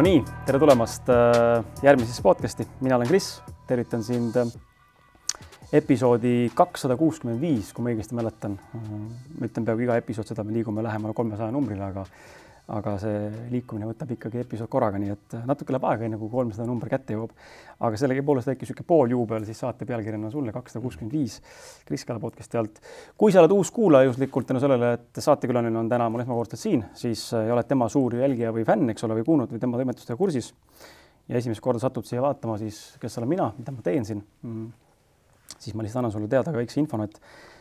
Nonii, tere tulemast äh, järgmisesse podcasti, mina olen Kris, tervitan sind äh, episoodi kakssada kuuskümmend viis, kui ma õigesti mäletan. ma ütlen peaaegu iga episood seda, me liigume lähemale kolmesaja numbrile, aga aga see liikumine võtab ikkagi episood korraga, nii et natuke läheb aega, enne kui kolmsada number kätte jõuab. aga sellegipoolest väike niisugune pooljuubel siis saate pealkirjana sulle kakssada kuuskümmend viis Kris Kala podcasti alt. kui sa oled uus kuulaja juhuslikult tänu sellele, et saatekülaline on täna mul esmakordselt siin, siis ja oled tema suur jälgija või fänn, eks ole, või kuulnud või tema toimetustega kursis ja esimest korda satud siia vaatama, siis kes olen mina, mida ma teen siin mm., siis ma lihtsalt annan sulle teada ka väikse infona, et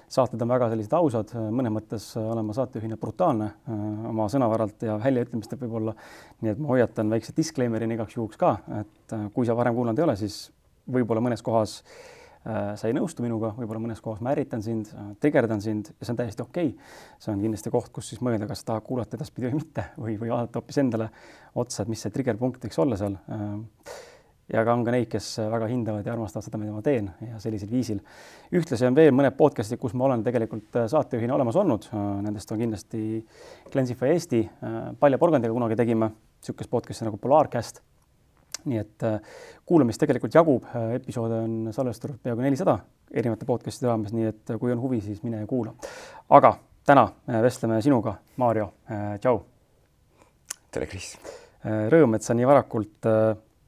saated on väga sellised ausad, mõnes mõttes olen ma saatejuhina brutaalne äh, oma sõnavaralt ja väljaütlemistelt võib-olla. nii et ma hoiatan väikse disclaimer'ina igaks juhuks ka, et äh, kui sa varem kuulanud ei ole, siis võib-olla mõnes kohas äh, sa ei nõustu minuga, võib-olla mõnes kohas ma ärritan sind, trigerdan sind ja see on täiesti okei okay.. see on kindlasti koht, kus siis mõelda, kas tahad kuulata edaspidi või mitte või, või vaadata hoopis endale otsa, et mis see trigger punkt võiks olla seal ja ka on ka neid, kes väga hindavad ja armastavad seda, mida ma teen ja sellisel viisil. ühtlasi on veel mõned podcast'id, kus ma olen tegelikult äh, saatejuhina olemas olnud. Äh, nendest on kindlasti Cleansify Eesti, äh, Palja porgandiga kunagi tegime niisugust podcast'i nagu Polarcast. nii et kuulamist tegelikult jagub, episoode on salvestatud peaaegu nelisada erinevate podcast'ide raames, nii et kui on huvi, siis mine ja kuula. aga täna vestleme sinuga, Maarjo, tšau. tere, Kris. Rõõm, et sa nii varakult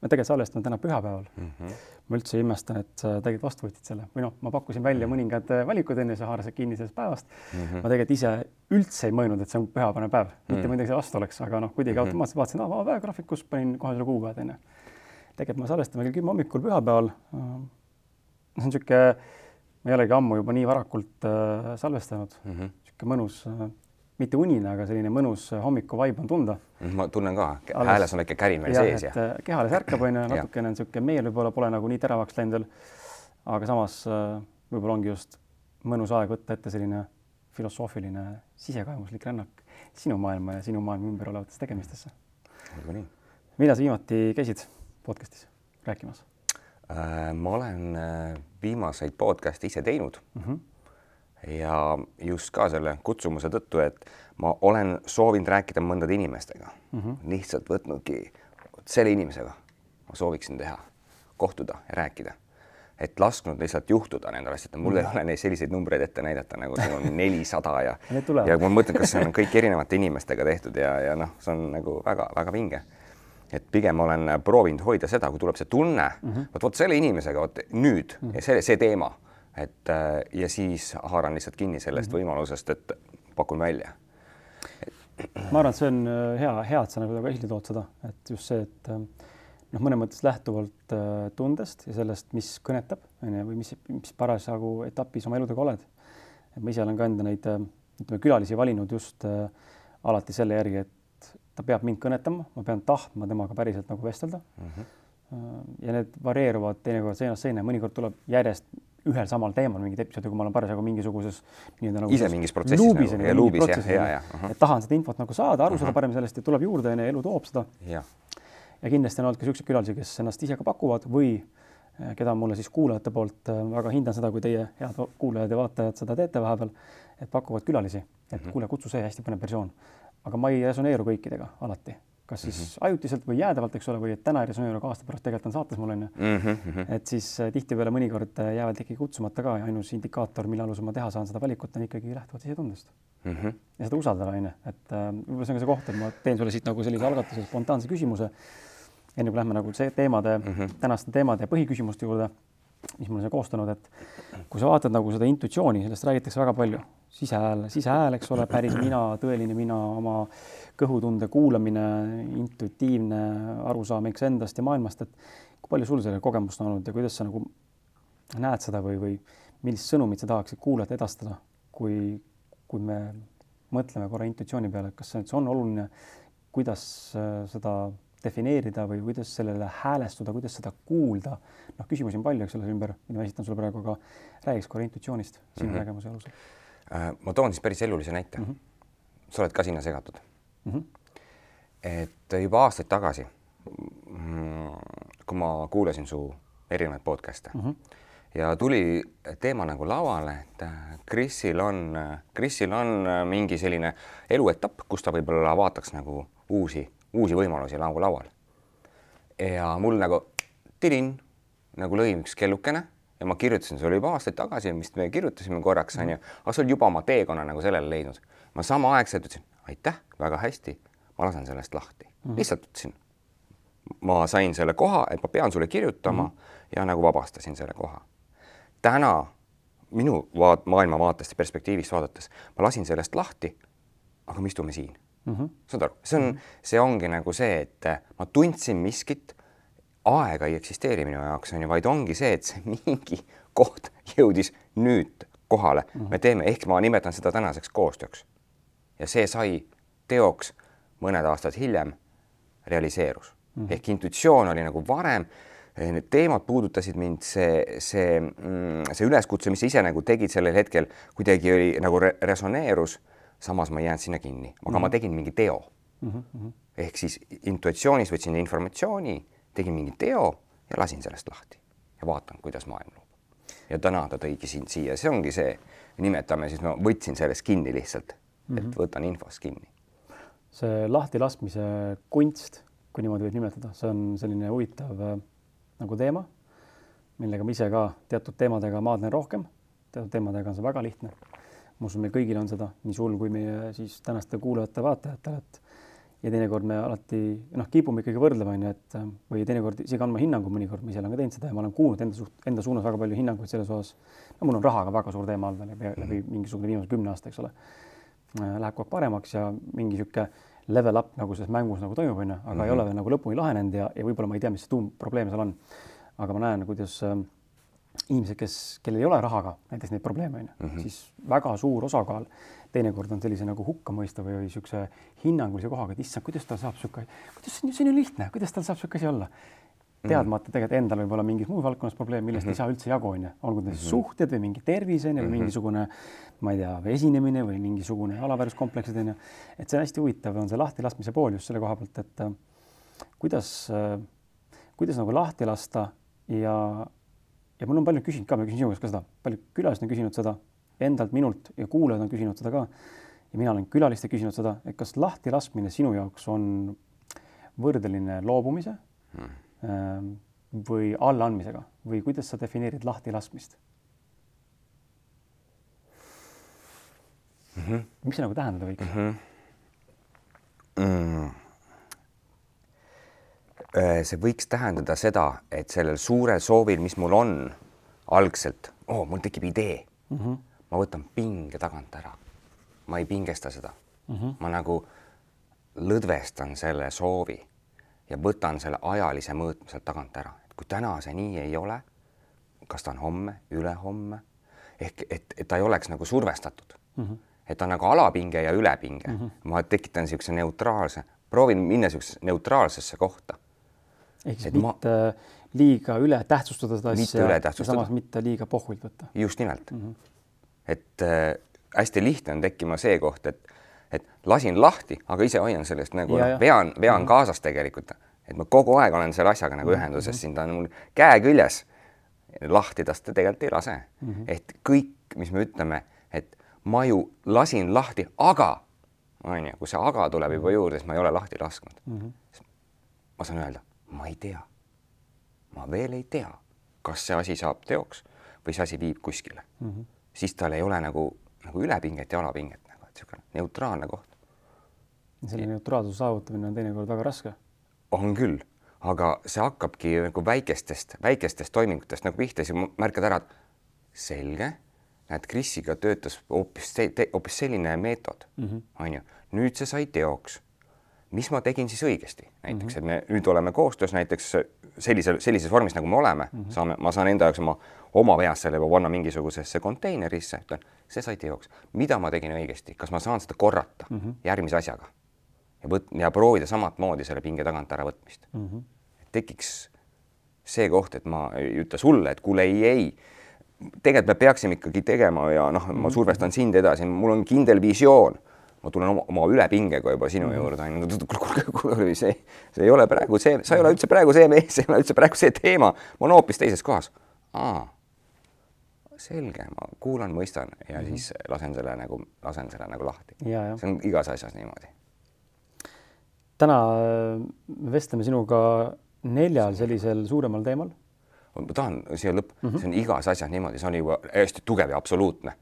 me tegelikult salvestame täna pühapäeval mm. -hmm. ma üldse ei imesta, et sa tegelikult vastu võtsid selle või noh, ma pakkusin välja -hmm. mõningad äh, valikud enne, sa haarasid kinni sellest päevast mm. -hmm. ma tegelikult ise üldse ei mõelnud, et see on pühapäevane päev mm, -hmm. mitte midagi selle vastu oleks, aga noh, kuidagi mm -hmm. automaatselt vaatasin, aa, vaba päev graafikus, panin kohe selle kuupäeva onju. tegelikult me salvestame kell kümme hommikul pühapäeval. see on niisugune, ma ei olegi ammu juba nii varakult äh, salvestanud mm, -hmm. niisugune mõnus äh, mitte unine, aga selline mõnus hommikuvaib on tunda. ma tunnen ka, hääles on väike kärin veel sees ja. Äh, keha alles ärkab, onju, natukene on niisugune meel võib-olla pole nagu nii teravaks läinud veel. aga samas äh, võib-olla ongi just mõnus aeg võtta ette selline filosoofiline sisekaemuslik rännak sinu maailma ja sinu maailma ümber olevatesse tegemistesse. olgu nii. millal sa viimati käisid podcast'is rääkimas äh,? ma olen viimaseid podcast'e ise teinud mm. -hmm ja just ka selle kutsumuse tõttu, et ma olen soovinud rääkida mõndade inimestega mm, -hmm. lihtsalt võtnudki selle inimesega ma sooviksin teha, kohtuda ja rääkida, et lasknud lihtsalt juhtuda nendel asjadel, mul mm -hmm. ei mhm. ole neid selliseid numbreid ette näidata, nagu siin on nelisada ja ja ma mõtlen, kas see on kõik erinevate inimestega tehtud ja, ja noh, see on nagu väga-väga vinge et pigem olen proovinud hoida seda, kui tuleb see tunne mm, -hmm. vot vot selle inimesega, vot nüüd mm -hmm. ja see, see teema et äh, ja siis haaran lihtsalt kinni sellest mm -hmm. võimalusest, et pakun välja. ma arvan, et see on äh, hea, hea, et sa nagu esile tood seda, et just see, et äh, noh, mõnes mõttes lähtuvalt tundest ja sellest, mis kõnetab, on ju, või mis, mis parasjagu etapis oma eludega oled. et ma ise olen ka enda neid ütleme, külalisi valinud just äh, alati selle järgi, et ta peab mind kõnetama, ma pean tahtma temaga päriselt nagu vestelda mm. -hmm. ja need varieeruvad teinekord seinast seina, mõnikord tuleb järjest ühel samal teemal mingit episoodi, kui ma olen parasjagu mingisuguses nii-öelda nagu ise mingis protsessis luubis, nagu, ja luubis jah, ja, ja uh. -huh. et tahan seda infot nagu saada, aru uh -huh. saada paremini sellest ja tuleb juurde onju, elu toob seda. ja kindlasti on olnud ka siukseid külalisi, kes ennast ise ka pakuvad või eh, keda mulle siis kuulajate poolt eh, väga hindan seda, kui teie head kuulajad ja vaatajad seda teete vahepeal, et pakuvad külalisi, et mhm. -huh. kuule, kutsu see hästi põnev persoon. aga ma ei resoneeru kõikidega alati kas siis mm -hmm. ajutiselt või jäädavalt, eks ole, või et täna ei resoneeru, aga aasta pärast tegelikult on saates mul onju mm. -hmm. et siis äh, tihtipeale mõnikord äh, jäävad ikkagi kutsumata ka ja ainus indikaator, mille alusel ma teha saan seda valikut, on ikkagi lähtuvalt sisetundest mm. -hmm. ja seda usaldada onju, et äh, võib-olla see on ka see koht, et ma teen sulle siit nagu sellise algatuse spontaanse küsimuse. enne kui lähme nagu see teemade mm, -hmm. tänaste teemade ja põhiküsimuste juurde, mis ma olen koostanud, et kui sa vaatad nagu seda intuitsiooni, sellest räägitakse väga palju, sisehääl, sisehääl, eks ole, päris mina, tõeline mina, oma kõhutunde kuulamine, intuitiivne arusaam eks endast ja maailmast, et kui palju sul selle kogemust on olnud ja kuidas sa nagu näed seda või, või millist sõnumit sa tahaksid kuulajate edastada, kui, kui me mõtleme korra intuitsiooni peale, kas see on oluline, kuidas äh, seda defineerida või kuidas sellele häälestuda, kuidas seda kuulda. noh, küsimusi on palju, eks ole, ümber, mida ma esitan sulle praegu, aga räägiks korra intuitsioonist sinu mm -hmm. nägemuse alusel. Äh, ma toon siis päris elulise näite mm. -hmm. sa oled ka sinna segatud mm. -hmm. et juba aastaid tagasi, mm, kui ma kuulasin su erinevaid podcast'e mm -hmm. ja tuli teema nagu lauale, et Krisil on, Krisil on mingi selline eluetapp, kus ta võib-olla vaataks nagu uusi, uusi võimalusi nagu laual ja mul nagu tirin nagu lõi üks kellukene ja ma kirjutasin, see oli juba aastaid tagasi, vist me kirjutasime korraks onju, aga see oli juba oma teekonna nagu sellele leidnud. ma samaaegselt ütlesin aitäh, väga hästi, ma lasen sellest lahti mm, -hmm. lihtsalt ütlesin. ma sain selle koha, et ma pean sulle kirjutama mm -hmm. ja nagu vabastasin selle koha. täna minu vaat-, maailmavaatest ja perspektiivist vaadates ma lasin sellest lahti. aga me istume siin mm. -hmm. saad aru, see on -hmm. see ongi nagu see, et ma tundsin miskit aega ei eksisteeri minu jaoks, on ju, vaid ongi see, et see mingi koht jõudis nüüd kohale mm, -hmm. me teeme, ehk ma nimetan seda tänaseks koostööks. ja see sai teoks mõned aastad hiljem, realiseerus mm. -hmm. ehk intuitsioon oli nagu varem, need teemad puudutasid mind, see, see, mm, see üleskutse, mis sa ise nagu tegid sellel hetkel, kuidagi oli nagu re resoneerus, samas ma ei jäänud sinna kinni, aga mm -hmm. ma tegin mingi teo mm. -hmm. ehk siis intuitsioonis võtsin informatsiooni tegin mingi teo ja lasin sellest lahti ja vaatan, kuidas maailm loob. ja täna ta tõigi sind siia, see ongi see, nimetame siis, ma võtsin sellest kinni lihtsalt mm, -hmm. et mhm. võtan infost kinni. see lahtilaskmise kunst, kui niimoodi võib nimetada, see on selline huvitav äh, nagu teema, millega ma ise ka teatud teemadega maadlen rohkem, teatud teemadega on see väga lihtne. ma usun, meil kõigil on seda, nii sul kui meie siis tänaste kuulajate-vaatajatele, et ja teinekord me alati noh, kipume ikkagi võrdlema, onju, et või teinekord isegi andma hinnangu, mõnikord ma ise olen ka teinud seda ja ma olen kuulnud enda suht, enda suunas väga palju hinnanguid selles osas. no mul on rahaga väga suur teema olnud läbi, läbi mingisugune viimase kümne aasta, eks ole. Äh, läheb kogu aeg paremaks ja mingi sihuke level up nagu selles mängus nagu toimub, onju, aga mm -hmm. ei ole veel nagu lõpuni lahenenud ja, ja võib-olla ma ei tea, mis see tuumprobleem seal on. aga ma näen, kuidas äh, inimesed, kes, kellel ei ole rahaga näiteks neid probleeme, onju, mhm. siis väga suur osakaal teinekord on sellise nagu hukkamõistva või niisuguse hinnangulise kohaga, et issand, kuidas tal saab niisugune, kuidas see on, see on ju lihtne, kuidas tal saab niisugune asi olla. teadmata tegelikult endal võib olla mingis muus valdkonnas probleem, millest mm -hmm. ei saa üldse jagu, onju, olgu need mm -hmm. suhted või mingi tervis onju või mhm. mingisugune, ma ei tea, esinemine või mingisugune alaväärsuskompleksid onju. et see on hästi huvitav, on see lahtilaskmise pool just selle koha pealt, et äh, kuidas äh,, kuidas nagu lahti lasta ja, ja mul on paljud küsinud ka, ma küsin sinu käest ka seda, paljud külalised on küsinud seda endalt, minult ja kuulajad on küsinud seda ka. ja mina olen külaliste küsinud seda, et kas lahtilaskmine sinu jaoks on võrdeline loobumise hmm. või allaandmisega või kuidas sa defineerid lahtilaskmist mm? -hmm. mis see nagu tähendada võiks mm? -hmm. Mm. see võiks tähendada seda, et sellel suurel soovil, mis mul on algselt, oh, mul tekib idee mm. -hmm ma võtan pinge tagant ära. ma ei pingesta seda mm. -hmm. ma nagu lõdvestan selle soovi ja võtan selle ajalise mõõtme sealt tagant ära, et kui täna see nii ei ole, kas ta on homme, ülehomme ehk et, et ta ei oleks nagu survestatud mm. -hmm. et ta on nagu alapinge ja ülepinge mm. -hmm. ma tekitan niisuguse neutraalse, proovin minna niisugusesse neutraalsesse kohta. ehk siis et mitte ma... liiga üle tähtsustada seda asja, samas mitte liiga pohvilt võtta. just nimelt mm. -hmm et äh, hästi lihtne on tekkima see koht, et, et lasin lahti, aga ise hoian sellest nagu ja, noh, vean, vean mm -hmm. kaasas tegelikult, et ma kogu aeg olen selle asjaga nagu ühenduses mm -hmm. siin, ta on mul käe küljes. lahti tast ta tegelikult ei lase mm. -hmm. et kõik, mis me ütleme, et ma ju lasin lahti, aga on ju, kui see aga tuleb juba juurde, siis ma ei ole lahti lasknud mm. -hmm. ma saan öelda, ma ei tea. ma veel ei tea, kas see asi saab teoks või see asi viib kuskile mm. -hmm siis tal ei ole nagu, nagu ülepinget ja alapinget nagu, et niisugune neutraalne koht. selle neutraalsuse saavutamine on teinekord väga raske. on küll, aga see hakkabki nagu väikestest, väikestest toimingutest nagu pihta, siis märkad ära, et selge, näed, Krisiga töötas hoopis, hoopis selline meetod, mhm. on ju, nüüd see sai teoks mis ma tegin siis õigesti, näiteks mm, -hmm. et me nüüd oleme koostöös näiteks sellisel, sellises vormis, nagu me oleme mm, -hmm. saame, ma saan enda jaoks oma, oma peas selle juba panna mingisugusesse konteinerisse, ütlen, see sai teoks, mida ma tegin õigesti, kas ma saan seda korrata mm -hmm. järgmise asjaga ja võt- ja proovida samat moodi selle pinge tagant ära võtmist mm. -hmm. tekiks see koht, et ma ei ütle sulle, et kuule, ei, ei tegelikult me peaksime ikkagi tegema ja noh, ma mhm. survestan sind edasi, mul on kindel visioon ma tulen oma, oma ülepingega juba sinu mm -hmm. juurde, on ju, kuule, kuule, see, see ei ole praegu see, sa ei ole üldse praegu see mees, see ei ole üldse praegu see teema, ma olen hoopis teises kohas. aa, selge, ma kuulan, mõistan ja mm -hmm. siis lasen selle nagu, lasen selle nagu lahti. see on igas asjas niimoodi. täna me vestleme sinuga neljal sellisel suuremal teemal. ma tahan siia lõppu mm, -hmm. see on igas asjas niimoodi, see on juba hästi tugev ja absoluutne.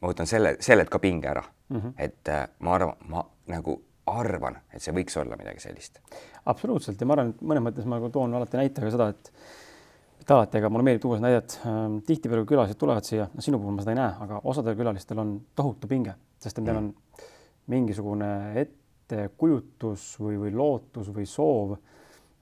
ma võtan selle, sellelt ka pinge ära mm, -hmm. et äh, ma arvan, ma nagu arvan, et see võiks olla midagi sellist. absoluutselt ja ma arvan, et mõnes mõttes ma nagu toon alati näitega seda, et et alati, ega mulle meeldib tuua seda näidet ähm,, tihtipeale külalised tulevad siia, no sinu puhul ma seda ei näe, aga osadel külalistel on tohutu pinge, sest neil mm. on mingisugune ettekujutus või, või lootus või soov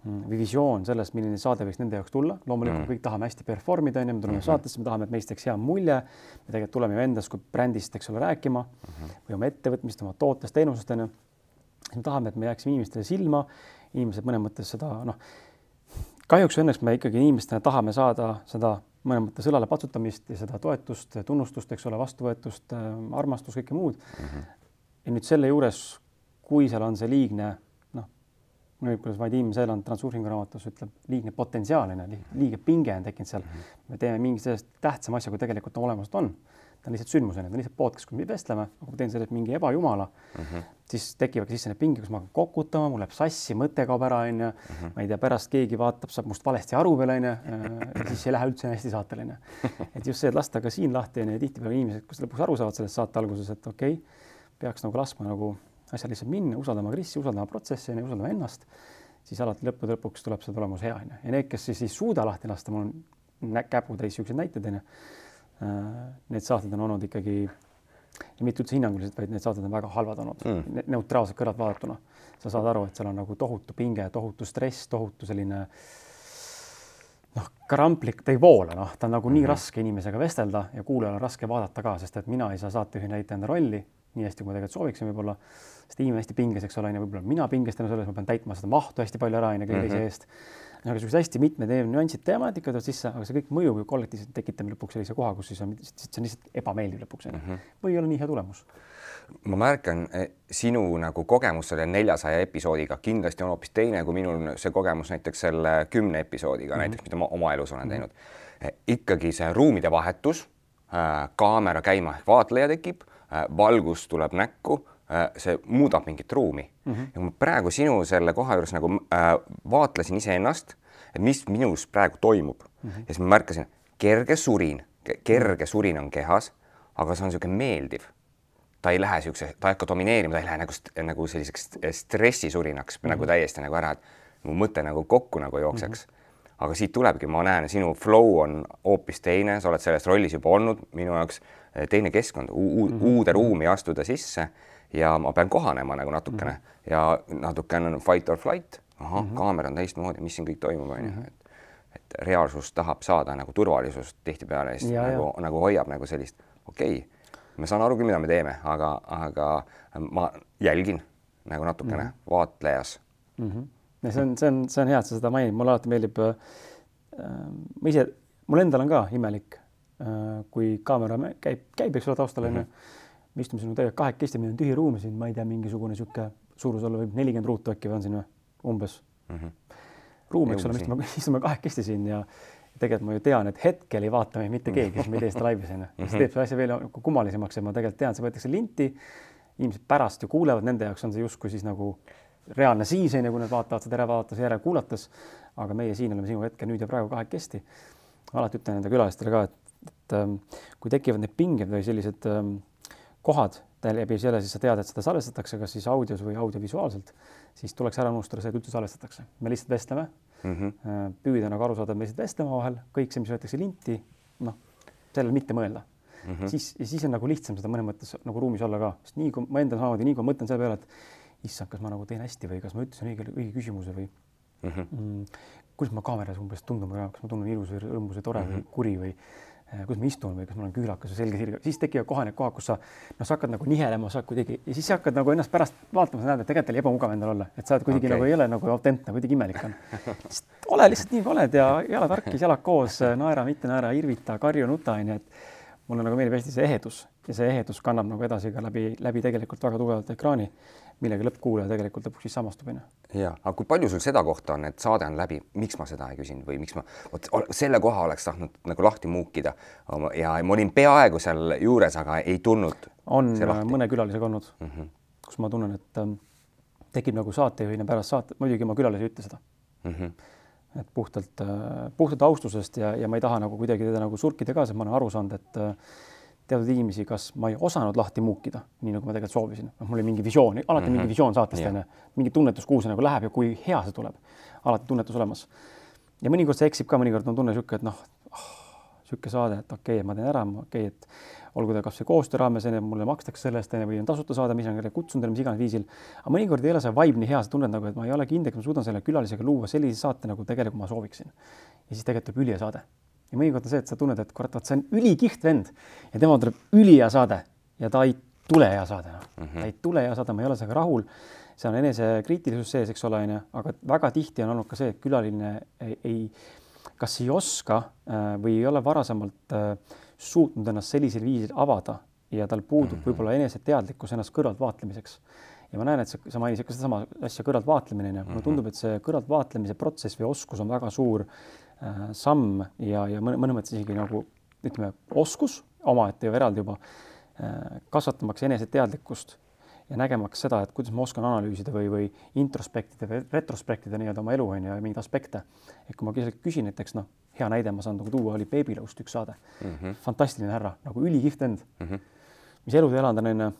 Mm, või visioon sellest, milline saade võiks nende jaoks tulla. loomulikult mm. kõik tahame hästi perform ida, onju, me tuleme mm -hmm. saatesse, me tahame, et meist jääks hea mulje. me tegelikult tuleme ju endast kui brändist, eks ole, rääkima mm -hmm. või oma ettevõtmist, oma tootest, teenusest, onju. me tahame, et me jääksime inimestele silma, inimesed mõnes mõttes seda, noh, kahjuks õnneks me ikkagi inimestena tahame saada seda mõnes mõttes õlale patsutamist ja seda toetust, tunnustust, eks ole, vastuvõetust, armastust, kõike muud mm. -hmm. ja nüüd selle juures, kui seal on see liigne nüüd, kuidas Vadim Seeland Transurfingu raamatus ütleb, liigne potentsiaal on ju, liigne pinge on tekkinud seal mm. -hmm. me teeme mingi sellest tähtsama asja, kui tegelikult olemas on. Ta on lihtsalt sündmus on ju, ta on lihtsalt podcast, kus me vestleme, aga kui ma teen sellest mingi ebajumala mm, -hmm. siis tekivad sisse need pinged, kus ma hakkan kokutama, mul läheb sassi, mõte kaob ära, on ju. Mhm. ma ei tea, pärast keegi vaatab, saab must valesti aru veel, on ju. ja siis ei lähe üldse hästi saatele, on ju. et just see, et lasta ka siin lahti on ju, tihtipeale inimesed, kes lõpuks aru saavad sellest saate alguses, et okei okay,, peaks nagu laskma nagu asjal lihtsalt minna, usaldama Krissi, usaldama protsessi ja usaldama ennast, siis alati lõppude lõpuks tuleb see tulemus hea onju. ja need, kes siis ei suuda lahti lasta, mul on käputäis siukseid näiteid onju. Äh, need saated on olnud ikkagi ja mitte üldse hinnanguliselt, vaid need saated on väga halvad olnud mm., neutraalselt kõrvalt vaadatuna. sa saad aru, et seal on nagu tohutu pinge, tohutu stress, tohutu selline noh, kramplik, ta ei voola, noh, ta on nagu mm -hmm. nii mhm. raske inimesega vestelda ja kuulajal on raske vaadata ka, sest et mina ei saa saatejuhi näita enda rolli nii hästi, kui ma tegelikult sooviksin võib-olla sest inimene hästi pinges, eks ole, onju, võib-olla mina pingestan selles, ma pean täitma seda mahtu hästi palju ära, onju, kõige teise mhm. eest. Aga niisugused hästi mitmed nüansid, temaatikad tulevad sisse, aga see kõik mõjub ju kollektiivselt, tekitab lõpuks sellise koha, kus siis on, see on lihtsalt ebameeldiv lõpuks onju mm -hmm. või ei ole nii hea tulemus ma märkan eh, sinu nagu kogemus selle neljasaja episoodiga kindlasti on hoopis teine kui minul see kogemus näiteks selle kümne episoodiga mm -hmm. näiteks, mida ma oma elus olen teinud. Eh, ikkagi see ruumide vahetus, äh, kaamera käima ehk vaatleja tekib, valgus tuleb näkku see muudab mingit ruumi mm. -hmm. ja ma praegu sinu selle koha juures nagu äh, vaatlesin iseennast, et mis minus praegu toimub mm -hmm. ja siis ma märkasin kerge surin, kerge surin on kehas, aga see on niisugune meeldiv. ta ei lähe niisuguse, ta ei hakka domineerima, ta ei lähe nagu, nagu selliseks stressisurinaks mm -hmm. nagu täiesti nagu ära, et mu mõte nagu kokku nagu jookseks mm. -hmm. aga siit tulebki, ma näen, sinu flow on hoopis teine, sa oled selles rollis juba olnud, minu jaoks äh, teine keskkond, mm -hmm. uude ruumi astuda sisse ja ma pean kohanema nagu natukene mm -hmm. ja natukene on fight or flight, ahah mm, -hmm. kaamera on teistmoodi, mis siin kõik toimub, onju, mhm. et et reaalsus tahab saada nagu turvalisust tihtipeale, siis ja, nagu, nagu hoiab nagu sellist, okei okay,, ma saan aru küll, mida me teeme, aga, aga ma jälgin nagu natukene mm -hmm. vaatlejas mm. -hmm. ja see on, see on, see on hea, et sa seda mainid, mulle alati meeldib äh,. ma ise, mul endal on ka imelik äh,, kui kaamera käib, käib, eks ole, taustal onju mm -hmm me istume siin tegelikult kahekesti, meil on tühi ruum siin, ma ei tea, mingisugune niisugune suurus olla võib nelikümmend ruutu äkki või on siin või umbes mm. -hmm. ruum, eks ole, me istume, istume kahekesti siin ja tegelikult ma ju tean, et hetkel ei vaata meid mitte keegi, me ei tee seda laivis onju. see teeb selle asja veel kummalisemaks ja ma tegelikult tean, see võetakse linti. inimesed pärast ju kuulevad, nende jaoks on see justkui siis nagu reaalne siis onju, kui nad vaatavad seda järelvaadates, järele kuulates. aga meie siin oleme sinuga hetkel nüüd ja praegu kahekesti. alati ütlen enda külalistele ka, et, et ähm, kui tekivad need pinged või sellised ähm, kohad, läbi selle siis sa tead, et seda salvestatakse, kas siis audios või audiovisuaalselt, siis tuleks ära unustada see, et üldse salvestatakse. me lihtsalt vestleme mm. -hmm. püüda nagu aru saada, et me lihtsalt vestleme omavahel, kõik see, mis võetakse linti, noh, sellele mitte mõelda mm. -hmm. siis, siis on nagu lihtsam seda mõnes mõttes nagu ruumis olla ka, sest nii kui ma endal samamoodi, nii kui ma mõtlen selle peale, et issand, kas ma nagu teen hästi või kas ma ütlesin õige, õige küsimuse või mm -hmm. mm, kuidas ma kaameras umbes tundun, kas ma tunnen ilus või rõõmus või tore mm -hmm. või kuri või kus ma istun või kas mul on küülakas või selge sirg, siis tekivad kohe need kohad, kus sa noh, sa hakkad nagu nihelema, sa kuidagi ja siis sa hakkad nagu ennast pärast vaatama, sa näed, et tegelikult oli ebamugav endal olla, et sa oled kuidagi okay. nagu ei ole nagu autentne, kuidagi imelik on. ole lihtsalt nii, kui oled ja jalad harkis, jalad koos, naera, mitte naera, irvita, karju, nuta onju, et mulle nagu meeldib hästi see ehedus ja see ehedus kannab nagu edasi ka läbi, läbi tegelikult väga tugevalt ekraani, millega lõppkuulaja tegelikult lõpuks siis samastub onju. ja, aga kui palju sul seda kohta on, et saade on läbi, miks ma seda ei küsinud või miks ma, vot selle koha oleks tahtnud nagu lahti muukida ja ma olin peaaegu seal juures, aga ei tulnud. on mõne külalisega olnud mm, -hmm. kus ma tunnen, et ähm, tekib nagu saatejuhina pärast saate, muidugi ma külalisi ei ütle seda mm. -hmm. Et puhtalt, puhtalt austusest ja, ja ma ei taha nagu kuidagi teda nagu surkida ka, sest ma olen aru saanud, et teatud inimesi, kas ma ei osanud lahti muukida, nii nagu ma tegelikult soovisin, noh, mul oli mingi visioon, alati mm -hmm. mingi visioon saatest onju, mingi tunnetus, kuhu see nagu läheb ja kui hea see tuleb, alati tunnetus olemas. ja mõnikord see eksib ka, mõnikord on tunne niisugune, et noh oh,, niisugune saade, et okei okay,, ma teen ära, okei okay,, et olgu ta kasvõi koostöö raames, onju, mulle makstakse selle eest, onju, või on tasuta saade, mis on kutsunud talle mis iganes viisil. aga mõnikord ei ole see vibe nii hea, sa tunned nagu, et ma ei ole kindel, kas ma suudan selle külalisega luua sellise saate, nagu tegelikult ma sooviksin. ja siis tegelikult tuleb ülihea saade ja mõnikord on see, et sa tunned, et kurat, vot see on ülikihvt vend ja tema tuleb ülihea saade ja ta ei tule hea saade no. mm. -hmm. ta ei tule hea saade, ma ei ole sellega rahul. see on enesekriitilisus sees, eks ole, onju, aga väga tihti on olnud ka see, et külaline ei, ei, kas ei oska äh, või ei ole varasemalt äh, suutnud ennast sellisel viisil avada ja tal puudub mm -hmm. võib-olla eneseteadlikkus ennast kõrvalt vaatlemiseks ja ma näen, et sa, sa mainisid ka sedasama asja kõrvaltvaatlemine, mulle mhm. tundub, et see kõrvaltvaatlemise protsess või oskus on väga suur Äh, samm ja, ja mõne, mõnes mõttes isegi nagu ütleme, oskus omaette ju eraldi juba äh, kasvatamaks eneseteadlikkust ja nägemaks seda, et kuidas ma oskan analüüsida või, või introspektida või retrospektida nii-öelda oma elu on ju ja mingeid aspekte. et kui ma küsin näiteks noh, hea näide ma saan nagu tuua, oli Beebilõust üks saade mm. -hmm. fantastiline härra, nagu ülikihvt vend mm, -hmm. mis elus elanud on, onju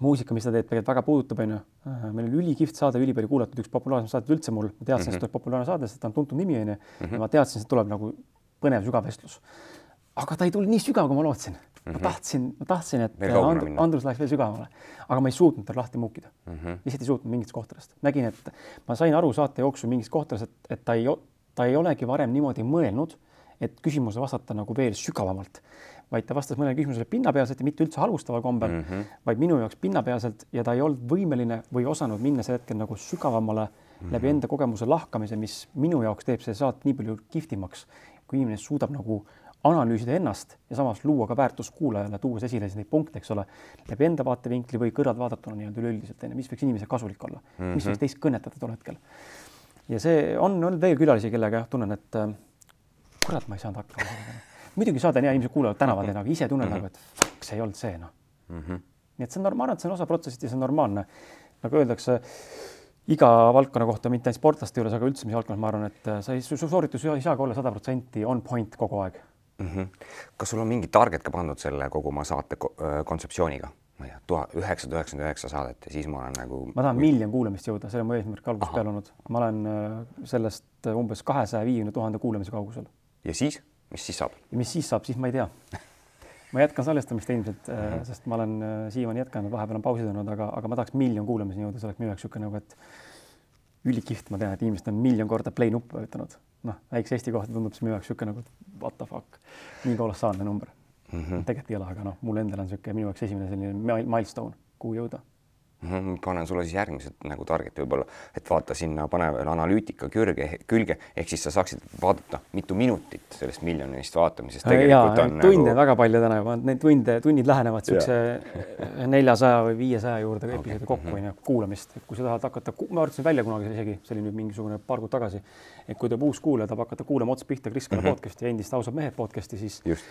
muusika, mis ta teeb, tegelikult väga puudutab, onju. Äh, meil oli ülikihvt saade, ülipalju kuulatud, üks populaarsem saadet üldse mul, ma teadsin mm, -hmm. et tuleb populaarne saade, sest ta on tuntud nimi, onju. ja ma teadsin, et tuleb nagu põnev sügav vestlus. aga ta ei tulnud nii sügav, kui ma lootsin mm. -hmm. ma mhm. tahtsin, ma tahtsin, et And Andrus läheks veel sügavamale, aga ma ei suutnud tal lahti muukida mm. -hmm. lihtsalt ei suutnud mingitest kohtadest. nägin, et ma sain aru saate jooksul mingist kohtadest, et, et ta ei, ta ei olegi varem niimoodi mõelnud, et küsimusele vastata nagu veel sügavamalt vaid ta vastas mõnele küsimusele pinnapealselt ja mitte üldse halvustaval kombel mm, -hmm. vaid minu jaoks pinnapealselt ja ta ei olnud võimeline või osanud minna sel hetkel nagu sügavamale mm -hmm. läbi enda kogemuse lahkamise, mis minu jaoks teeb selle saate nii palju kihvtimaks, kui inimene suudab nagu analüüsida ennast ja samas luua ka väärtust kuulajale, tuues esile neid punkte, eks ole, läbi enda vaatevinkli või kõrvaltvaadatuna nii-öelda üleüldiselt, mis võiks inimesele kasulik olla mm, -hmm. mis võiks teist kõnetada tol hetkel. Ja see on olnud veel külalisi, kellega jah, tunnen, et äh, kurat, ma ei saanud hakkama muidugi saade on hea, inimesed kuulavad tänavadel, aga ise tunned mm -hmm. nagu, et fuck, see ei olnud see noh mm -hmm.. nii et see on normaalne, et see on osa protsessist ja see on normaalne. nagu öeldakse iga valdkonna kohta, mitte ainult sportlaste juures, aga üldse mis valdkonnas, ma arvan, et sa ei, su sooritus ei saagi olla sada protsenti on point kogu aeg mm. -hmm. kas sul on mingi target ka pandud selle kogu oma saate kontseptsiooniga? Ma ei tea, tuhat üheksasada üheksakümmend üheksa saadet ja siis ma olen nagu. ma tahan miljon kuulamist jõuda, see on mu eesmärk algusest peale olnud. ma olen sellest umbes kahesaja viiekümne tuhande kuulamise kaugusel. ja siis? mis siis saab? mis siis saab, siis ma ei tea ma jätkan salvestamist ilmselt mm, -hmm. sest ma olen äh, siiamaani jätkanud, vahepeal on pausid olnud, aga, aga ma tahaks miljon kuulamiseni jõuda, see oleks minu jaoks niisugune nagu, et ülikihvt, ma tean, et inimesed on miljon korda play nuppu vajutanud. noh, väikse Eesti kohta tundub see minu jaoks niisugune nagu what the fuck, nii kolossaalne number mm. -hmm. tegelikult ei ole, aga noh, mul endal on niisugune minu jaoks esimene selline milstone, kuhu jõuda Mhm, panen sulle siis järgmised nagu target'i võib-olla, et vaata sinna, pane veel analüütika külge, külge, ehk siis sa saaksid vaadata, mitu minutit sellest miljonist vaatamisest tegelikult ja, on. tunde nagu... väga palju täna juba, neid tunde, tunnid lähenevad niisuguse neljasaja või viiesaja juurde okay. episoodi kokku onju mm -hmm., kuulamist, et kui sa tahad hakata, ma arvutasin välja kunagi isegi, see oli nüüd mingisugune paar kuud tagasi, et kui tuleb uus kuulaja, tahab hakata kuulama ots pihta Kris Kala mm -hmm. podcast'i, endist ausad mehed podcast'i, siis Just.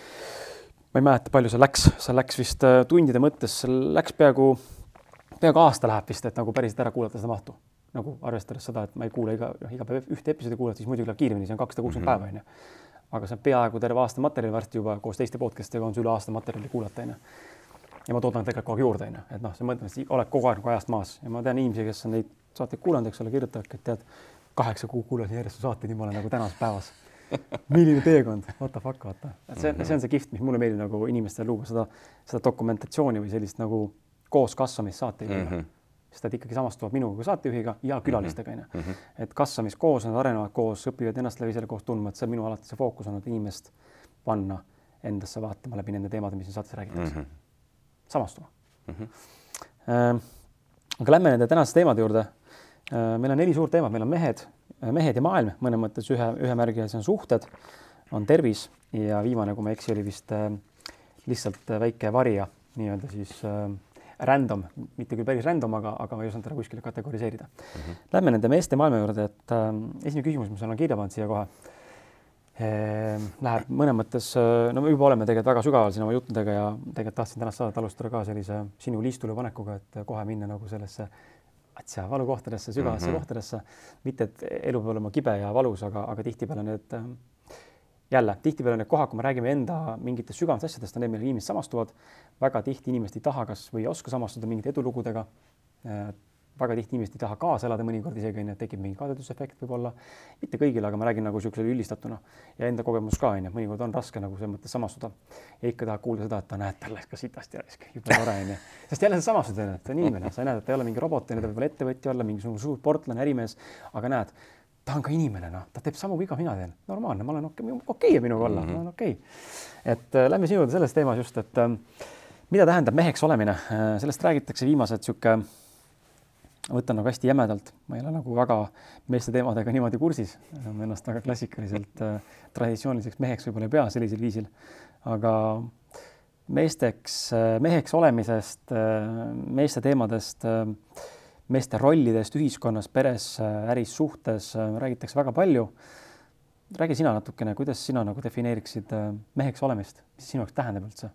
Ma ei mäleta, palju see läks, see läks vist äh, tundide mõttes, läks peaaegu peaaegu aasta läheb vist, et nagu päriselt ära kuulata seda mahtu. nagu arvestades seda, et ma ei kuula iga, noh, iga päev ühte episoodi kuulata, siis muidugi läheb kiiremini, see on kakssada kuuskümmend päeva, onju. aga see on peaaegu terve aasta materjali varsti juba koos teiste podcast'idega on see üle aasta materjali kuulata, onju. ja ma toodan tegelikult kogu aeg juurde, onju, et noh, see mõttes oled kogu aeg nagu ajast maas ja ma tean inimesi, kes on neid saateid kuulanud, eks ole, kirjutavadki, et tead, kaheksa kuud kuulasin järjest su saateid, nüüd ma olen nagu tänases päevas milline teekond, what the fuck, vaata, et see, see on see kihvt, mis mulle meeldib nagu inimestele luua seda, seda dokumentatsiooni või sellist nagu koos kasvamist saatejuhiga mm. -hmm sest nad ikkagi samastuvad minuga kui saatejuhiga ja mhm. külalistega onju mm -hmm.. et kasvamist koos, nad arenevad koos, õpivad ennast läbi selle koos tundma, et see on minu alati see fookus olnud inimest panna endasse vaatama läbi nende teemade, mis siin saates räägitakse mm. -hmm. samastuma mm. -hmm. aga lähme nende tänaste teemade juurde. Äh, meil on neli suurt teemat, meil on mehed, mehed ja maailm mõnes mõttes ühe, ühe märgi see on suhted, on tervis ja viimane, kui ma ei eksi, oli vist äh, lihtsalt väike varija nii-öelda siis äh, random, mitte küll päris random, aga, aga ma ei osanud teda kuskile kategoriseerida mm. -hmm. Lähme nende meeste maailma juurde, et äh, esimene küsimus, mis olen kirja pannud siia kohe eh,, läheb mõnes mõttes, äh, no me juba oleme tegelikult väga sügaval siin oma juttudega ja tegelikult tahtsin tänast saadet alustada ka sellise sinu liistule panekuga, et kohe minna nagu sellesse atsa valukohtadesse, sügavasse mm -hmm. kohtadesse. mitte, et elu peab olema kibe ja valus, aga, aga tihtipeale need äh, jälle tihtipeale need kohad, kui me räägime enda mingitest sügavatest asjadest, on need, millega inimesed samastuvad. väga tihti inimesed ei taha, kas või ei oska samastuda mingite edulugudega väga tihti inimesed ei taha kaasa elada, mõnikord isegi onju, tekib mingi kadedusefekt võib-olla, mitte kõigile, aga ma räägin nagu niisugusele üldistatuna. Ja enda kogemus ka onju, mõnikord on raske nagu selles mõttes samastuda. ja ikka tahad kuulda seda, et näed, tal läks ka sitasti ja jube tore onju, sest jälle sa samastud onju, et ta on inimene, sa näed, et ta ei ole mingi robot onju, ta võib olla ettevõtja olla, mingisugune suur sportlane, ärimees, aga näed, ta on ka inimene, noh, ta teeb samu viga, mina teen, normaalne, ma olen okei okay,, okei okay minuga olla mm, -hmm. ma olen okei. Okay.. et äh, lähme sinu juurde selles teemas just, et äh, mida tähendab meheks olemine? Äh,, sellest räägitakse viimased sihuke võtan nagu hästi jämedalt, ma ei ole nagu väga meeste teemadega niimoodi kursis, enam ennast väga klassikaliselt äh, traditsiooniliseks meheks võib-olla ei pea sellisel viisil, aga meesteks äh,, meheks olemisest äh,, meeste teemadest äh,, meeste rollidest ühiskonnas, peres äris, suhtes räägitakse väga palju. räägi sina natukene, kuidas sina nagu defineeriksid meheks olemist, mis sinu jaoks tähendab üldse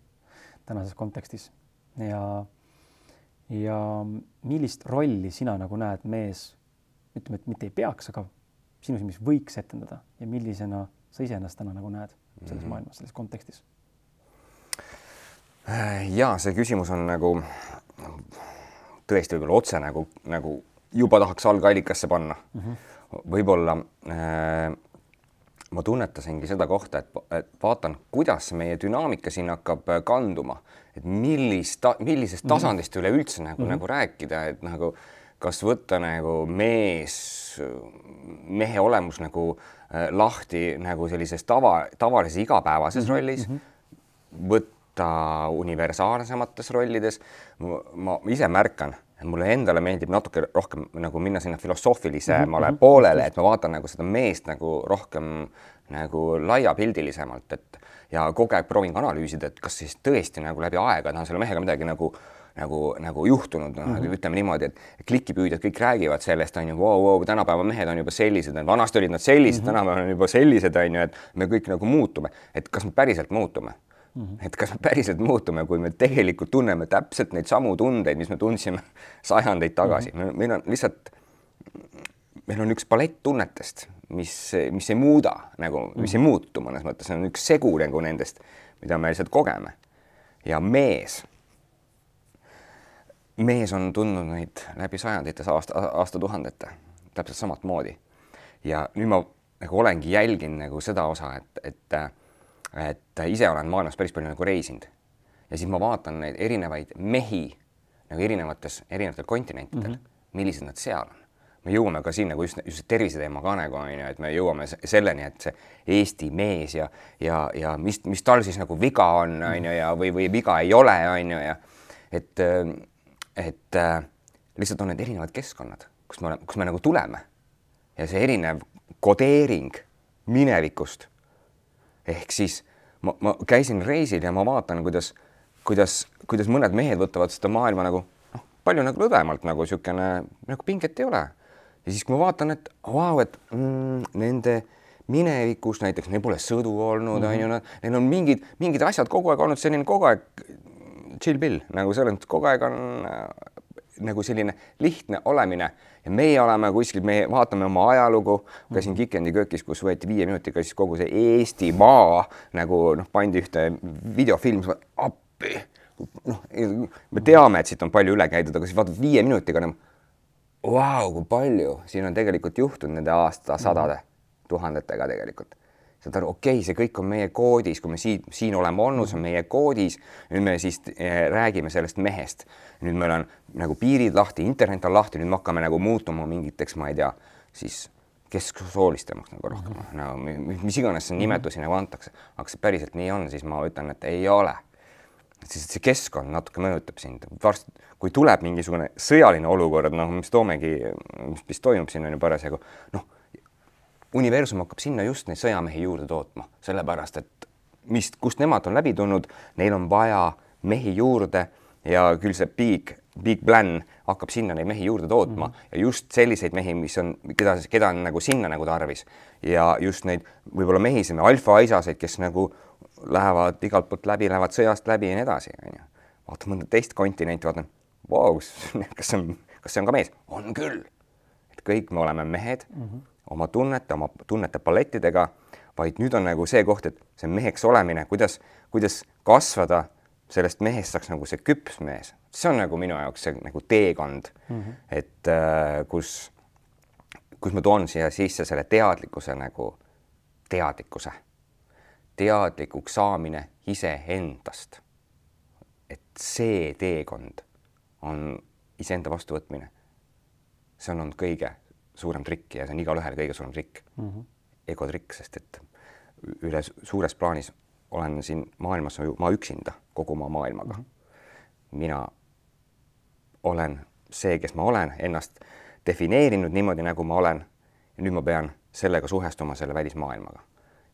tänases kontekstis? Ja ja millist rolli sina nagu näed mees, ütleme, et mitte ei peaks, aga sinu silmis võiks etendada ja millisena sa iseennast täna nagu näed selles mm -hmm. maailmas, selles kontekstis? ja see küsimus on nagu tõesti võib-olla otse nagu, nagu juba tahaks algallikasse panna mm. -hmm. võib-olla äh, ma tunnetasingi seda kohta, et, vaatan, kuidas meie dünaamika siin hakkab äh, kanduma, et millist, millisest mhm. tasandist mm -hmm. üleüldse nagu mm, -hmm. nagu rääkida, et nagu kas võtta nagu mees, mehe olemus nagu äh, lahti nagu sellises tava, tavalises igapäevases mm -hmm. rollis mm, -hmm. võtta universaalsemates rollides. ma ise märkan mulle endale meeldib natuke rohkem nagu minna sinna filosoofilisele mm -hmm. poolele, et ma vaatan nagu seda meest nagu rohkem nagu laiapildilisemalt, et ja kogu aeg proovin analüüsida, et kas siis tõesti nagu läbi aegade on selle mehega midagi nagu nagu, nagu juhtunud, noh mm -hmm. ütleme niimoodi, et klikipüüdjad kõik räägivad sellest, on ju, vau, vau, tänapäeva mehed on juba sellised, vanasti olid nad sellised mm, -hmm. tänapäeval on juba sellised, on ju, et me kõik nagu muutume, et kas me päriselt muutume. Et kas me päriselt muutume, kui me tegelikult tunneme täpselt neid samu tundeid, mis me tundsime sajandeid tagasi mm, -hmm. meil on lihtsalt, meil on üks palett tunnetest, mis, mis ei muuda nagu mm, -hmm. mis ei mhm. muutu mõnes mõttes, see on üks segu nagu nendest, mida me lihtsalt kogeme. ja mees, mees on tundnud neid läbi sajandites, aasta, aastatuhandete täpselt samat moodi. ja nüüd ma nagu olengi jälginud nagu seda osa, et, et et ise olen maailmas päris palju nagu reisinud ja siis ma vaatan neid erinevaid mehi nagu erinevates, erinevatel kontinentidel mm, -hmm. millised nad seal on. me jõuame ka siin nagu just, just tervise teema ka nagu on ju, et me jõuame selleni, et see Eesti mees ja, ja, ja mis, mis tal siis nagu viga on, on ju, ja või, või viga ei ole, on ju, ja et, et äh, lihtsalt on need erinevad keskkonnad, kus me oleme, kus me nagu tuleme ja see erinev kodeering minevikust ehk siis ma, ma käisin reisil ja ma vaatan, kuidas, kuidas, kuidas mõned mehed võtavad seda maailma nagu noh, palju nagu lõdvemalt nagu niisugune nagu pinget ei ole. ja siis, kui ma vaatan, et vau, et mm, nende minevikus näiteks neil pole sõdu olnud, on ju, nad, neil on mingid, mingid asjad kogu aeg olnud selline kogu aeg chill pill nagu selles mõttes kogu aeg on nagu selline lihtne olemine. Ja meie oleme kuskil, me vaatame oma ajalugu, käisin Kikendi köögis, kus võeti viie minutiga siis kogu see Eestimaa nagu noh, pandi ühte videofilm, appi, noh, me teame, et siit on palju üle käidud, aga siis vaatad viie minutiga enam nagu,, vau, kui palju siin on tegelikult juhtunud nende aastasadade, tuhandetega tegelikult saad aru, okei okay,, see kõik on meie koodis, kui me siin, siin oleme olnud, see on meie koodis. nüüd me siis eh, räägime sellest mehest. nüüd meil on nagu piirid lahti, internet on lahti, nüüd me hakkame nagu muutuma mingiteks, ma ei tea, siis kesksoolistemaks nagu rohkem mm, -hmm. no mis iganes see nimetusi nagu antakse, aga see päriselt nii on, siis ma ütlen, et ei ole. siis see keskkond natuke mõjutab sind, varsti, kui tuleb mingisugune sõjaline olukord, noh, mis toomegi, mis, mis toimub siin on ju parasjagu, noh universum hakkab sinna just neid sõjamehi juurde tootma, sellepärast et mis, kust nemad on läbi tulnud, neil on vaja mehi juurde ja küll see big, big plan hakkab sinna neid mehi juurde tootma mm -hmm. ja just selliseid mehi, mis on, keda, keda on nagu sinna nagu tarvis ja just neid võib-olla mehi, alfa-aisaseid, kes nagu lähevad igalt poolt läbi, lähevad sõjast läbi ja nii edasi, onju. vaatan mõnda teist kontinenti, vaatan, vau, kas on kas see on ka mees? on küll. et kõik me oleme mehed mm -hmm. Oma tunnete, oma tunnete palettidega, vaid nüüd on nagu see koht, et see meheks olemine, kuidas, kuidas kasvada sellest mehest saaks nagu see küps mees, see on nagu minu jaoks see nagu teekond mm, -hmm. et äh, kus, kus ma toon siia sisse selle teadlikkuse nagu teadlikkuse, teadlikuks saamine iseendast. et see teekond on iseenda vastuvõtmine. see on olnud kõige suurem trikk ja see on igale ühele kõige suurem trikk mm -hmm., egotrikk, sest et üle suures plaanis olen siin maailmas ma üksinda kogu oma maailmaga mm. -hmm. mina olen see, kes ma olen, ennast defineerinud niimoodi, nagu ma olen. ja nüüd ma pean sellega suhestuma selle välismaailmaga.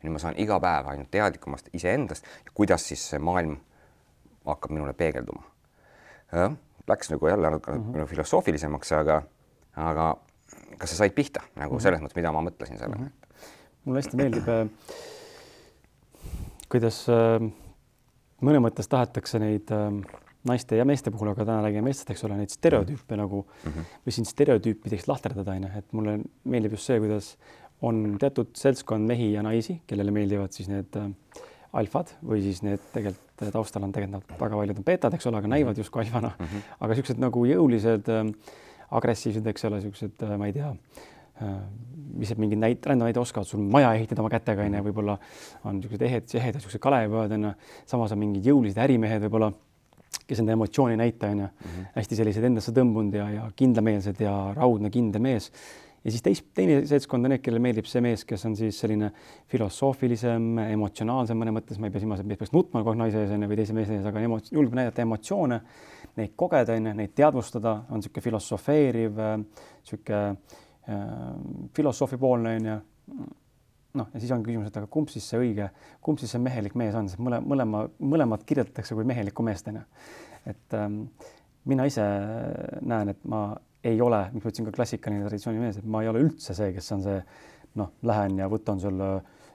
nüüd ma saan iga päev ainult teadlikumast iseendast ja kuidas siis see maailm hakkab minule peegelduma. Läks nagu jälle natuke mm -hmm. filosoofilisemaks, aga, aga kas sa said pihta nagu -hmm. selles mõttes, mida ma mõtlesin sellega mm? -hmm. mulle hästi meeldib äh kuidas äh, mõne mõttes tahetakse neid äh, naiste ja meeste puhul, aga täna räägime meestest, eks ole, neid stereotüüpe nagu mm -hmm. või siin stereotüüpideks lahterdada, onju, et mulle meeldib just see, kuidas on teatud seltskond mehi ja naisi, kellele meeldivad siis need äh, alfad või siis need tegelikult taustal on tegelikult väga paljud on beetad, eks ole, aga näivad justkui alfana mm, -hmm. aga siuksed nagu jõulised äh,, agressiivsed, eks ole, siuksed äh,, ma ei tea Äh, lihtsalt mingeid näit-, rändamaid oskavad sul maja ehitada oma kätega onju, võib-olla on niisugused ehed, ehedad niisugused Kalevipojad onju, samas on mingid jõulised ärimehed võib-olla, kes enda emotsiooni näita onju mm, -hmm. hästi sellised endasse tõmbunud ja, ja kindlameelsed ja raudne kindel mees. Ja siis teis, teine seltskond on need, kellele meeldib see mees, kes on siis selline filosoofilisem, emotsionaalsem mõne mõttes, ma ei pea silmas, et mees peaks nutma kogu aeg naise ees onju või teise mehe ees, aga emo-, julgeb näidata emotsioone, neid kogeda onju, neid teadvustada, on niisugune filosofeeriv, niisugune filosoofipoolne on ju. noh, ja siis on küsimus, et aga kumb siis see õige, kumb siis see mehelik mees on, sest mõle, mõlema, mõlemat kirjeldatakse kui mehelikku meest on ju. et ähm, mina ise näen, et ma ei ole, miks ma ütlesin ka klassikaline traditsiooni mees, et ma ei ole üldse see, kes on see noh, lähen ja võtan sulle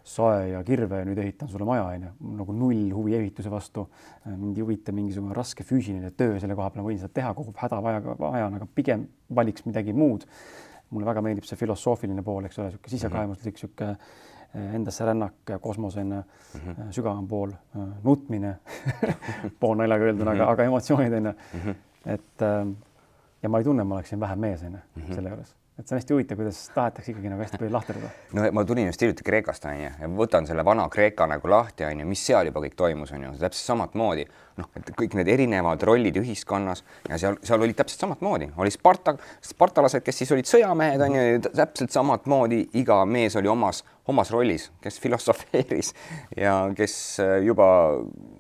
sae ja kirve ja nüüd ehitan sulle maja, onju, nagu null huvi ehituse vastu. mind ei huvita mingisugune raske füüsiline töö selle koha peal, ma võin seda teha kogu hädavajaga, vajan, aga pigem valiks midagi muud mulle väga meeldib see filosoofiline pool, eks ole, niisugune sisekaemuslik, niisugune eh, endasse rännak, kosmosena mm -hmm. sügavam pool, eh, nutmine poolnaljaga öelduna mm, -hmm. aga, aga emotsioonid on ju mm. -hmm. et ja ma ei tunne, ma oleksin vähem mees on ju mhm. selle juures et see on hästi huvitav, kuidas tahetakse ikkagi nagu hästi palju lahterdada. no ma tulin just hiljuti Kreekast onju ja võtan selle vana Kreeka nagu lahti onju, mis seal juba kõik toimus onju, täpselt samamoodi noh, et kõik need erinevad rollid ühiskonnas ja seal, seal olid täpselt samamoodi, oli Sparta, spartalased, kes siis olid sõjamehed onju, täpselt samamoodi iga mees oli omas, omas rollis, kes filosofeeris ja kes juba Äh,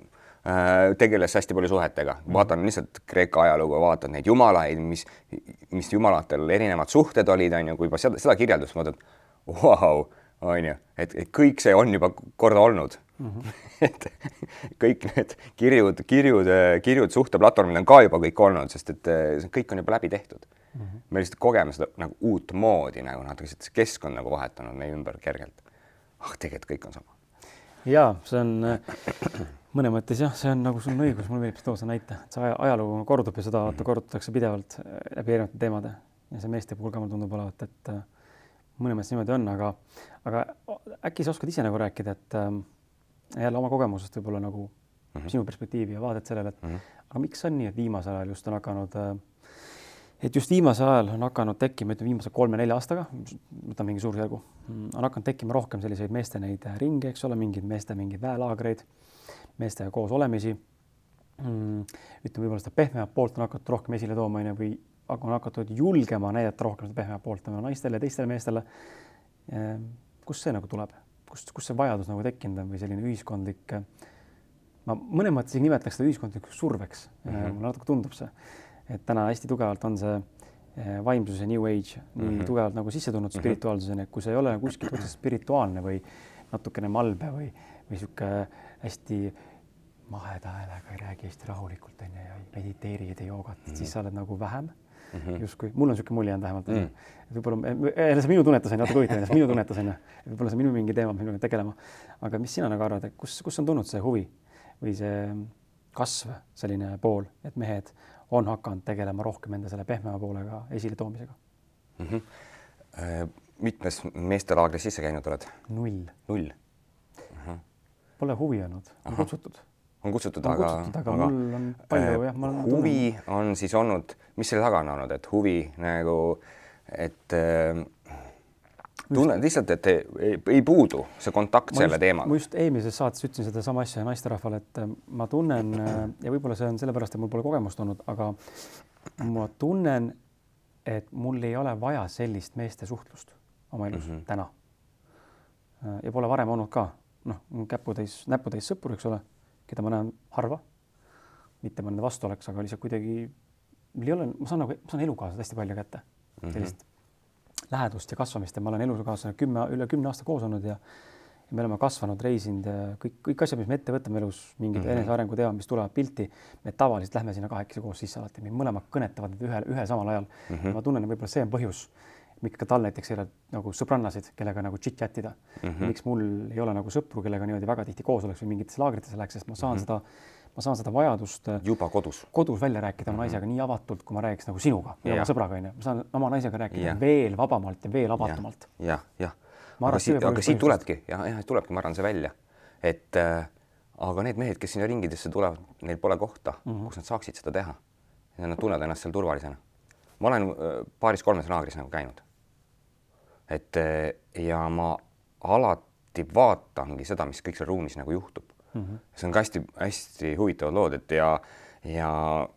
tegeles hästi palju suhetega, mhm. vaatan lihtsalt Kreeka ajalugu, vaatan neid jumalaid, mis, mis jumalatel erinevad suhted olid, on ju, kui juba seda, seda kirjeldust vaatad, vau, on ju, et, et kõik see on juba korda olnud mm. -hmm. et kõik need kirjud, kirjud, kirjud suhteplatvormil on ka juba kõik olnud, sest et see kõik on juba läbi tehtud mm. -hmm. me lihtsalt kogeme seda nagu uutmoodi nagu natuke, see keskkond nagu vahetunud meie ümber kergelt. ah, tegelikult kõik on sama. ja see on mõne mõttes jah, see on nagu sul on õigus, mulle meeldib tuua see näite, et see ajalugu kordub ja seda vaata korrutatakse pidevalt äh, läbi erinevate teemade ja see meeste puhul ka mulle tundub olevat, et äh, mõnes mõttes niimoodi on, aga, aga äkki sa oskad ise nagu rääkida, et äh, jälle oma kogemusest võib-olla nagu mm -hmm. sinu perspektiivi ja vaadet sellele, et mm -hmm. aga miks on nii, et viimasel ajal just on hakanud äh, et just viimasel ajal on hakanud tekkima, ütleme viimase kolme-nelja aastaga, võtame mingi suurusjärgu, mm, on hakanud tekkima rohkem selliseid meeste neid ringe, eks ole, mingeid meeste mingeid väelaagreid meestega koos olemisi mm,. ütleme, võib-olla seda pehmemat poolt on hakatud rohkem esile tooma, onju, või on hakatud julgema näidata rohkem seda pehmemat poolt oma naistele ja teistele meestele. Ehm, kust see nagu tuleb, kust, kust see vajadus nagu tekkinud on või selline ühiskondlik, ma mõnes mõttes ei nimetaks seda ühiskondlikuks surveks mm, -hmm. mulle natuke tundub see, et täna hästi tugevalt on see eh, vaimsuse New Age nii mm -hmm. tugevalt nagu sisse tulnud mhm. spirituaalsuseni, et kui sa ei ole kuskilt otsast spirituaalne või natukene malbe või, või niisugune hästi maheda häälega ei räägi hästi rahulikult onju ja ei mediteeri, ei tee joogat mm, -hmm. siis sa oled nagu vähem mm -hmm. justkui, mul on niisugune mulje jäänud vähemalt mm. -hmm. võib-olla, jälle see minu tunnetus on natuke huvitav, minu tunnetus on ju, võib-olla see minu mingi teema, millega tegelema. aga mis sina nagu arvad, et kus, kus on tulnud see huvi või see kasv, selline pool, et mehed on hakanud tegelema rohkem enda selle pehmema poolega esiletoomisega mm. -hmm. mitmes meestelaagris sisse käinud oled? null. null. Pole huvi olnud, on kutsutud. on kutsutud, on aga, kutsutud, aga, aga mul on palju jah, ma olen huvi tunnen. on siis olnud, mis selle taga on olnud, et huvi nagu, et äh, tunned lihtsalt, et ei, ei, ei puudu see kontakt ma selle just, teemaga. ma just eelmises saates ütlesin sedasama asja naisterahvale, et äh, ma tunnen äh, ja võib-olla see on sellepärast, et mul pole kogemust olnud, aga ma tunnen, et mul ei ole vaja sellist meeste suhtlust oma elus mm -hmm. täna. Äh, ja pole varem olnud ka, noh, käputäis, näputäis sõpru, eks ole, keda ma näen harva. mitte ma nende vastu oleks, aga lihtsalt kuidagi mul ei ole, ma saan nagu, ma saan elukaaslased hästi palju kätte mm, -hmm. sellist lähedust ja kasvamist ja ma olen elukaaslasega kümme, üle kümne aasta koos olnud ja ja me oleme kasvanud, reisinud ja kõik, kõik asjad, mis me ette võtame elus, mingid mm -hmm. enesearengu teemad, mis tulevad pilti, me tavaliselt lähme sinna kahekesi koos sisse alati, meid mõlemad kõnetavad ühe, ühe samal ajal mm. -hmm. ma tunnen, et võib-olla see on põhjus, miks ka tal näiteks ei ole nagu sõbrannasid, kellega nagu chit-chat ida mm. -hmm. miks mul ei ole nagu sõpru, kellega niimoodi väga tihti koos oleks või mingites laagrites läheks, sest ma saan mm -hmm. seda ma saan seda vajadust äh, juba kodus, kodus välja rääkida oma naisega nii avatult, kui ma räägiks nagu sinuga ja oma sõbraga onju, ma saan oma naisega rääkida ja. veel vabamalt ja veel avatumalt ja,. jah, jah aga siit, aga siit tulebki ja, ja tulebki, ma arvan, see välja, et äh, aga need mehed, kes sinna ringidesse tulevad, neil pole kohta mm, -hmm. kus nad saaksid seda teha. nad tunnevad ennast seal turvalisena. ma olen äh, paaris-kolmes laagris nagu käinud. Et äh, ja ma alati vaatangi seda, mis kõik seal ruumis nagu juhtub mm. -hmm. see on ka hästi-hästi huvitavad lood, et ja, ja,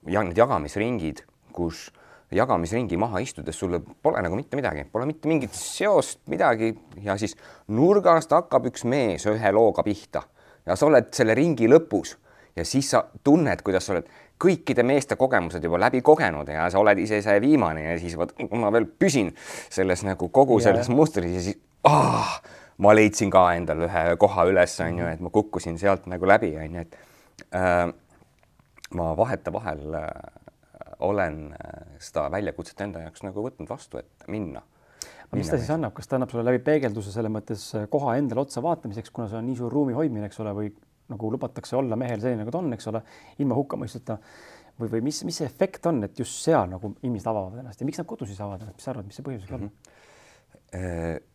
ja need jagamisringid, kus jagamisringi maha istudes sul pole nagu mitte midagi, pole mitte mingit seost, midagi ja siis nurgast hakkab üks mees ühe looga pihta ja sa oled selle ringi lõpus ja siis sa tunned, kuidas sa oled kõikide meeste kogemused juba läbi kogenud ja sa oled ise see viimane ja siis vot ma veel püsin selles nagu kogu yeah. selles mustris ja siis ah, ma leidsin ka endale ühe koha üles, on ju, et ma kukkusin sealt nagu läbi, on ju, et äh, ma vahetevahel äh, olen äh, seda väljakutset enda jaoks nagu võtnud vastu, et minna. mis ta siis annab, kas ta annab sulle läbi peegelduse selles mõttes äh, koha endale otsa vaatamiseks, kuna see on nii suur ruumi hoidmine, eks ole, või nagu lubatakse olla mehel selline, nagu ta on, eks ole, ilma hukkamõistuta või, või mis, mis see efekt on, et just seal nagu inimesed avavad ennast ja miks nad kodus siis avavad ennast, mis sa arvad, mis see põhjus võiks olla mm? -hmm.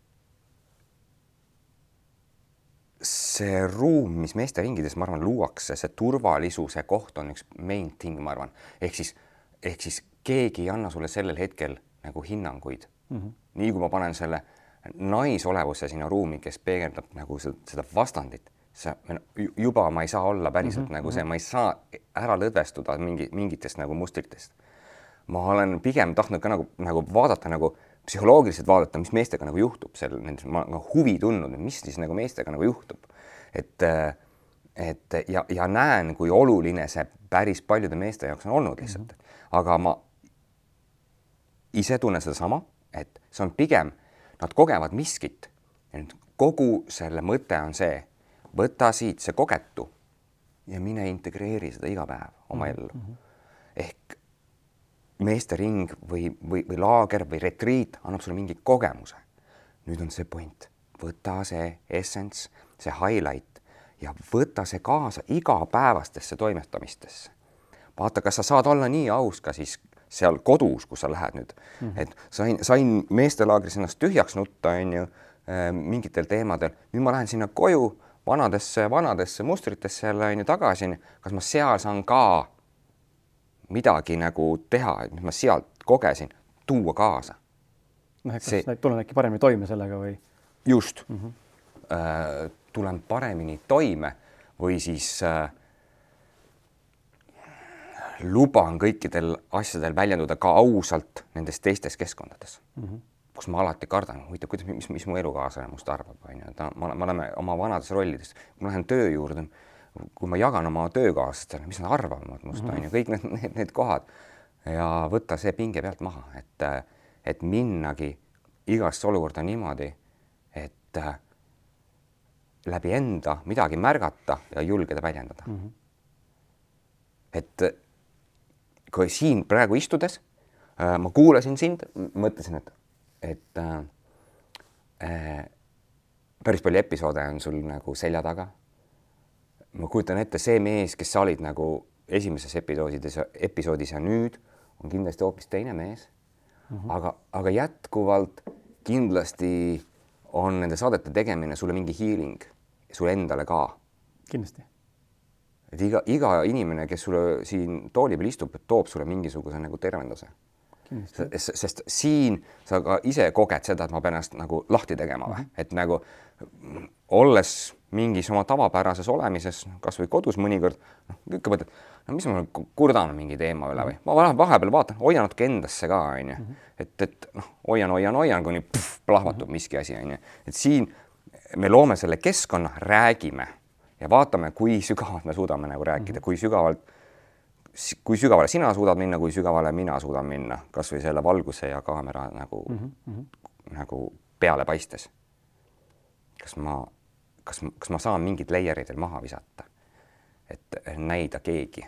see ruum, mis meesteringides, ma arvan, luuakse, see turvalisuse koht on üks main thing, ma arvan, ehk siis ehk siis keegi ei anna sulle sellel hetkel nagu hinnanguid mm. -hmm. nii kui ma panen selle naisolevuse sinna ruumi, kes peegeldab nagu seda, seda vastandit, sa juba ma ei saa olla päriselt mm -hmm. nagu see, ma ei saa ära lõdvestuda mingi mingitest nagu mustritest. ma olen pigem tahtnud ka nagu, nagu vaadata nagu psühholoogiliselt vaadata, mis meestega nagu juhtub seal, nendes ma olen nagu huvi tundnud, mis siis nagu meestega nagu juhtub. et, et ja, ja näen, kui oluline see päris paljude meeste jaoks on olnud lihtsalt mm. -hmm aga ma ise tunnen sedasama, et see on pigem, nad kogevad miskit kogu selle mõte on see, võta siit see kogetu ja mine integreeri seda iga päev oma ellu mm. -hmm. ehk meestering või, või, või laager või retriit annab sulle mingi kogemuse. nüüd on see point, võta see essence, see highlight ja võta see kaasa igapäevastesse toimetamistesse vaata, kas sa saad olla nii aus ka siis seal kodus, kus sa lähed nüüd mm, -hmm. et sain, sain meestelaagris ennast tühjaks nutta, on ju, äh, mingitel teemadel, nüüd ma lähen sinna koju vanadesse, vanadesse mustritesse jälle on ju tagasi, kas ma seal saan ka midagi nagu teha, et mis ma sealt kogesin, tuua kaasa. noh, et kas see... tulen äkki paremini toime sellega või? just mm, -hmm. äh, tulen paremini toime või siis äh, luban kõikidel asjadel väljenduda ka ausalt nendes teistes keskkondades mm, -hmm. Kus ma alati kardan, huvitav, kuidas, mis, mis mu elukaaslane must arvab, on ju, ta, me oleme oma vanades rollides, kui ma lähen töö juurde, kui ma jagan oma töökaaslastele, mis nad arvavad must mm, -hmm. on ju, kõik need, need, need kohad ja võtta see pinge pealt maha, et, et minnagi igasse olukorda niimoodi, et läbi enda midagi märgata ja julgeda väljendada mm. -hmm. et kui siin praegu istudes ma kuulasin sind, mõtlesin, et, et äh, äh, päris palju episoode on sul nagu selja taga. ma kujutan ette, see mees, kes sa olid nagu esimeses episoodides, episoodis ja nüüd on kindlasti hoopis teine mees mm. -hmm. aga, aga jätkuvalt kindlasti on nende saadete tegemine sulle mingi healing, sulle endale ka. kindlasti. et iga, iga inimene, kes sulle siin tooli peal istub, toob sulle mingisuguse nagu tervenduse. Sest siin sa ka ise koged seda, et ma pean ennast nagu lahti tegema või? Mm, -hmm. et nagu olles mingis oma tavapärases olemises, kasvõi kodus mõnikord, noh, ikka mõtled, no mis ma kurdan mingi teema üle või? Ma vahepeal vaatan, hoian natuke endasse ka, onju, et, et noh, hoian, hoian, hoian, kuni pff, plahvatub miski asi, onju, et siin me loome selle keskkonna, räägime ja vaatame, kui sügavalt me suudame nagu rääkida, kui sügavalt, kui sügavale sina suudad minna, kui sügavale mina suudan minna, kasvõi selle valguse ja kaamera nagu mm, -hmm. nagu peale paistes. kas ma kas, kas ma saan mingid layer'id veel maha visata, et näida keegi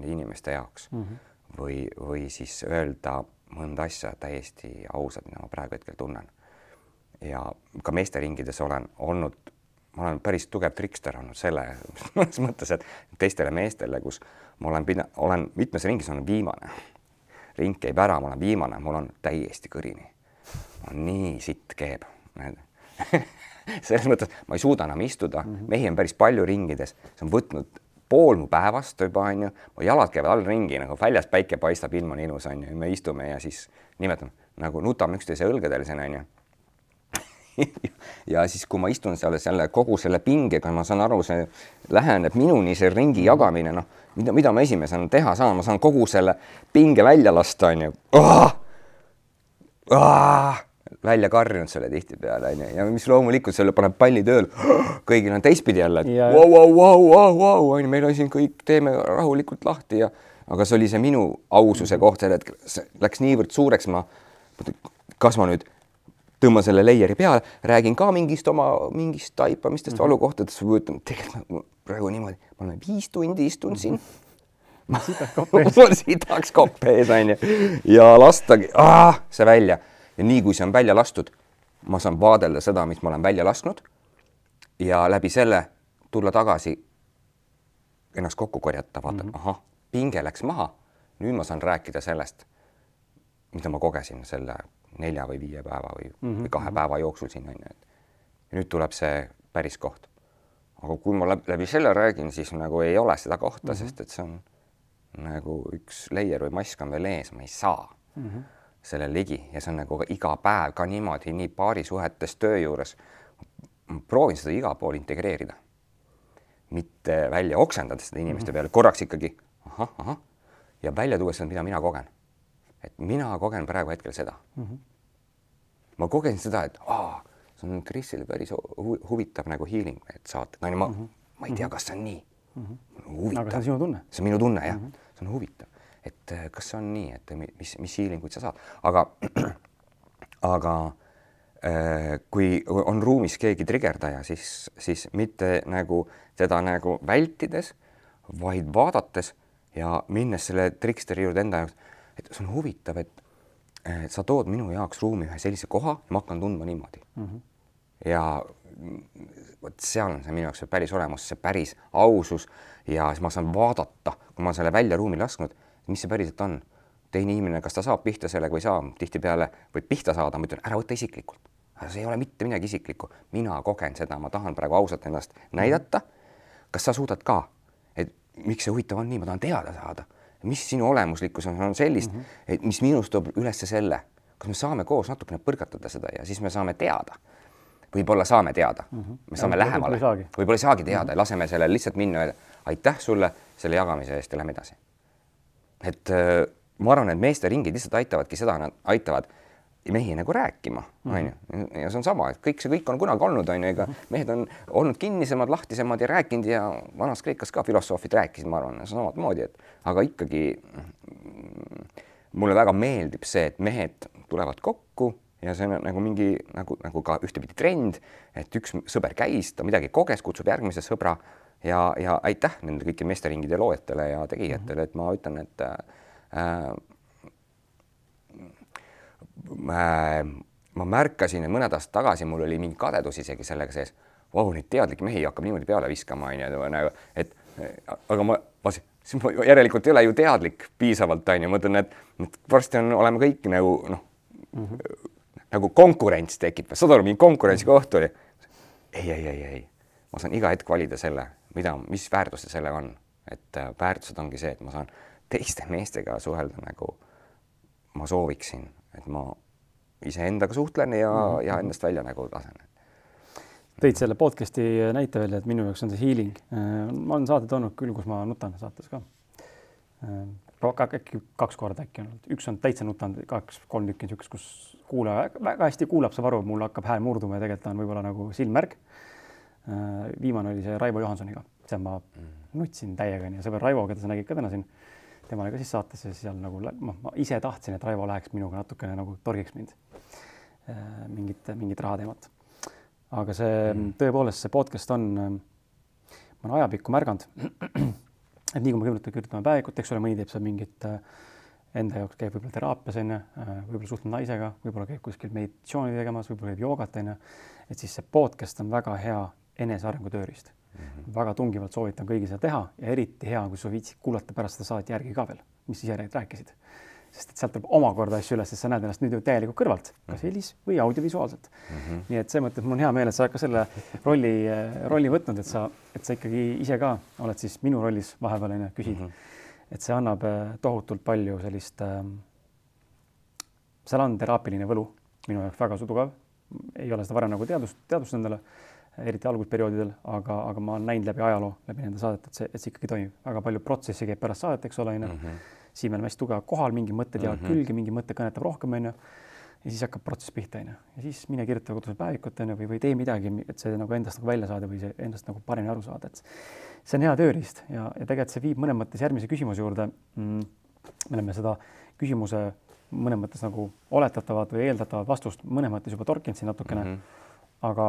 inimeste jaoks mm -hmm. või, või siis öelda mõnda asja täiesti ausalt, mida ma praegu hetkel tunnen. ja ka meesteringides olen olnud, ma olen päris tugev trikster olnud selle mõttes, et teistele meestele, kus ma olen pida-, olen mitmes ringis olen viimane. ring käib ära, ma olen viimane, mul on täiesti kõrini. nii sitt keeb selles mõttes ma ei suuda enam istuda mm, -hmm. mehi on päris palju ringides, see on võtnud pool mu päevast juba onju, mu jalad käivad all ringi nagu väljas päike paistab, ilm on ilus onju, me istume ja siis nimetame nagu nutame üksteise õlgedel siin onju ja siis, kui ma istun seal selle kogu selle pingega, ma saan aru, see läheneb minuni, see ringi jagamine, noh, mida, mida ma esimesena teha saan, ma saan kogu selle pinge välja lasta, onju välja karjunud selle tihtipeale onju ja mis loomulikult selle paneb palli tööle. kõigil on teistpidi jälle, et vau, vau, vau, vau, vau onju, meil on siin kõik, teeme rahulikult lahti ja aga see oli see minu aususe koht sel hetkel, see läks niivõrd suureks, ma, kas ma nüüd tõmban selle layer'i peale, räägin ka mingist oma mingist taipamistest mm -hmm. valukohtadest ütlen, tegelikult praegu niimoodi, ma olen viis tundi istunud siin mm. -hmm. mul sitaks kopp ees onju ja lastagi see välja ja nii kui see on välja lastud, ma saan vaadelda seda, mis ma olen välja lasknud ja läbi selle tulla tagasi, ennast kokku korjata, vaatan mm, -hmm. ahah, pinge läks maha, nüüd ma saan rääkida sellest, mida ma kogesin selle nelja või viie päeva või mm, -hmm. või kahe päeva jooksul siin on ju, et nüüd tuleb see päris koht. aga kui ma läbi, selle räägin, siis nagu ei ole seda kohta mm, -hmm. sest et see on nagu üks layer või mask on veel ees, ma ei saa mm. -hmm selle ligi ja see on nagu iga päev ka niimoodi, nii paarisuhetes, töö juures. proovin seda igal pool integreerida. mitte välja oksendada seda inimeste mm -hmm. peale, korraks ikkagi ahah, ahah ja välja tuua seda, mida mina kogen. et mina kogen praegu hetkel seda mm. -hmm. Ma kogen seda, et aa, see on Krisile päris hu huvitav nagu healing, need saated, no ma mm, -hmm. ma ei tea, kas see on nii mm. -hmm. huvitav. aga see on sinu tunne. see on minu tunne jah mm, -hmm. see on huvitav et äh, kas see on nii, et mis, mis healing uid sa saad, aga, aga äh, kui on ruumis keegi trigerdaja, siis, siis mitte nagu teda nagu vältides, vaid vaadates ja minnes selle triksteri juurde enda jaoks, et see on huvitav, et sa tood minu jaoks ruumi ühe sellise koha ja ma hakkan tundma niimoodi mm. -hmm. ja vot seal on see minu jaoks päris olemus, see päris ausus ja siis ma saan vaadata, kui ma selle välja ruumi lasknud mis see päriselt on. teine inimene, kas ta saab pihta sellega või ei saa, tihtipeale võib pihta saada, ma ütlen, ära võta isiklikult. see ei ole mitte midagi isiklikku, mina kogen seda, ma tahan praegu ausalt ennast näidata. kas sa suudad ka, et miks see huvitav on nii, ma tahan teada saada, mis sinu olemuslikkus on, on sellist mm, -hmm. et mis minus toob üles selle, kas me saame koos natukene põrgatada seda ja siis me saame teada võib-olla saame teada mm, -hmm. me saame ja, lähemale, võib-olla ei saagi teada mm, -hmm. laseme sellele lihtsalt minna, aitäh sulle selle jagamise eest ja lähme edasi et äh, ma arvan, et meesteringid lihtsalt aitavadki seda, nad aitavad mehi nagu rääkima, mhm. onju, ja see on sama, et kõik see kõik on kunagi olnud, onju, ega mhm. mehed on olnud kinnisemad, lahtisemad ja rääkinud ja vanas Kreekas ka filosoofid rääkisid, ma arvan, samamoodi, et aga ikkagi mulle väga meeldib see, et mehed tulevad kokku ja see on nagu mingi nagu, nagu ka ühtepidi trend, et üks sõber käis, ta midagi koges, kutsub järgmise sõbra ja, ja aitäh nende kõikide meesteringide loojatele ja tegijatele, et ma ütlen, et äh, äh, ma märkasin, et mõned aastad tagasi mul oli mingi kadedus isegi sellega sees. Vau, neid teadlikke mehi hakkab niimoodi peale viskama, onju, nagu, et aga ma vaatasin, siis ma järelikult ei ole ju teadlik piisavalt, on ju, ma ütlen, et, varsti on, oleme kõik nagu noh mm, -hmm. nagu konkurents tekib, saad aru, mingi konkurentsikoht oli. ei, ei, ei, ei, ma saan iga hetk valida selle, mida, mis väärtused sellega on, et äh, väärtused ongi see, et ma saan teiste meestega suhelda nagu ma sooviksin, et ma iseendaga suhtlen ja mm, -hmm. ja endast välja nagu lasen. tõid selle podcast'i näite välja, et minu jaoks on see healing. Äh, ma olen saate toonud küll, kus ma nutan saates ka. Äh, äkki kaks korda äkki olnud, üks on täitsa nutanud, kaks-kolm tükki niisugust, kus kuulaja väga hästi kuulab, saab aru, mul hakkab hääl murduma ja tegelikult on võib-olla nagu silmmärg. Äh, viimane oli see Raivo Johansoniga, seal ma mm. nutsin täiega, onju, sõber Raivo, keda sa nägid ka täna siin tema oli ka siis saates ja seal nagu noh, ma ise tahtsin, et Raivo läheks minuga natukene nagu torgiks mind äh, mingit, mingit rahateemat. aga see mm. tõepoolest, see podcast on, ma olen ajapikku märganud, et nii kui me kõigepealt kirjutame päevikut, eks ole, mõni teeb seal mingit äh, enda jaoks käib võib-olla teraapias onju, äh, võib-olla suhtleb naisega, võib-olla käib kuskil meditatsiooni tegemas, võib-olla käib joogat onju. et siis see podcast on väga hea enesearengu tööriist. Väga tungivalt soovitan kõigil seda teha ja eriti hea, kui sa viitsid kuulata pärast seda saadet järgi ka veel, mis ise rääkisid. sest et sealt tuleb omakorda asju üles, sest sa näed ennast nüüd ju täielikult kõrvalt, kas mhm. helis või audiovisuaalselt mm. -hmm. nii et selles mõttes mul on hea meel, et sa oled ka selle rolli, rolli võtnud, et sa, et sa ikkagi ise ka oled siis minu rollis vahepeal onju, küsid mm. -hmm. et see annab äh, tohutult palju sellist äh,, seal on teraapiline võlu minu jaoks väga tugev. ei ole seda varem nagu teadvust, teadvustanud endale eriti algusperioodidel, aga, aga ma olen näinud läbi ajaloo, läbi nende saadete, et see, et see ikkagi toimib, väga palju protsessi käib pärast saadet, eks ole, onju. Mhm. siin me oleme hästi tugevalt kohal, mingi mõtted jäävad mm -hmm. külge, mingi mõte kõnetab rohkem, onju. ja siis hakkab protsess pihta, onju. ja siis mine kirjuta kodus päevikut, onju, või, või tee midagi, et see nagu endast nagu välja saada või see endast nagu paremini aru saada, et see on hea tööriist ja, ja tegelikult see viib mõnes mõttes järgmise küsimuse juurde mm,. me oleme seda küsimuse mõnes mõttes nagu oletatavat või eeldatavat vastust mõnes mõttes juba torkinud siin natukene mm. -hmm. aga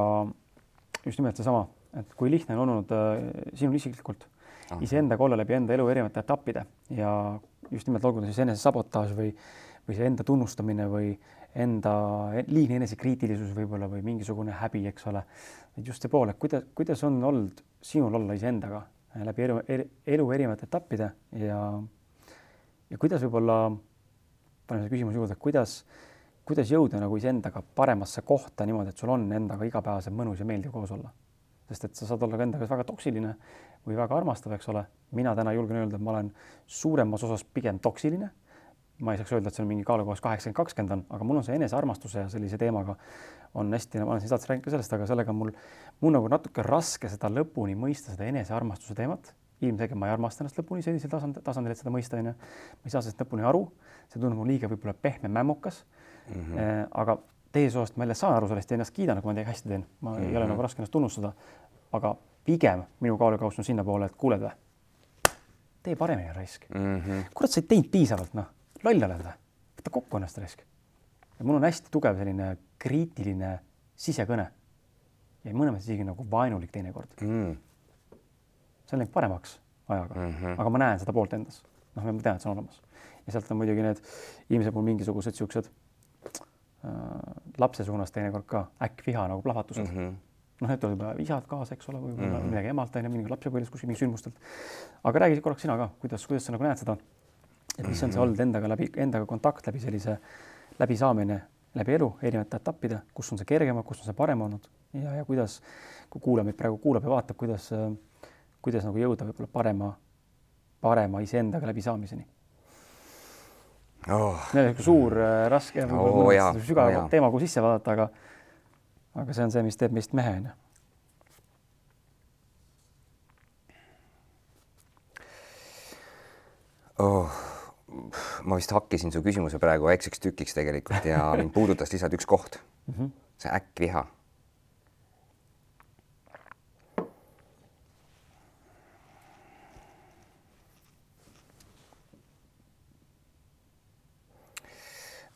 just nimelt seesama, et kui lihtne on olnud äh, sinul isiklikult iseendaga olla läbi enda elu erinevate etappide ja just nimelt olgu ta siis enesesabotaaž või, või see enda tunnustamine või enda liigne enesekriitilisus võib-olla või mingisugune häbi, eks ole. et just see pool, et kuidas, kuidas on olnud sinul olla iseendaga läbi elu, elu erinevate etappide ja, ja kuidas võib-olla, paneme selle küsimuse juurde, kuidas kuidas jõuda nagu iseendaga paremasse kohta niimoodi, et sul on endaga igapäevaselt mõnus ja meeldiv koos olla. sest et sa saad olla ka endaga väga toksiline või väga armastav, eks ole. mina täna julgen öelda, et ma olen suuremas osas pigem toksiline. ma ei saaks öelda, et see on mingi kaalukohas kaheksakümmend, kakskümmend on, aga mul on see enesearmastuse ja sellise teemaga on hästi, ma olen siin saates rääkinud ka sellest, aga sellega mul, mul nagu natuke raske seda lõpuni mõista, seda enesearmastuse teemat ilmselgelt ma ei armasta ennast lõpuni sellisel tasandil, tasandil, et seda mõista, onju. ma ei saa sellest lõpuni aru, see tundub mulle liiga võib-olla pehme mämmukas mm. -hmm. aga teisest osast ma jälle saan aru sellest ja ennast kiidan, kui ma midagi hästi teen, ma mm -hmm. ei ole mhm. nagu raske ennast tunnustada. aga pigem minu kaalukauss on sinnapoole, et kuuled või, tee paremini, raisk mm. -hmm. kurat, sa ei teinud piisavalt, noh, loll oled või, võta kokku ennast, raisk. ja mul on hästi tugev selline kriitiline sisekõne ja mõnes mõttes isegi nagu vaenulik teinekord mm.. see on läinud paremaks ajaga mm, -hmm. aga ma näen seda poolt endas, noh, ma tean, et see on olemas ja sealt on muidugi need ilmselt mul mingisugused äh, lapse suunas teinekord ka äkkviha nagu plahvatused mm. -hmm noh, need tulevad isad kaasa, eks ole, võib-olla mm -hmm. midagi emalt on ju, mingi lapsepõlves kuskil mingi sündmustelt. aga räägi korraks sina ka, kuidas, kuidas sa nagu näed seda, et mis on see mhm. olnud endaga läbi, endaga kontakt läbi sellise läbisaamine läbi elu erinevate etappide, kus on see kergem, kus on see parem olnud ja, ja kuidas, kui kuulaja meid praegu kuulab ja vaatab, kuidas, kuidas nagu jõuda võib-olla parema, parema iseendaga läbisaamiseni oh.. suur äh, raske oh, sügav oh, teema, kuhu sisse vaadata, aga aga see on see, mis teeb meist mehe onju. Oh, ma vist hakkisin su küsimuse praegu väikseks tükiks tegelikult ja mind puudutas lihtsalt üks koht mm, -hmm. see äkkviha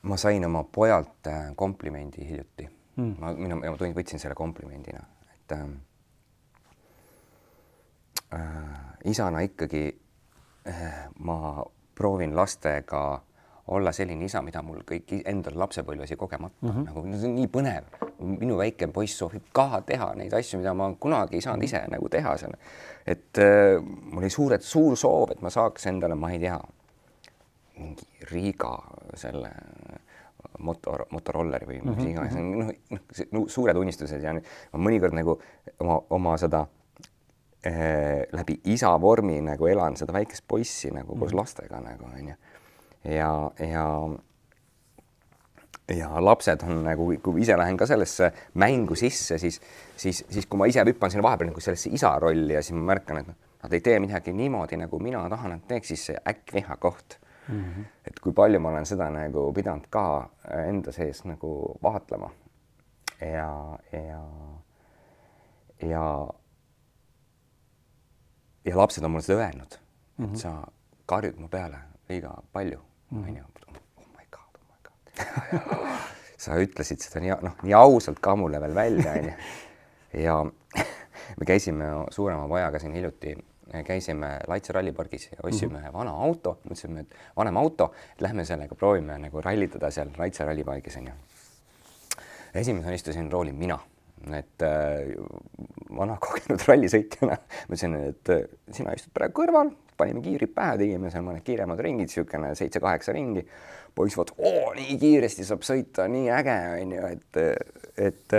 ma sain oma pojalt äh, komplimendi hiljuti mm.. ma, mina, ma võtsin selle komplimendina, et ähm, äh, isana ikkagi äh, ma proovin lastega olla selline isa, mida mul kõik endal lapsepõlves jäi kogemata mm, -hmm. nagu see on nii põnev. minu väike poiss soovib ka teha neid asju, mida ma kunagi ei saanud ise nagu teha seal. et äh, mul oli suured, suur soov, et ma saaks endale, ma ei tea, mingi Riiga selle motor, motorolleri või mis mm -hmm. iganes, noh, noh, noh, suured unistused ja ma mõnikord nagu oma, oma seda äh, läbi isa vormi nagu elan seda väikest poissi nagu mm -hmm. koos mhm. lastega nagu onju. ja, ja ja lapsed on nagu, kui ise lähen ka sellesse mängu sisse, siis, siis, siis kui ma ise hüppan sinna vahepeal nagu sellesse isa rolli ja siis ma märkan, et noh, nad ei tee midagi niimoodi, nagu mina tahan, et teeks, siis see äkkviha koht mm. -hmm. et kui palju ma olen seda nagu pidanud ka enda sees nagu vaatlema ja, ja, ja, ja lapsed on mulle seda öelnud mm, -hmm. et sa karjud mu peale liiga palju, onju. oh my god, oh my god sa ütlesid seda nii, noh, nii ausalt ka mulle veel välja, onju. ja me käisime suurema pojaga siin hiljuti käisime Laitse rallipargis ja ostsime mm -hmm. ühe vana auto, mõtlesime, et vanem auto, et lähme sellega proovime nagu rallitada seal Laitse rallipargis onju. esimesena istusin rooli mina, et äh, vana kogenud rallisõitjana mõtlesin, et äh, sina istud praegu kõrval, panime kiirid pähe, tegime seal mõned kiiremad ringid, niisugune seitse-kaheksa ringi poiss vaatas, oo, nii kiiresti saab sõita, nii äge onju, et, et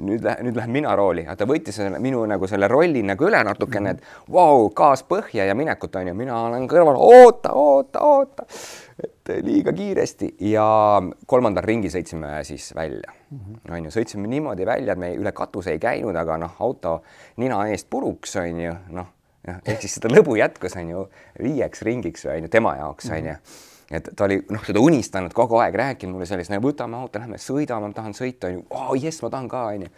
nüüd lähe, nüüd lähen mina rooli, ta võttis selle minu nagu selle rolli nagu üle natukene, et vau, gaas põhja ja minekut onju, mina olen kõrval, oota, oota, oota, et liiga kiiresti. Ja kolmandal ringi sõitsime siis välja. Onju, sõitsime niimoodi välja, et me üle katuse ei käinud, aga noh, auto nina eest puruks onju, noh, ehk siis seda lõbu jätkus onju viieks ringiks onju tema jaoks onju. mm -hmm et ta oli noh, seda unistanud kogu aeg, rääkinud mulle sellist, võtame auto, lähme sõidame, ma tahan sõita, onju, oh jess, ma tahan ka, onju.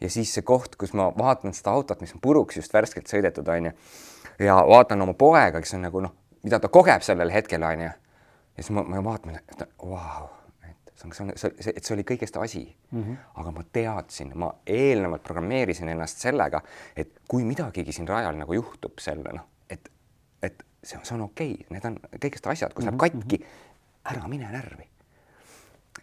ja siis see koht, kus ma vaatan seda autot, mis on puruks just värskelt sõidetud, onju. ja vaatan oma poega, kes on nagu noh, mida ta kogeb sellel hetkel, onju. ja siis ma, ma vaatan, et vau wow,, et see on, see on, see, et see oli kõigest asi mm. -hmm. aga ma teadsin, ma eelnevalt programmeerisin ennast sellega, et kui midagigi siin rajal nagu juhtub selle noh, see on, see on okei okay., need on kõigest asjad, kui sa oled mhm, katki, mhm. ära mine närvi.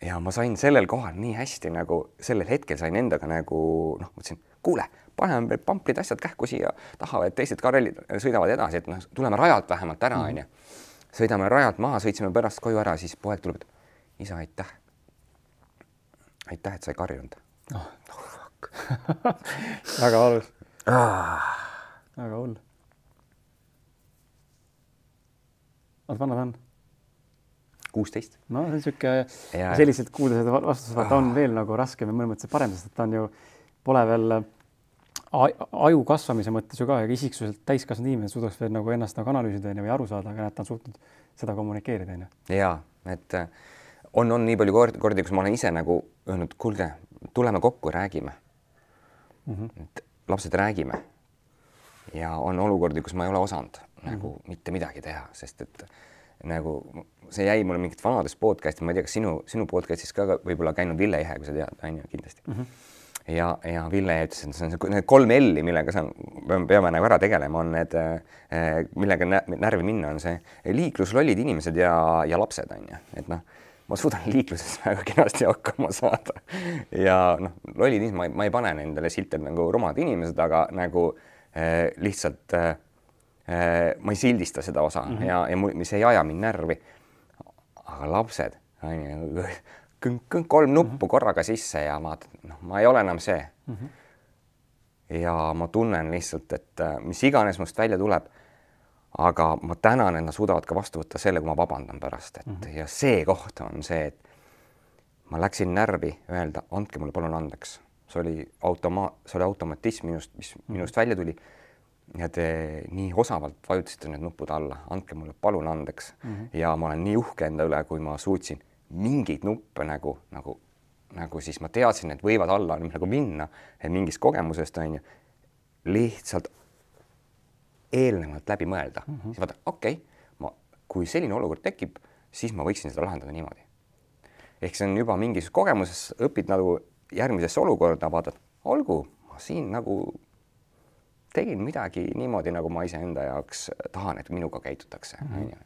ja ma sain sellel kohal nii hästi nagu sellel hetkel sain endaga nagu noh, mõtlesin, kuule, paneme pamplid asjad kähku siia taha, et teised ka rallid sõidavad edasi, et noh, tuleme rajalt vähemalt ära, mhm. onju. sõidame rajalt maha, sõitsime pärast koju ära, siis poeg tuleb, et isa, aitäh. aitäh, et sa ei karjunud oh.. väga valus ah.. väga hull oota, vanad on? kuusteist. no see on niisugune, sellised kuulda seda vastust vaata on veel nagu raskem ja mõnes mõttes parem, sest et ta on ju, pole veel aju kasvamise mõttes ju ka, ega isiksuselt täiskasvanud inimene suudaks veel nagu ennast nagu analüüsida onju või aru saada, aga näed, ta on suutnud seda kommunikeerida onju. ja et äh, on, on nii palju kordi, kordi, kus ma olen ise nagu öelnud, kuulge, tuleme kokku, räägime mm. -hmm. et lapsed, räägime. ja on olukordi, kus ma ei ole osanud nagu mitte midagi teha, sest et nagu see jäi mulle mingit vanadest podcast'i, ma ei tea, kas sinu, sinu podcast'is ka võib-olla käinud Ville Ihe, kui sa tead, on ju, kindlasti. Mm. -hmm ja, ja Ville ütles, et see on need kolm L-i, millega sa peame, nagu ära tegelema, on need, eh, millega närvi minna, on see liikluslollid inimesed ja, ja lapsed on ju, et noh, ma suudan liikluses väga kenasti hakkama saada. Ja noh, lollid inimesed, ma ei, pane nendele silte nagu rumalad inimesed, aga nagu eh, lihtsalt eh, ma ei sildista seda osa mm -hmm. ja, ja mis ei aja mind närvi. aga lapsed, onju, kolm nuppu mm -hmm. korraga sisse ja vaatad, noh, ma ei ole enam see mm. -hmm. ja ma tunnen lihtsalt, et äh, mis iganes must välja tuleb, aga ma tänan, et nad suudavad ka vastu võtta selle, kui ma vabandan pärast, et mm -hmm. ja see koht on see, et ma läksin närvi öelda, andke mulle palun andeks, see oli automa-, see oli automatism minust, mis minust välja tuli ja te nii osavalt vajutasite need nupud alla, andke mulle palun andeks mm. -hmm. ja ma olen nii uhke enda üle, kui ma suutsin mingeid nuppe nagu, nagu, nagu siis ma teadsin, et võivad alla nagu minna mingist kogemusest on ju, lihtsalt eelnevalt läbi mõelda mm, -hmm. siis vaata, okei okay,, ma, kui selline olukord tekib, siis ma võiksin seda lahendada niimoodi. ehk see on juba mingis kogemuses, õpid nagu järgmisesse olukorda, vaatad, olgu, ma siin nagu tegin midagi niimoodi, nagu ma iseenda jaoks tahan, et minuga käitutakse, mhm. onju.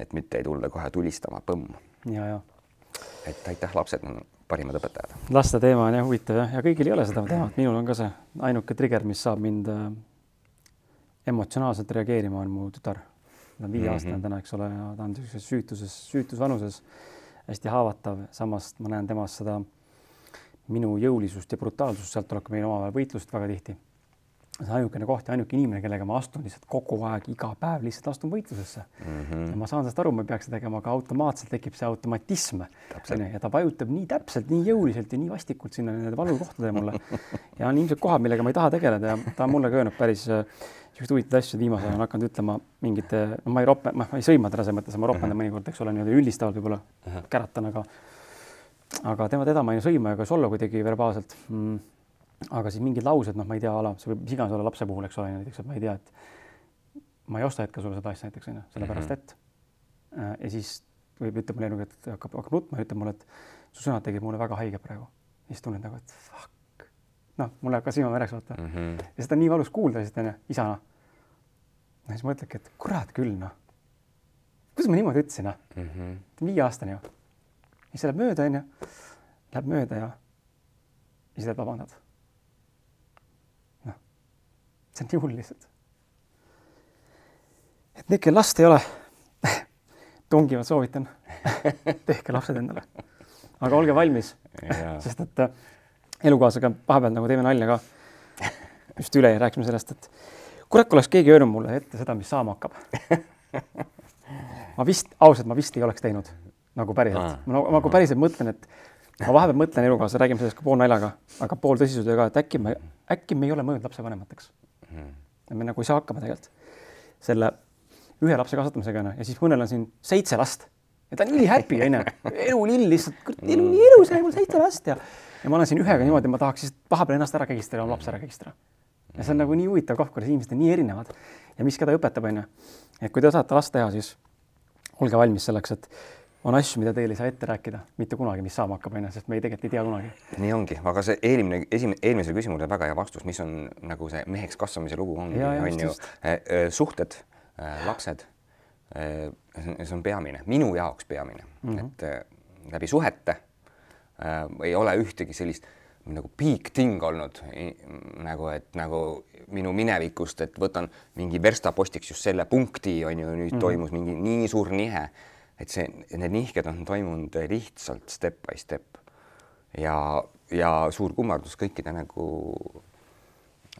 et mitte ei tulda kohe tulistama, põmm. ja, ja. et aitäh, lapsed on parimad õpetajad. laste teema on jah huvitav jah, ja kõigil ei ole seda teemat, minul on ka see ainuke trigger, mis saab mind äh, emotsionaalselt reageerima, on mu tütar. ta on viieaastane mm -hmm. täna, eks ole, ja ta on niisuguses süütuses, süütusvanuses, hästi haavatav, samas ma näen temas seda minu jõulisust ja brutaalsust, sealt tuleb ka meil omavahel võitlust väga tihti see on ainukene koht ja ainuke inimene, kellega ma astun lihtsalt kogu aeg, iga päev lihtsalt astun võitlusesse mm. -hmm. ja ma saan sellest aru, ma ei peaks seda tegema, aga automaatselt tekib see automatism. ja ta vajutab nii täpselt, nii jõuliselt ja nii vastikult sinna nende valukohtadele mulle. ja on ilmselt kohad, millega ma ei taha tegeleda ja ta on mulle ka öelnud päris äh, siukseid huvitavaid asju, viimasel ajal on hakanud ütlema mingite, no ma ei rope, ma ei sõima teda selles mõttes, ma ropendan mm -hmm. mõnikord, eks ole, niimoodi üldistavalt võib-olla mm -hmm. käratan, aga aga tema, teda ma ei sõima ega solva kuidagi verbaalselt mm aga siis mingid laused, noh, ma ei tea, ala, see võib mis iganes olla lapse puhul, eks ole, näiteks, et ma ei tea, et ma ei osta hetkel sulle seda asja näiteks onju, sellepärast mhm. et äh, ja siis võib, ütleb mulle nagu, et hakkab, hakkab nutma ja ütleb mulle, et su sõnad tegid mulle väga haiget praegu. ja siis tunnen nagu, et fuck. noh, mul läheb ka silmamereks vaata mm. -hmm. ja seda on nii valus kuulda lihtsalt onju, isana. ja siis mõtledki, et kurat küll noh. kuidas ma niimoodi ütlesin noh mm -hmm., viieaastane ju. ja siis läheb mööda onju, läheb mööda ja siis läheb vabandad see on hull lihtsalt. et need, kel last ei ole, tungivalt soovitan tehke lapsed endale. aga olge valmis, sest et äh, elukaaslasega vahepeal nagu teeme nalja ka. just üle rääkisime sellest, et kurat, kui oleks keegi öelnud mulle ette seda, mis saama hakkab. ma vist, ausalt, ma vist ei oleks teinud nagu päriselt, ma nagu päriselt mõtlen, et ma vahepeal mõtlen elukaaslasele, räägime sellest ka pool naljaga, aga pool tõsisusega, et äkki me, äkki me ei ole mõelnud lapsevanemateks mm.. me nagu ei saa hakkama tegelikult selle ühe lapse kasvatamisega onju ja siis mõnel on siin seitse last ja ta on ülihappy onju, elu lill lihtsalt, elu nii ilus, mul seitse last ja ja ma olen siin ühega niimoodi, ma tahaks siis vahepeal ennast ära kägistada, oma lapse ära kägistada. ja see on nagu nii huvitav koht, kuidas inimesed on nii erinevad ja mis keda õpetab, onju. et kui te tahate last teha, siis olge valmis selleks, et on asju, mida teil ei saa ette rääkida mitte kunagi, mis saama hakkab, onju, sest me ei tegelikult ei tea kunagi. nii ongi, aga see eelmine, esimene, eelmisele küsimusele väga hea vastus, mis on nagu see meheks kasvamise lugu ongi, on ju äh, äh, suhted äh,, lapsed see on peamine, minu jaoks peamine mm, -hmm. et läbi suhete äh, ei ole ühtegi sellist nagu big thing olnud nagu, et nagu minu minevikust, et võtan mingi verstapostiks just selle punkti on ju, nüüd mm -hmm. toimus mingi nii suur nihe et see, need nihked on toimunud lihtsalt step by step ja, ja suur kummardus kõikide nagu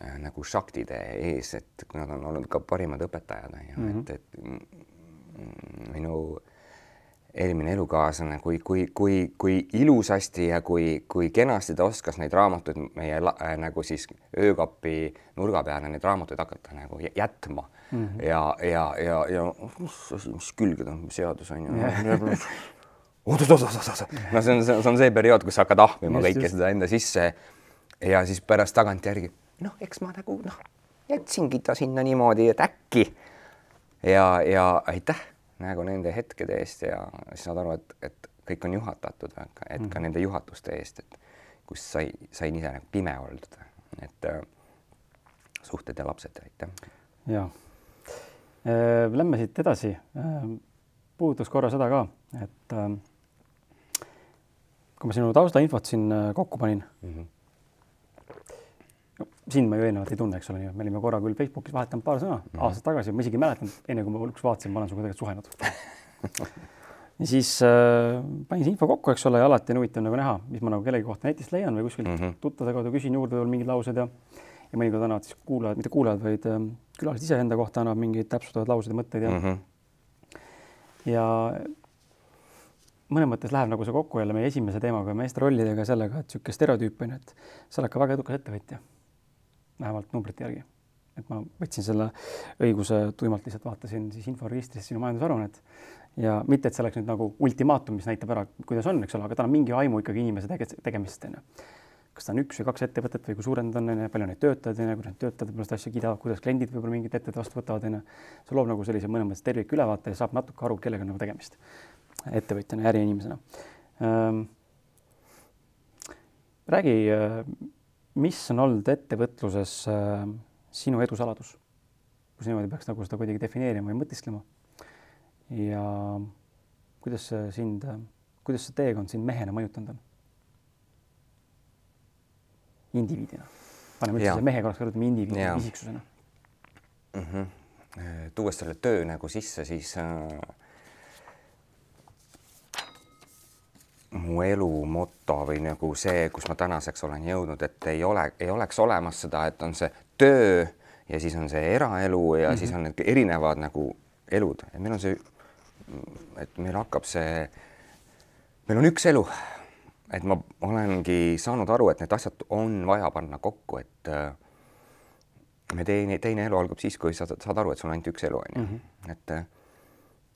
äh, nagu šaktide ees, et nad on olnud ka parimad õpetajad, on ju mm, -hmm. et, et minu eelmine elukaaslane, kui, kui, kui, kui ilusasti ja kui, kui kenasti ta oskas neid raamatuid meie äh, nagu siis öökapi nurga peale neid raamatuid hakata nagu jätma mm -hmm. ja, ja, ja, ja mis külgede seadus on ju oot-oot-oot-oot-oot, no see on, see on see periood, kus sa hakkad ahmima kõike just. seda enda sisse ja siis pärast tagantjärgi noh, eks ma nagu noh, jätsingi ta sinna niimoodi, et äkki ja, ja aitäh nagu nende hetkede eest ja siis saad aru, et, et kõik on juhatatud, et ka mm -hmm. nende juhatuste eest, et kus sai, sain ise nagu pime oldud, et äh, suhted ja lapsed, aitäh. ja lähme siit edasi. Äh, puudutas korra seda ka, et äh, kui ma sinu taustainfot siin kokku panin mm. -hmm. No, sind ma ju eelnevalt ei tunne, eks ole, me olime korra küll Facebookis vahetanud paar sõna mm -hmm. aastaid tagasi, ma isegi ei mäletanud, enne kui ma lõpuks vaatasin, ma olen sinuga tegelikult suhelnud ja siis äh, panin see info kokku, eks ole, ja alati on huvitav nagu näha, mis ma nagu kellegi kohta netist leian või kuskilt mm -hmm. tuttavate kaudu küsin juurde veel mingid laused ja ja mõnikord annavad siis kuulajad, mitte kuulajad, vaid äh, külalised ise enda kohta annavad mingeid täpsustavaid lauseid ja mõtteid ja mm. -hmm. ja mõnes mõttes läheb nagu see kokku jälle meie esimese teemaga, meeste rollidega, sellega, et niisugune stereotüüp on ju, et sa oled ka väga edukas ettevõtja. vähemalt numbrite järgi. et ma võtsin selle õiguse tuimalt, lihtsalt vaatasin siis inforegistrist sinu majandusaruannet ja mitte, et see oleks nüüd nagu ultimaatum, mis näitab ära, kuidas on, eks ole, aga tal on mingi aimu ikkagi inimese tege tegemist on ju kas ta on üks või kaks ettevõtet või kui suured nad on, onju, palju neid töötajaid on, kuidas töötajad võib-olla seda asja kiidavad, kuidas kliendid võib-olla mingit ettevõtet vastu võtavad, onju. see loob nagu sellise mõnes mõttes tervikülevaate ja saab natuke aru, kellega on nagu tegemist ettevõtjana, äriinimesena ähm,. räägi, mis on olnud ettevõtluses äh, sinu edu saladus? kus niimoodi peaks nagu seda kuidagi defineerima või mõtisklema? ja kuidas sind, kuidas see teekond sind mehena mõjutanud on? Indiviidina, paneme üldse mehe korraks kõrvale, indiviidi, isiksusena mm. -hmm. tuues selle töö nagu sisse, siis äh, mu elu moto või nagu see, kus ma tänaseks olen jõudnud, et ei ole, ei oleks olemas seda, et on see töö ja siis on see eraelu ja mm -hmm. siis on need erinevad nagu elud, et meil on see, et meil hakkab see, meil on üks elu, et ma olengi saanud aru, et need asjad on vaja panna kokku, et äh, me teine, teine elu algab siis, kui sa saad aru, et sul on ainult üks elu, on ju, mhm. et äh,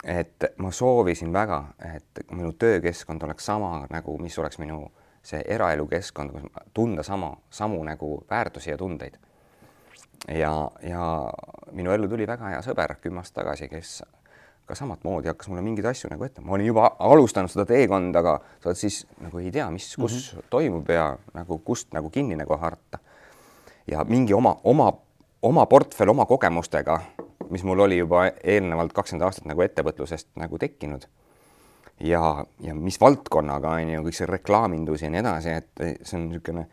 et ma soovisin väga, et minu töökeskkond oleks sama nagu, mis oleks minu see eraelu keskkond, kus tunda sama, samu nagu väärtusi ja tundeid. ja, ja minu ellu tuli väga hea sõber kümme aastat tagasi, kes ka samamoodi hakkas mulle mingeid asju nagu ette, ma olin juba alustanud seda teekonda, aga sa oled siis nagu ei tea, mis, kus mm -hmm. toimub ja nagu kust nagu kinni nagu haarata. ja mingi oma, oma, oma portfell oma kogemustega mis mul oli juba eelnevalt kakskümmend aastat nagu ettevõtlusest nagu tekkinud. ja, ja mis valdkonnaga on ju kõik see reklaamindus ja nii edasi, et see on niisugune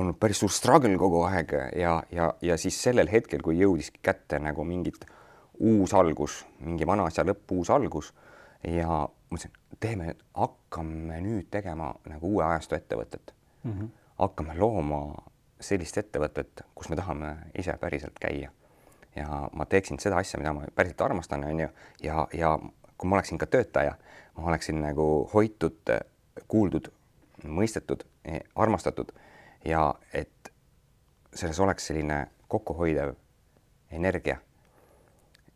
olnud päris suur struggle kogu aeg ja, ja, ja siis sellel hetkel, kui jõudis kätte nagu mingit uus algus, mingi vana asja lõpp, uus algus ja mõtlesin, teeme, hakkame nüüd tegema nagu uue ajastu ettevõtet mm. -hmm. hakkame looma sellist ettevõtet, kus me tahame ise päriselt käia ja ma teeksin seda asja, mida ma päriselt armastan, on ju, ja, ja kui ma oleksin ka töötaja, ma oleksin nagu hoitud, kuuldud, mõistetud, armastatud ja et selles oleks selline kokkuhoidev energia.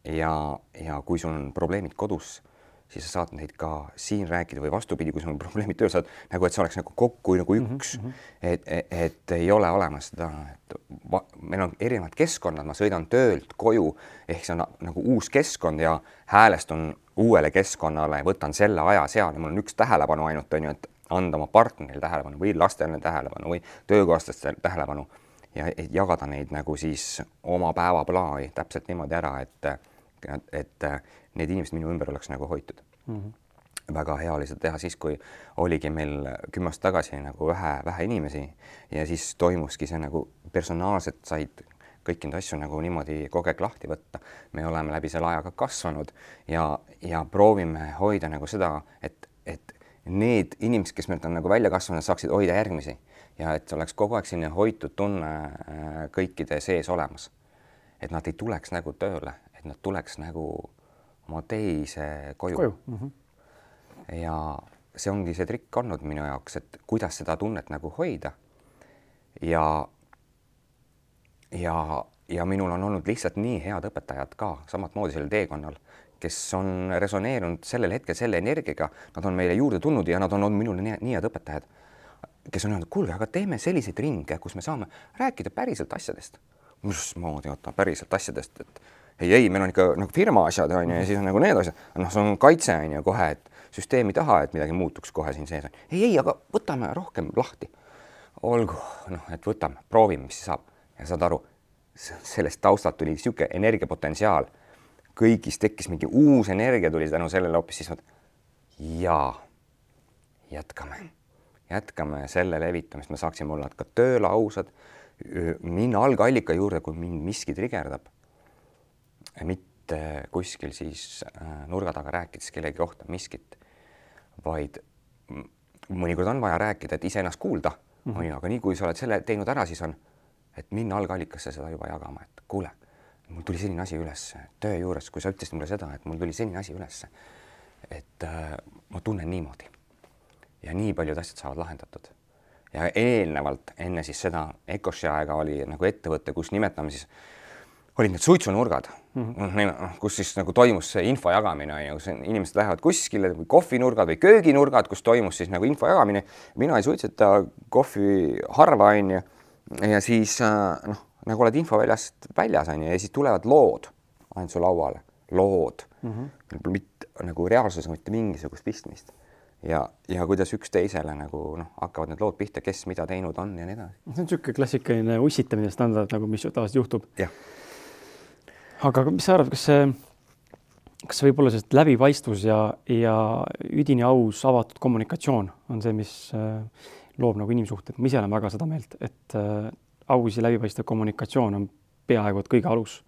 Ja, ja kui sul on probleemid kodus siis sa saad neid ka siin rääkida või vastupidi, kui sul on probleemid tööl, saad nagu, et see oleks nagu kokku nagu mhm, üks mm, -hmm. et, et, et ei ole olemas seda, et va, meil on erinevad keskkonnad, ma sõidan töölt koju ehk see on nagu uus keskkond ja häälestun uuele keskkonnale, võtan selle aja seal ja mul on üks tähelepanu ainult on ju, et anda oma partnerile tähelepanu või lastele tähelepanu või töökaaslastele tähelepanu ja jagada neid nagu siis oma päevaplaani täpselt niimoodi ära, et et, et need inimesed minu ümber oleks nagu hoitud mm. -hmm väga hea oli seda teha siis, kui oligi meil kümme aastat tagasi nagu vähe, vähe inimesi ja siis toimuski see nagu personaalselt said kõiki neid asju nagu niimoodi kogu aeg lahti võtta. me oleme läbi selle ajaga kasvanud ja, ja proovime hoida nagu seda, et, et need inimesed, kes meilt on nagu välja kasvanud, saaksid hoida järgmisi ja et oleks kogu aeg selline hoitud tunne äh, kõikide sees olemas. et nad ei tuleks nagu tööle, et nad tuleks nagu oma teise koju, koju.. Mm -hmm. ja see ongi see trikk olnud minu jaoks, et kuidas seda tunnet nagu hoida. ja, ja, ja minul on olnud lihtsalt nii head õpetajad ka samamoodi sellel teekonnal, kes on resoneerunud sellel hetkel selle energiaga, nad on meile juurde tulnud ja nad on olnud minule nii, nii head õpetajad, kes on öelnud, kuulge, aga teeme selliseid ringe, kus me saame rääkida päriselt asjadest. mismoodi, oota, päriselt asjadest, et ei, ei, meil on ikka nagu firma asjad on ju ja siis on nagu need asjad, noh, see on kaitse on ju kohe, et süsteemi taha, et midagi muutuks kohe siin sees. ei, ei, aga võtame rohkem lahti. olgu, noh, et võtame, proovime, mis saab ja saad aru, sellest taustalt tuli niisugune energiapotentsiaal. kõigis tekkis mingi uus energia tuli tänu sellele hoopis siis ja jätkame, jätkame selle levitamist, me saaksime olla ka tööl ausad, minna algallika juurde, kui mind miski trigerdab mitte kuskil siis äh, nurga taga rääkides kellegi kohta miskit, vaid mõnikord on vaja rääkida, et iseennast kuulda. Mm, -hmm. on ju, aga nii kui sa oled selle teinud ära, siis on, et minna algallikasse seda juba jagama, et kuule, mul tuli selline asi üles töö juures, kui sa ütlesid mulle seda, et mul tuli selline asi üles, et äh, ma tunnen niimoodi. Ja nii paljud asjad saavad lahendatud. Ja eelnevalt enne siis seda Ecoshi aega oli nagu ettevõte, kus nimetame siis olid need suitsunurgad mm, -hmm. kus siis nagu toimus see info jagamine, on ju, inimesed lähevad kuskile või kohvinurgad või kööginurgad, kus toimus siis nagu info jagamine. mina ei suitseta kohvi harva, on ju. ja siis äh, noh, nagu oled infoväljast väljas, on ju, ja siis tulevad lood ainult su lauale, lood mm. -hmm. mitte nagu reaalsusega mitte mingisugust pistmist ja, ja kuidas üksteisele nagu noh, hakkavad need lood pihta, kes mida teinud on ja nii edasi. see on niisugune klassikaline ussitamine standard nagu, mis tavaliselt juhtub. jah aga mis sa arvad, kas see, kas see võib olla sellest läbipaistvus ja, ja üdini aus avatud kommunikatsioon on see, mis äh, loob nagu inimsuhted, ma ise olen väga seda meelt, et äh, aus ja läbipaistev kommunikatsioon on peaaegu et kõige alus.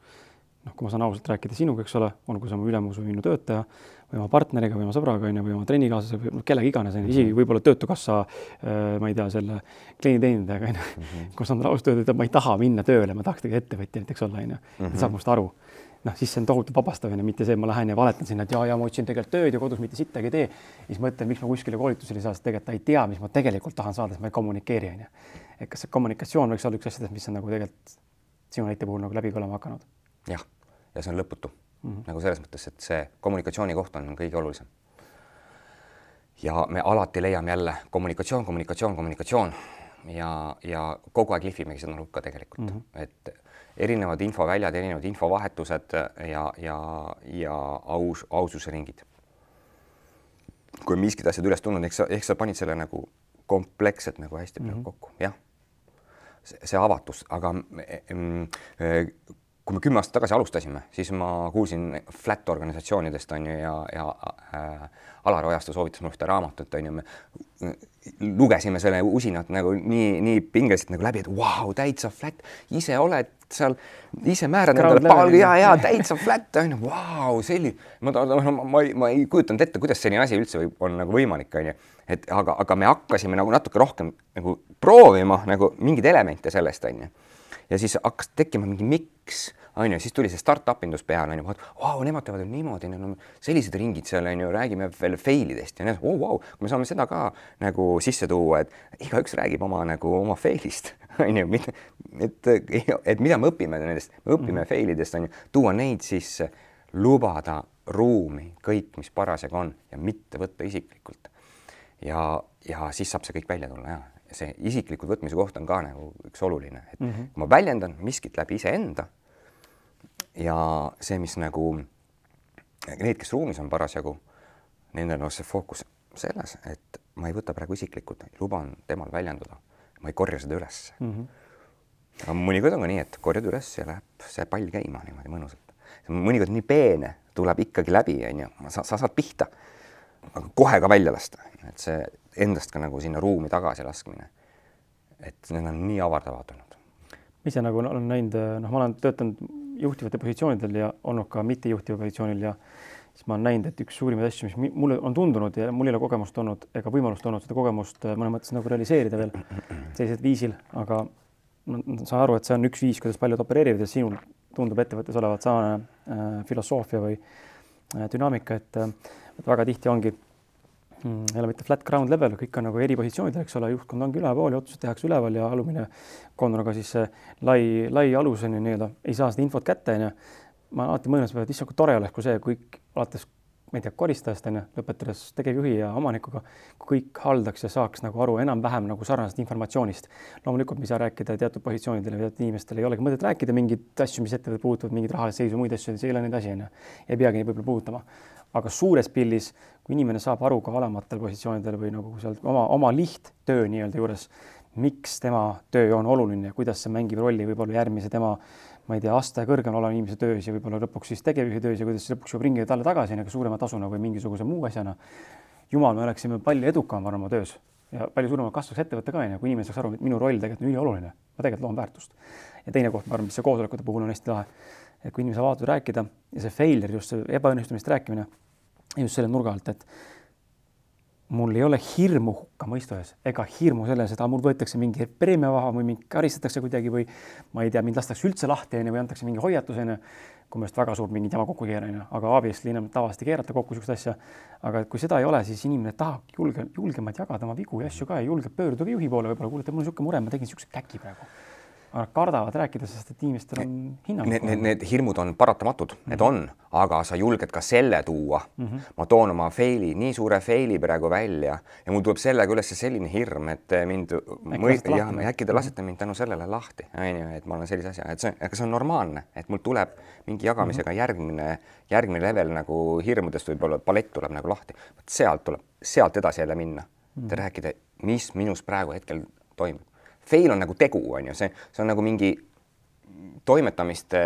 Noh, kui ma saan ausalt rääkida sinuga, eks ole, olgu see mu ülemus või minu töötaja või oma partneriga või oma sõbraga onju või oma trennikaaslasega või noh, kellega iganes onju, isegi võib-olla Töötukassa äh,, ma ei tea, selle klienditeenindajaga onju mm -hmm., kus on ausalt öelda, et ma ei taha minna tööle, ma tahaks tegelikult ettevõtja näiteks olla onju, ta saab must aru noh, siis see on tohutult vabastav onju, mitte see, et ma lähen ja valetan sinna, et ja, ja ma otsin tegelikult tööd ja kodus mitte sittagi ei tee. siis mõtlen, miks ma kuskile koolitusele ei saa, sest tegelikult ta ei tea, mis ma tegelikult tahan saada, sest ma ei kommunikeeri onju. et kas see kommunikatsioon võiks olla üks asjadest, mis on nagu tegelikult sinu näite puhul nagu läbi kõlama hakanud? jah, ja see on lõputu mm -hmm. nagu selles mõttes, et see kommunikatsiooni koht on kõige olulisem. ja me alati leiame jälle kommunikatsioon, kommunikatsioon, kommunikatsioon ja, ja kogu aeg lihvimegi seda nurka tegelikult mm, -hmm. et erinevad infoväljad, erinevad infovahetused ja, ja, ja aus, aususe ringid. kui miskid asjad üles tulnud, eks sa, ehk sa panid selle nagu kompleksselt nagu hästi mm -hmm. kokku, jah see avatus, aga mm, kui me kümme aastat tagasi alustasime, siis ma kuulsin flat organisatsioonidest on ju ja, ja äh, Alar Ojaste soovitas mulle ühte raamatut on ju, me lugesime selle usinalt nagu nii, nii pingeliselt nagu läbi, et vau wow,, täitsa flat, ise oled seal, ise määrad endale palga ja, ja täitsa flat on ju, vau, selline, ma, ma, ma, ma, ma ei kujutanud ette, kuidas selline asi üldse võib, on nagu võimalik, on ju, et aga, aga me hakkasime nagu natuke rohkem nagu proovima nagu mingeid elemente sellest on ju ja siis hakkas tekkima mingi miks on ju, siis tuli see startup indus peale, on ju, vaat, vau, nemad teevad ju niimoodi, neil on sellised ringid seal on ju, räägime veel fail idest ja nii edasi, oh, vau, kui me saame seda ka nagu sisse tuua, et igaüks räägib oma nagu oma fail'ist, on ju, et, et mida me õpime nendest, me õpime mm -hmm. fail idest on ju, tuua neid sisse, lubada ruumi kõik, mis parasjagu on ja mitte võtta isiklikult. ja, ja siis saab see kõik välja tulla ja see isiklikult võtmise koht on ka nagu üks oluline, et mm -hmm. ma väljendan miskit läbi iseenda ja see, mis nagu need, kes ruumis on parasjagu, nendel on see fookus selles, et ma ei võta praegu isiklikult, luban temal väljenduda, ma ei korja seda üles mm. -hmm. aga mõnikord on ka nii, et korjad üles ja läheb see pall käima niimoodi mõnusalt. mõnikord nii peene tuleb ikkagi läbi, onju, sa, sa saad pihta, aga kohe ka välja lasta, et see endast ka nagu sinna ruumi tagasi laskmine. et need on nii avardavad olnud. ise nagu olen näinud, noh, ma olen töötanud juhtivatel positsioonidel ja olnud ka mittejuhtival positsioonil ja siis ma olen näinud, et üks suurimaid asju, mis mulle on tundunud ja mul ei ole kogemust olnud ega võimalust olnud seda kogemust äh, mõnes mõttes nagu realiseerida veel sellisel viisil, aga ma saan aru, et see on üks viis, kuidas paljud opereerivad ja sinul tundub ettevõttes olevat samane äh, filosoofia või äh, dünaamika, et äh, väga tihti ongi ei ole mitte flat ground level, kõik on nagu eri positsioonidel, eks ole, juhtkond ongi üleval ja otsused tehakse üleval ja alumine koond on aga siis lai, lai alus on ju nii-öelda, ei saa seda infot kätte, onju. ma alati mõelnud seda et issand, kui tore oleks, kui see kõik alates, ma ei tea, koristajast onju, lõpetades tegevjuhi ja omanikuga, kõik haldaks ja saaks nagu aru enam-vähem nagu sarnasest informatsioonist. loomulikult me ei saa rääkida teatud positsioonidel ja teatud inimestel ei olegi mõtet rääkida mingeid asju, mis ettevõtet puudutavad, mingeid rahalist seisu, muid asju, see ei ole nende asi onju. ei peagi võib-olla puudutama aga suures pildis, kui inimene saab aru ka alamatel positsioonidel või nagu seal oma, oma lihttöö nii-öelda juures, miks tema töö on oluline ja kuidas see mängib rolli võib-olla järgmise tema, ma ei tea, aste kõrgemal oleva inimese töös ja võib-olla lõpuks siis tegevjuhi töös ja kuidas siis lõpuks jõuab ringi talle tagasi nagu suurema tasuna või mingisuguse muu asjana. jumal, me oleksime palju edukamad oma töös ja palju suuremalt kasvaks ettevõte ka onju, kui inimene saaks aru, et minu roll tegelikult on ülioluline, ma tegelikult loon väärtust. ja teine koht, ma arvan, mis see koosolekute puhul on hästi lahe, et kui inimene saab avatud rääkida ja see failure, just see ebaõnnestumist rääkimine just selle nurga alt, et mul ei ole hirmu hukkamõistu ees ega hirmu selles, et mul võetakse mingi preemia maha või mind karistatakse kuidagi või ma ei tea, mind lastakse üldse lahti onju või antakse mingi hoiatus onju. kui ma just väga suurt mingit jama kokku keeran onju, aga obviously enam tavaliselt ei keerata kokku siukest asja. aga kui seda ei ole, siis inimene tahab julge, julgemalt jagada oma vigu ja asju ka ja julgeb pöörduda juhi poole võib-olla, kuule, mul on siuke mure, ma tegin siukse käki praegu aga kardavad rääkida, sest et inimestel on hinnang. Need, need, need hirmud on paratamatud mm, -hmm. need on, aga sa julged ka selle tuua mm. -hmm. ma toon oma faili, nii suure faili praegu välja ja mul tuleb sellega üles selline hirm, et mind, jah, äkki te lasete mind tänu sellele lahti, on ju, et ma olen sellise asja, et see, aga see on normaalne, et mul tuleb mingi jagamisega mm -hmm. järgmine, järgmine level nagu hirmudest võib-olla palett tuleb nagu lahti, vot sealt tuleb, sealt edasi jälle minna mm, -hmm. rääkida, mis minus praegu hetkel toimub fail on nagu tegu, on ju, see, see on nagu mingi toimetamiste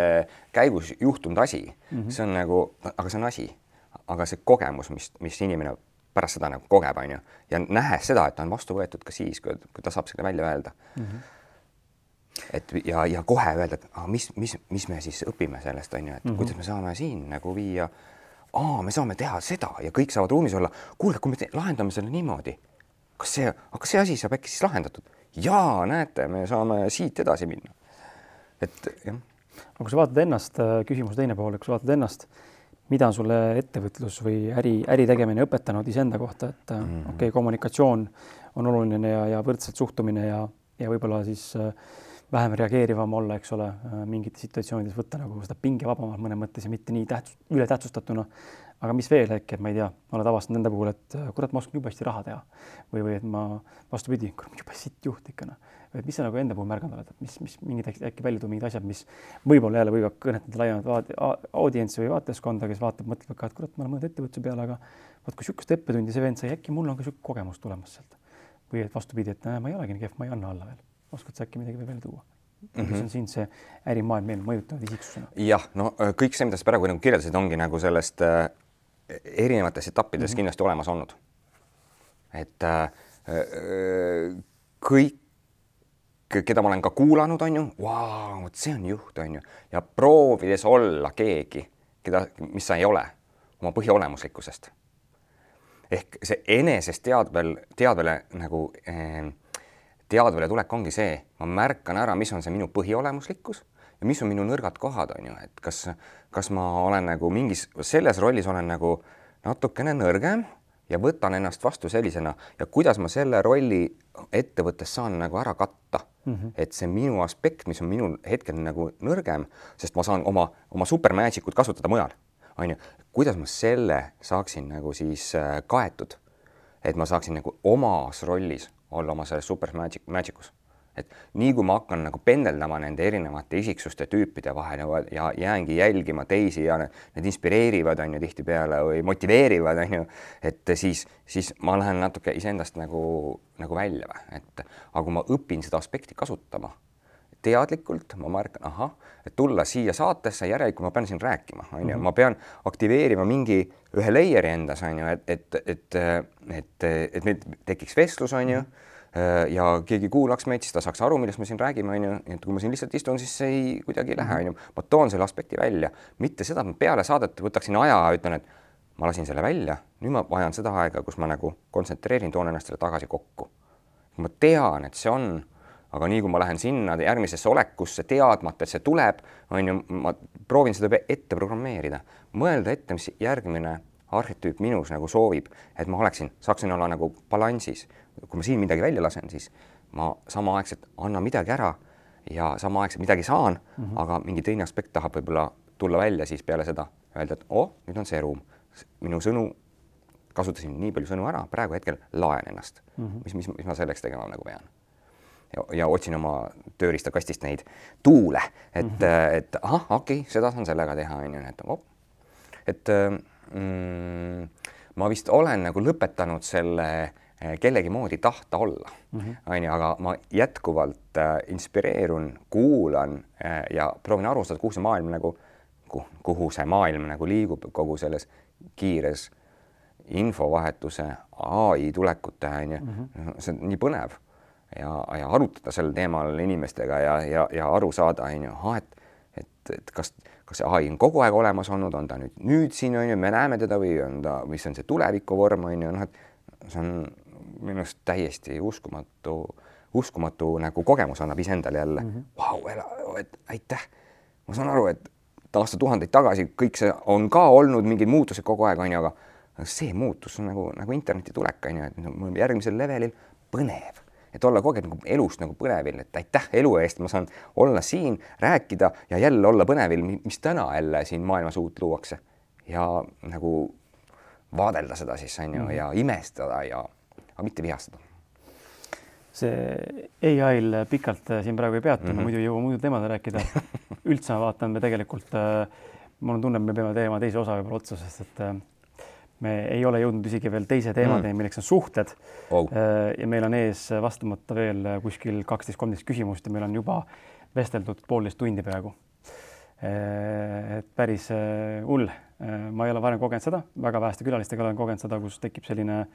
käigus juhtunud asi mm, -hmm. see on nagu, aga see on asi, aga see kogemus, mis, mis inimene pärast seda nagu kogeb, on ju, ja nähes seda, et ta on vastu võetud ka siis, kui, kui ta saab selle välja öelda mm. -hmm et ja, ja kohe öelda, et ah, mis, mis, mis me siis õpime sellest, on ju, et mm -hmm. kuidas me saame siin nagu viia, aa, me saame teha seda ja kõik saavad ruumis olla. kuule, kui me te, lahendame selle niimoodi, kas see, aga see asi saab äkki siis lahendatud? Jaa, näete, me saame siit edasi minna. et jah. aga kui sa vaatad ennast, äh, küsimuse teine pool, kui sa vaatad ennast, mida on sulle ettevõtlus või äri, äri tegemine õpetanud iseenda kohta, et mm -hmm. okei okay,, kommunikatsioon on oluline ja, ja võrdselt suhtumine ja, ja võib-olla siis äh, vähem reageerivam olla, eks ole, mingites situatsioonides võtta nagu seda pingevabamalt mõnes mõttes ja mitte nii tähtsus, ületähtsustatuna. Aga mis veel äkki, et ma ei tea, oled avastanud nende puhul, et äh, kurat, ma oskan jube hästi raha teha või, või et ma vastupidi, kurat, jube sitt juht ikka noh. et mis sa nagu enda puhul märganud oled, et mis, mis mingid äkki välja tuua mingid asjad, mis võib-olla jälle võivad kõnetada laiemat audientsi või vaateskonda, kes vaatab, mõtleb ka, et kurat, ma olen mõelnud ettevõtluse peale, aga vot kui niisugust õppetundi see vend sai, äkki mul on ka niisugune kogemus tulemas sealt. või et vastupidi, et näe, ma ei olegi nii kehv, ma ei anna alla veel oskad sa äkki midagi veel tuua? mis mm -hmm. on sind see ärimaailm mõjutanud isiksusena? jah, no kõik see, mida sa praegu nagu kirjeldasid, ongi nagu sellest äh, erinevates etappides mm -hmm. kindlasti olemas olnud. et äh, äh, kõik, keda ma olen ka kuulanud, on ju, vau, vot see on juht, on ju, ja proovides olla keegi, keda, mis sa ei ole, oma põhiolemuslikkusest. ehk see enesest teadvel, teadvele nagu äh, teadvale tulek ongi see, ma märkan ära, mis on see minu põhiolemuslikkus ja mis on minu nõrgad kohad, on ju, et kas, kas ma olen nagu mingis, selles rollis olen nagu natukene nõrgem ja võtan ennast vastu sellisena ja kuidas ma selle rolli ettevõttes saan nagu ära katta mm. -hmm. et see minu aspekt, mis on minul hetkel nagu nõrgem, sest ma saan oma, oma super magic ut kasutada mujal, on ju, kuidas ma selle saaksin nagu siis äh, kaetud, et ma saaksin nagu omas rollis olla oma selles super magic, magic'us. Et nii kui ma hakkan nagu pendeldama nende erinevate isiksuste tüüpide vahel ja, ja jäängi jälgima teisi ja need, need inspireerivad, on ju, tihtipeale või motiveerivad, on ju, et siis, siis ma lähen natuke iseendast nagu, nagu välja või, et aga kui ma õpin seda aspekti kasutama teadlikult ma märkan, ahah, et tulla siia saatesse, järelikult ma pean siin rääkima, on ju, mhm. ma pean aktiveerima mingi ühe layer'i endas, on ju, et, et, et, et, et meil tekiks vestlus, on ju, mhm. Ja keegi kuulaks meid, siis ta saaks aru, millest me siin räägime, on ju, et kui ma siin lihtsalt istun, siis see ei kuidagi ei lähe, mhm. on ju, ma toon selle aspekti välja, mitte seda, et ma peale saadet võtaksin aja, ütlen, et ma lasin selle välja, nüüd ma vajan seda aega, kus ma nagu kontsentreerin, toon ennast selle tagasi kokku. ma tean, et see on aga nii kui ma lähen sinna järgmisesse olekusse teadmata, et see tuleb, on ju, ma proovin seda ette programmeerida, mõelda ette, mis järgmine arhetüüp minus nagu soovib, et ma oleksin, saaksin olla nagu balansis. kui ma siin midagi välja lasen, siis ma samaaegselt annan midagi ära ja samaaegselt midagi saan mm, -hmm. aga mingi teine aspekt tahab võib-olla tulla välja siis peale seda, öelda, et oh, nüüd on see ruum, minu sõnu, kasutasin nii palju sõnu ära, praegu hetkel laen ennast mm, -hmm. mis, mis, mis ma selleks tegema nagu pean ja, ja otsin oma tööriistakastist neid tuule, et mm, -hmm. et ahah, okei okay,, seda saan sellega teha, on ju, et op. et mm, ma vist olen nagu lõpetanud selle eh, kellegi moodi tahta olla, mhm. on ju, aga ma jätkuvalt äh, inspireerun, kuulan äh, ja proovin aru saada, kuhu see maailm nagu, kuhu see maailm nagu liigub kogu selles kiires infovahetuse, ai tulekute on ju, mhm. see on nii põnev ja, ja arutada sel teemal inimestega ja, ja, ja aru saada, on ju, ahah, et, et, et kas, kas see ai on kogu aeg olemas olnud, on ta nüüd, nüüd siin on ju, me näeme teda või on ta, mis on see tuleviku vorm on ju, noh, et see on minu arust täiesti uskumatu, uskumatu nagu kogemus annab iseendale jälle mm. Vau -hmm., et aitäh. ma saan aru, et aastatuhandeid tagasi kõik see on ka olnud mingid muutused kogu aeg, on ju, aga see muutus on nagu, nagu interneti tulek, on ju, et järgmisel levelil põnev et olla kogu aeg nagu elust nagu põnevil, et aitäh elu eest, ma saan olla siin, rääkida ja jälle olla põnevil, mis täna jälle siin maailmas uut luuakse ja nagu vaadelda seda siis on ju mm ja imestada ja, aga mitte vihastada. see ai-l pikalt äh, siin praegu ei peatu mm, -hmm. muidu ei jõua muidu teemadel rääkida. üldse ma vaatan, me tegelikult, äh, mul on tunne, et me peame tegema teise osa võib-olla otsa, sest et äh, me ei ole jõudnud isegi veel teise teemadeni mm., milleks on suhted oh.. ja meil on ees vastamata veel kuskil kaksteist, kolmteist küsimust ja meil on juba vesteldud poolteist tundi peaaegu. et päris hull. ma ei ole varem kogenud seda, väga väheste külalistega olen kogenud seda, kus tekib selline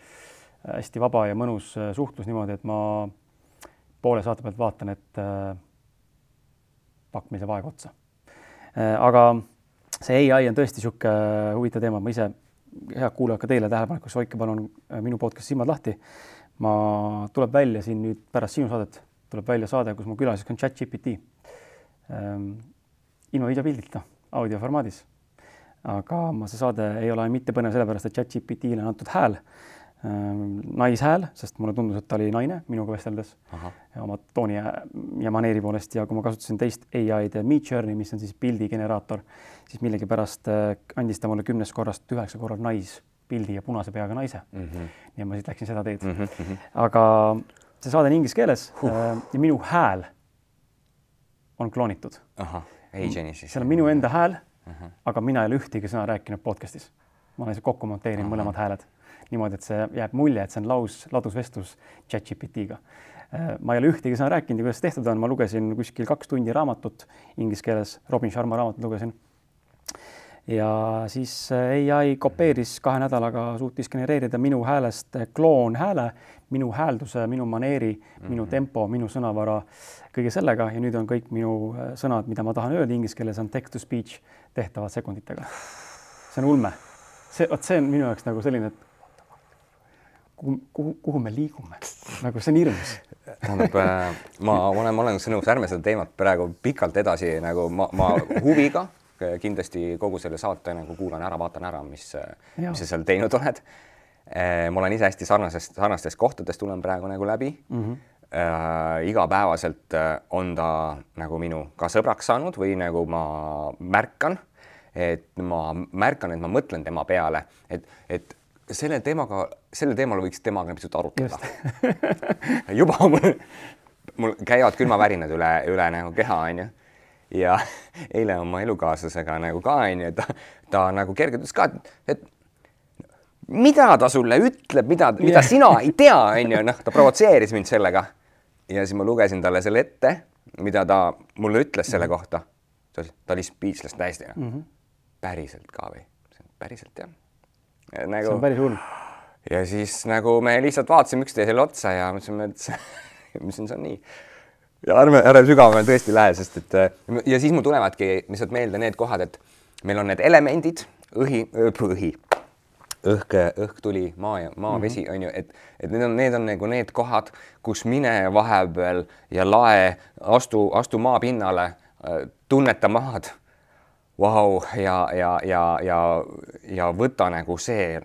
hästi vaba ja mõnus suhtlus niimoodi, et ma poole saate pealt vaatan, et pakk, meil saab aeg otsa. aga see ai on tõesti niisugune huvitav teema, ma ise, head kuulajad, ka teile tähelepanekuks, hoidke palun minu podcast'i silmad lahti. ma, tuleb välja siin nüüd pärast sinu saadet, tuleb välja saade, kus mu külaliseks on chat-GPT ähm,. ilma videopildita, audio formaadis. aga ma, see saade ei ole mitte põnev sellepärast, et chat-GPT-le on antud hääl naishääl, sest mulle tundus, et ta oli naine minuga vesteldes oma tooni ja, ja maneeri poolest ja kui ma kasutasin teist ai-d Midjourney, mis on siis pildigeneraator, siis millegipärast äh, andis ta mulle kümnest korrast üheksa korral naispildi ja punase peaga naise mm. -hmm. ja ma siis läksin seda teed mm. -hmm. aga see saade on inglise keeles huh. Äh, ja minu hääl on kloonitud. seal on minu enda hääl uh, -huh. aga mina ei ole ühtegi sõna rääkinud podcast'is. ma olen kokku monteerinud mõlemad hääled niimoodi, et see jääb mulje, et see on laus, ladusvestlus chat-GPT-ga. Äh, ma ei ole ühtegi sõna rääkinud ja kuidas tehtud on, ma lugesin kuskil kaks tundi raamatut inglise keeles, Robin Sharma raamatut lugesin. ja siis äh, ai kopeeris kahe nädalaga, suutis genereerida minu häälest kloonhääle, minu häälduse, minu maneeri mm, -hmm. minu mhm. tempo, minu sõnavara, kõige sellega ja nüüd on kõik minu äh, sõnad, mida ma tahan öelda inglise keeles, on text to speech tehtavad sekunditega. see on ulme. see, vot see on minu jaoks nagu selline, et kuhu, kuhu, kuhu me liigume, nagu see on hirmus. tähendab, äh, ma olen, ma olen nõus, ärme seda teemat praegu pikalt edasi nagu ma, ma huviga kindlasti kogu selle saate nagu kuulan ära, vaatan ära, mis, mis sa seal teinud oled. Äh, ma olen ise hästi sarnasest, sarnastest kohtadest tulen praegu nagu läbi mm. -hmm. Äh, igapäevaselt äh, on ta nagu minu ka sõbraks saanud või nagu ma märkan, et ma märkan, et ma mõtlen tema peale, et, et selle teemaga, sellel teemal võiks temaga pisut arutleda juba mul, mul käivad külmavärinad üle, üle nagu keha, onju. ja eile oma elukaaslasega nagu ka onju, ta, ta nagu kergelt ütles ka, et, et mida ta sulle ütleb, mida, mida yeah. sina ei tea, onju, noh, ta provotseeris mind sellega. ja siis ma lugesin talle selle ette, mida ta mulle ütles selle kohta. ta oli speechless täiesti mm. -hmm. päriselt ka või? päriselt jah nagu.... see on päris hull. ja siis nagu me lihtsalt vaatasime üksteisele otsa ja mõtlesime, et ma ütlesin, see on nii. ja ärme, ärme sügavamale tõesti lähe, sest et ja siis mul tulevadki lihtsalt meelde need kohad, et meil on need elemendid, õhi, õhi, õhk, õhk, tuli, maa ja maa, vesi mm -hmm. on ju, et, et need on, need on nagu need kohad, kus mine vahepeal ja lae, astu, astu maapinnale, tunneta maad vau ja, ja, ja, ja, ja võta nagu see,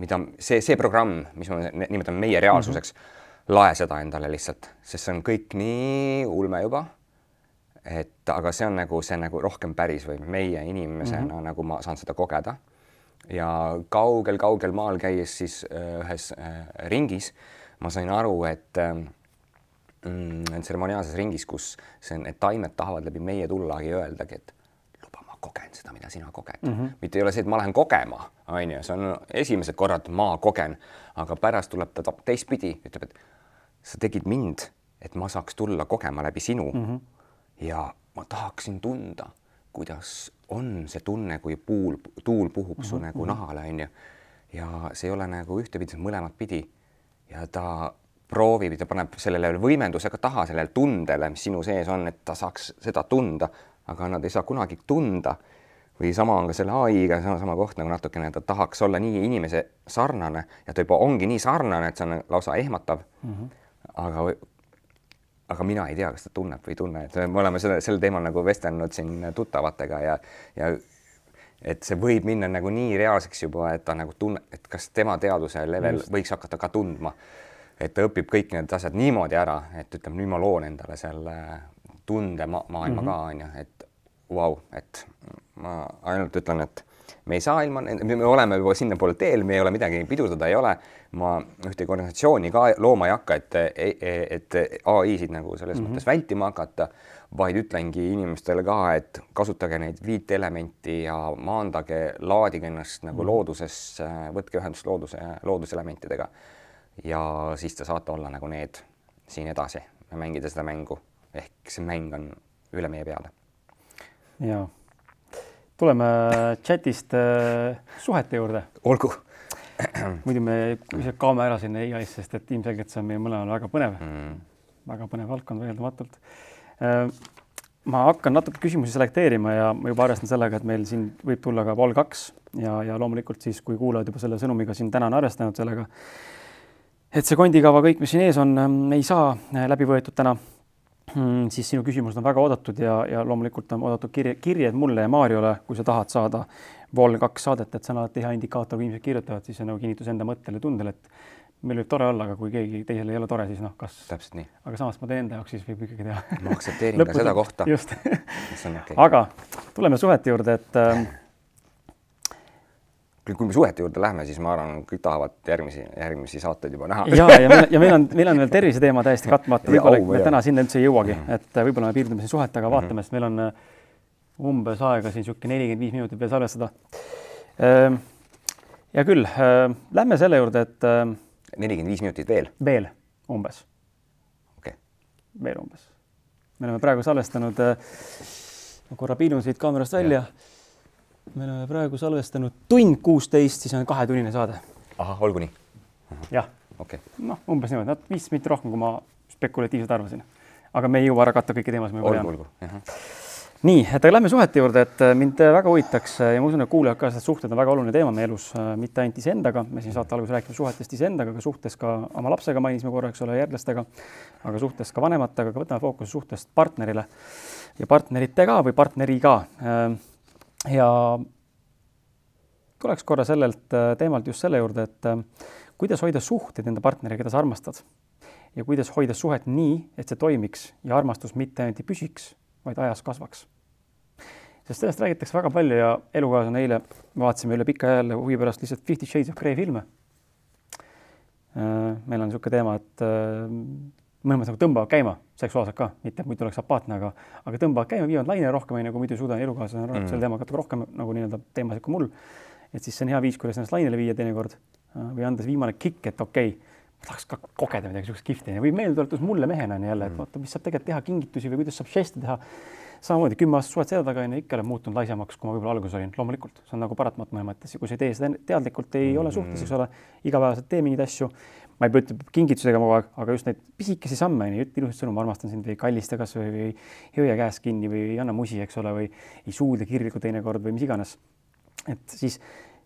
mida see, see programm, mis ma nimetan meie reaalsuseks mm, -hmm. lae seda endale lihtsalt, sest see on kõik nii ulme juba. et aga see on nagu see nagu rohkem päris või meie inimesena mm -hmm. nagu ma saan seda kogeda. ja kaugel-kaugel maal käies siis äh, ühes äh, ringis ma sain aru, et äh, tseremoniaalses ringis, kus see, need taimed tahavad läbi meie tullagi öeldagi, et kogen seda, mida sina koged mm. -hmm. mitte ei ole see, et ma lähen kogema, on ju, see on esimesed korrad ma kogen, aga pärast tuleb ta teistpidi, ütleb, et sa tegid mind, et ma saaks tulla kogema läbi sinu mm. -hmm. ja ma tahaksin tunda, kuidas on see tunne, kui puul, tuul puhub mm -hmm. su nagu mhm. nahale, on ju. ja see ei ole nagu ühtepidi, mõlemat pidi. ja ta proovib, ta paneb sellele võimendusega taha, sellele tundele, mis sinu sees on, et ta saaks seda tunda aga nad ei saa kunagi tunda. või sama on ka selle ai-ga sama, sama koht nagu natukene, ta tahaks olla nii inimese sarnane ja ta juba ongi nii sarnane, et see on lausa ehmatav mm. -hmm. aga, aga mina ei tea, kas ta tunneb või ei tunne, et me oleme selle, sel teemal nagu vestelnud siin tuttavatega ja, ja et see võib minna nagu nii reaalseks juba, et ta nagu tunne, et kas tema teaduse level Just. võiks hakata ka tundma. et ta õpib kõik need asjad niimoodi ära, et ütleme, nüüd ma loon endale selle tunde ma maailma mm -hmm. ka onju, et vau wow,, et ma ainult ütlen, et me ei saa ilma, me oleme juba sinnapoole teel, me ei ole midagi pidurdada ei ole. ma ühtegi organisatsiooni ka looma ei hakka, et, et ai-sid nagu selles mm -hmm. mõttes vältima hakata, vaid ütlengi inimestele ka, et kasutage neid viit elementi ja maandage, laadige ennast nagu mm -hmm. looduses, võtke ühendust looduse, looduselementidega. ja siis te saate olla nagu need siin edasi mängida seda mängu ehk see mäng on üle meie peale. ja tuleme chatist äh, suhete juurde. olgu. muidu me lihtsalt kaome ära sinna ai-sse, sest et ilmselgelt see on meie mõlemal väga põnev mm., väga põnev valdkond vaieldamatult äh, ma hakkan natuke küsimusi selekteerima ja ma juba arvestan sellega, et meil siin võib tulla ka Vol kaks ja, ja loomulikult siis, kui kuulajad juba selle sõnumiga siin täna on arvestanud sellega, et see kondikava, kõik, mis siin ees on, ei saa läbi võetud täna siis sinu küsimused on väga oodatud ja, ja loomulikult on oodatud kirje, kirjed mulle ja Mariole, kui sa tahad saada Vol kaks saadet, et see on alati hea indikaator, kui inimesed kirjutavad, siis see on nagu kinnitus enda mõttele, tundele, et meil võib tore olla, aga kui keegi teisel ei ole tore, siis noh, kas. täpselt nii. aga samas ma teen enda jaoks, siis võib ikkagi teha. ma aktsepteerin ka seda kohta. just aga tuleme suhete juurde, et äh, kui me suhete juurde lähme, siis ma arvan, kõik tahavad järgmisi, järgmisi saateid juba näha. ja, ja ja meil on, meil on veel terviseteema täiesti katmata, võib-olla me täna sinna üldse ei jõuagi mm, -hmm. et äh, võib-olla me piirdume siin suhetega, vaatame mm, -hmm. sest meil on äh, umbes aega siin niisugune nelikümmend viis minutit veel salvestada. Hea küll, äh, lähme selle juurde, et. nelikümmend viis minutit veel? veel umbes. okei okay.. veel umbes. me oleme praegu salvestanud, ma korra piilun siit kaamerast välja ja me oleme praegu salvestanud tund kuusteist, siis on kahetunnine saade. ahah, olgu nii. jah. okei okay.. noh, umbes niimoodi, no viis minutit rohkem, kui ma spekulatiivselt arvasin. aga me ei jõua ära katta kõiki teemasid. olgu, olgu. nii, et lähme suhete juurde, et äh, mind väga huvitaks äh, ja ma usun, et kuulajad ka, sest suhted on väga oluline teema meie elus, äh, mitte ainult iseendaga, me siin saate alguses rääkisime suhetest iseendaga, aga suhtes ka oma lapsega mainisime korra, eks ole, järglastega, aga suhtes ka vanematega, aga võtame fookuse suhtest partnerile ja partneritega või partneriga ja tuleks korra sellelt äh, teemalt just selle juurde, et äh, kuidas hoida suhteid enda partneriga, keda sa armastad ja kuidas hoida suhet nii, et see toimiks ja armastus mitte ainult ei püsiks, vaid ajas kasvaks. sest sellest räägitakse väga palju ja elukaaslane eile vaatasime üle pika jälle huvi pärast lihtsalt Fifty Shades of Grey filme. Äh, meil on niisugune teema, et mõnes mõttes nagu tõmbavad käima seksuaalselt ka, mitte muidu oleks apaatne, aga, aga tõmbavad käima, viivad laine rohkem, onju, kui muidu ei suuda elukaaslane mm. selle teemaga natuke rohkem nagu nii-öelda teemasid kui mul. et siis see on hea viis, kuidas ennast lainele viia teinekord äh, või anda see viimane kikk, et okei okay,, ma tahaks ka kogeda midagi siukest kihvti või meeldetuletus mulle mehena on jälle, et mm. vaata, mis saab tegelikult teha kingitusi või kuidas saab žeste teha. samamoodi kümme aastat suhet selja taga onju, ikka olen muutunud laisemaks, kui ma võib-olla alguses olin, loomulikult, see on nagu paratamatu mõnes mõttes kui sa ei tee seda teadlikult, ei mm. ole suhtes, eks ole, igapäevaselt tee mingeid asju ma ei pea ütlema kingitusega kogu aeg, aga just neid pisikesi samme, ütle ilusat sõnu, ma armastan sind või kallista kasvõi või ei hoia käest kinni või ei anna musi, eks ole, või ei suudle kirglikult teinekord või mis iganes. et siis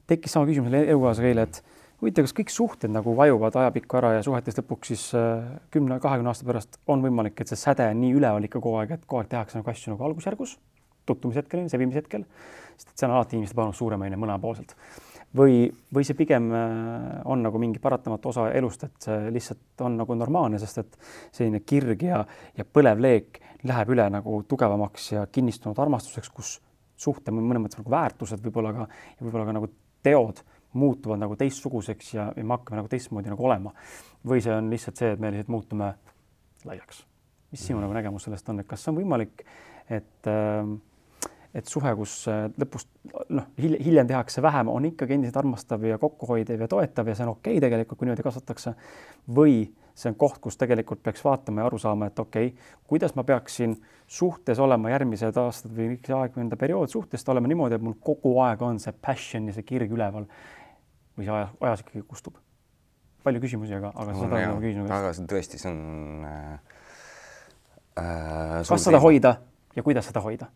tekkis sama küsimus elukaaslasega eile, et huvitav, kas kõik suhted nagu vajuvad ajapikku ära ja suhetes lõpuks siis äh, kümne, kahekümne aasta pärast on võimalik, et see säde on nii üleval ikka kogu aeg, et kogu aeg tehakse nagu asju nagu algusjärgus, tutvumishetkel, sebimishetkel, sest et see on alati inimeste panus suurem, on ju, mõlemapoolselt või, või see pigem äh, on nagu mingi paratamatu osa elust, et see lihtsalt on nagu normaalne, sest et selline kirg ja, ja põlev leek läheb üle nagu tugevamaks ja kinnistunud armastuseks, kus suhte mõnes mõttes nagu väärtused võib-olla ka ja võib-olla ka nagu teod muutuvad nagu teistsuguseks ja, ja me hakkame nagu teistmoodi nagu olema. või see on lihtsalt see, et me lihtsalt muutume laiaks. mis sinu nagu nägemus sellest on, et kas see on võimalik, et äh, et suhe, kus äh, lõpus noh, hiljem tehakse vähem, on ikkagi endiselt armastav ja kokkuhoidev ja toetav ja see on okei okay tegelikult, kui niimoodi kasvatakse. või see on koht, kus tegelikult peaks vaatama ja aru saama, et okei okay,, kuidas ma peaksin suhtes olema järgmised aastad või üks aeg või enda periood suhtes olema niimoodi, et mul kogu aeg on see passion ja see kirg üleval. või see ajas, ajas ikkagi kustub. palju küsimusi, aga, aga saad aru, ma küsin. aga see tõesti, see on äh,. Äh, kas seda hoida ja kuidas seda hoida?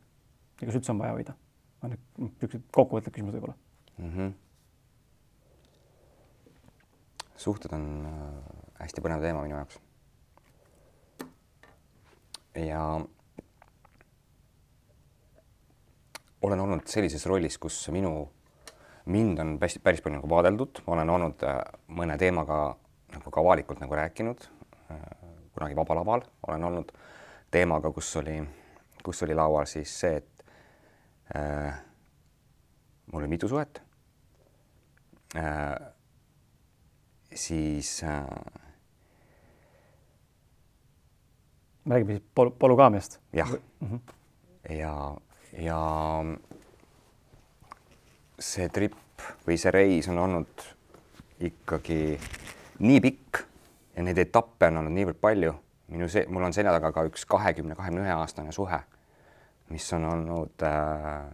Ja kas üldse on vaja hoida? on nüüd niisugused kokkuvõtlikud küsimused võib-olla mm. -hmm. suhted on äh, hästi põnev teema minu jaoks. ja olen olnud sellises rollis, kus minu, mind on päris, päris palju nagu vaadeldud, ma olen olnud äh, mõne teemaga nagu ka avalikult nagu rääkinud. Äh, kunagi Vaba Laval olen olnud teemaga, kus oli, kus oli laual siis see, et. Mul oli mitu suhet äh,. siis äh,. me räägime siis pol polügaamiast. jah mm, -hmm. ja, ja see trip või see reis on olnud ikkagi nii pikk ja neid etappe on olnud niivõrd palju. minu see, mul on selja taga ka üks kahekümne, kahekümne ühe aastane suhe mis on olnud äh,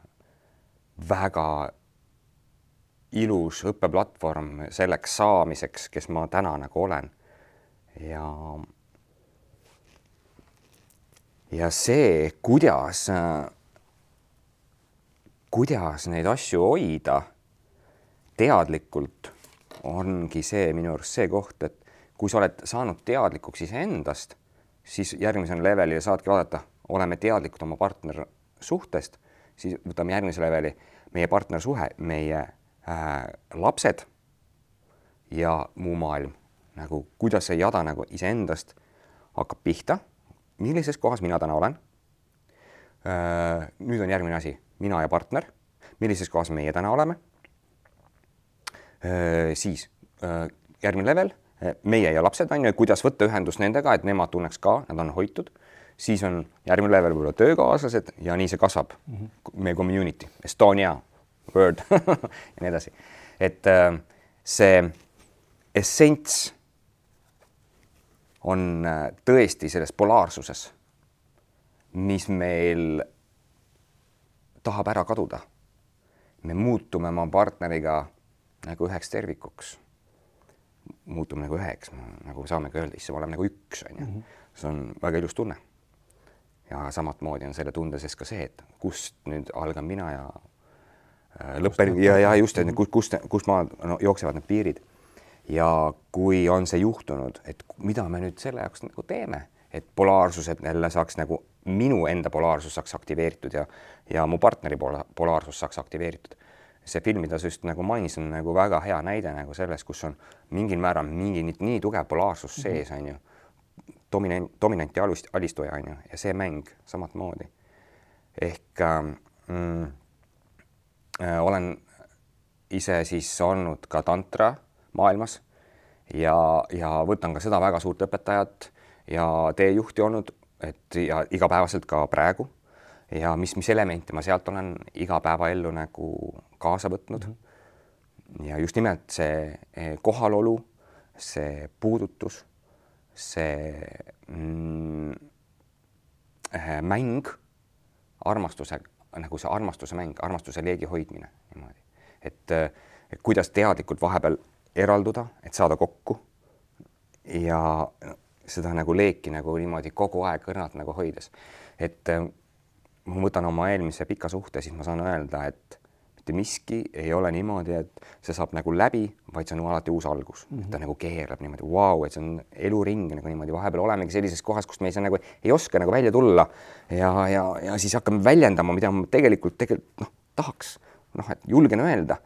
väga ilus õppeplatvorm selleks saamiseks, kes ma täna nagu olen. ja ja see, kuidas, kuidas neid asju hoida teadlikult, ongi see minu arust see koht, et kui sa oled saanud teadlikuks iseendast, siis järgmisel levelil saadki vaadata, oleme teadlikud oma partner suhtest, siis võtame järgmise leveli, meie partnersuhe, meie äh, lapsed ja muu maailm, nagu kuidas see jada nagu iseendast hakkab pihta millises kohas mina täna olen. Äh, nüüd on järgmine asi, mina ja partner, millises kohas meie täna oleme. Äh, siis äh, järgmine level, meie ja lapsed on ju, kuidas võtta ühendust nendega, et nemad tunneks ka, nad on hoitud. Siis on järgmine level võib-olla töökaaslased ja nii see kasvab mm. -hmm. meie community, Estonia, Word ja nii edasi. et see essents on äh, tõesti selles polaarsuses, mis meil tahab ära kaduda. me muutume oma partneriga nagu üheks tervikuks. muutume nagu üheks, nagu saamegi öelda, issand, me oleme nagu üks, on ju. Mhm. see on väga ilus tunne. Ja samamoodi on selle tunde sees ka see, et kust nüüd algan mina ja äh, lõppen ja, ja just, et kust, kust, kust ma no, jooksevad need piirid ja kui on see juhtunud, et mida me nüüd selle jaoks nagu teeme, et polaarsused jälle saaks nagu minu enda polaarsus saaks aktiveeritud ja, ja mu partneri pola, polaarsus saaks aktiveeritud. see film, mida sa just nagu mainisid, on nagu väga hea näide nagu sellest, kus on mingil määral mingi nii, nii tugev polaarsus mhm. sees, on ju. Dominant, dominant ja alist, alistuja, on ju, ja see mäng samamoodi. ehk ähm, mm, äh, olen ise siis olnud ka tantra maailmas ja, ja võtan ka seda väga suurt õpetajat ja teejuhti olnud, et ja igapäevaselt ka praegu ja mis, mis elemente ma sealt olen igapäevaellu nagu kaasa võtnud mm. -hmm. ja just nimelt see eh, kohalolu, see puudutus, see mm, eh, mäng, armastuse, nagu see armastuse mäng, armastuse leegi hoidmine niimoodi, et, et kuidas teadlikult vahepeal eralduda, et saada kokku ja seda nagu leeki nagu niimoodi kogu aeg õrnalt nagu hoides. et äh, ma võtan oma eelmise pika suhte, siis ma saan öelda, et mitte miski ei ole niimoodi, et see saab nagu läbi, vaid see on alati uus algus mm, -hmm. ta nagu keerab niimoodi, vau, et see on eluring nagu niimoodi, vahepeal olemegi sellises kohas, kus me ei saa nagu, ei oska nagu välja tulla ja, ja, ja siis hakkame väljendama, mida ma tegelikult tegelikult noh, tahaks noh, et julgen öelda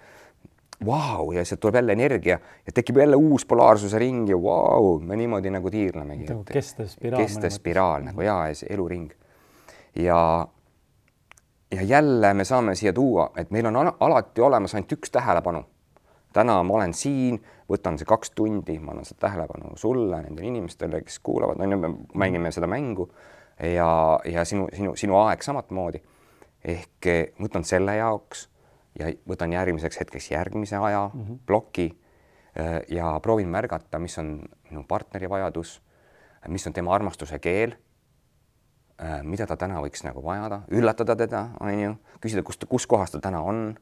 vau, ja sealt tuleb jälle energia ja tekib jälle uus polaarsuse ring ja vau, me niimoodi nagu tiirlemegi. nagu kestev spiraal. kestev spiraal nagu ja, ja see eluring. ja, ja jälle me saame siia tuua, et meil on alati olemas ainult üks tähelepanu. täna ma olen siin, võtan see kaks tundi, ma annan seda tähelepanu sulle, nendele inimestele, kes kuulavad, on ju, me mängime seda mängu ja, ja sinu, sinu, sinu aeg samamoodi. ehk võtan selle jaoks ja võtan järgmiseks hetkeks järgmise aja mm -hmm. ploki äh, ja proovin märgata, mis on minu partneri vajadus, mis on tema armastuse keel, mida ta täna võiks nagu vajada, üllatada teda, on ju, küsida, kust, kus kohas ta täna on.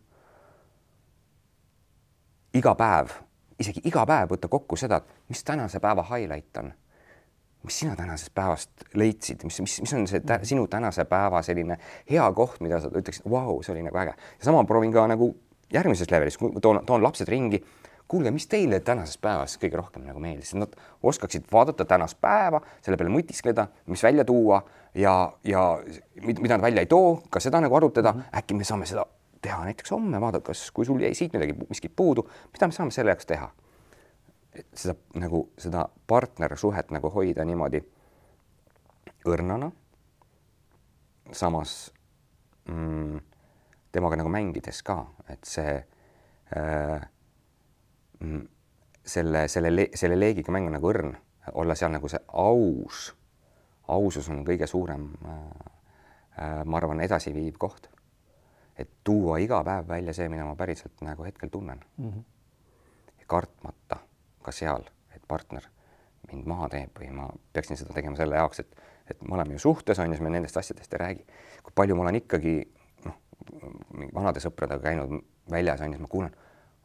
iga päev, isegi iga päev võtta kokku seda, mis tänase päeva highlight on mis sina tänasest päevast leidsid, mis, mis, mis on see tä, sinu tänase päeva selline hea koht, mida sa ütleksid, vau, see oli nagu äge. sama proovin ka nagu järgmises levelis, toon, toon lapsed ringi. Kuulge, mis teile tänasest päevast kõige rohkem nagu meeldis, et nad oskaksid vaadata tänast päeva, selle peale mõtiskleda, mis välja tuua ja, ja mida nad välja ei too, ka seda nagu arutada mm, -hmm. äkki me saame seda teha näiteks homme, vaadata, kas, kui sul jäi siit midagi, miskit puudu, mida me saame selle jaoks teha seda nagu seda partnersuhet nagu hoida niimoodi õrnana. samas mm, temaga nagu mängides ka, et see äh, selle, selle, selle leegiga mäng on nagu õrn, olla seal nagu see aus, ausus on kõige suurem äh, äh, ma arvan, edasiviiv koht. et tuua iga päev välja see, mida ma päriselt nagu hetkel tunnen mm. -hmm. kartmata ka seal, et partner mind maha teeb või ma peaksin seda tegema selle jaoks, et, et me oleme ju suhtes, on ju, siis me nendest asjadest ei räägi. kui palju ma olen ikkagi noh, vanade sõpradega käinud väljas, on ju, siis ma kuulen,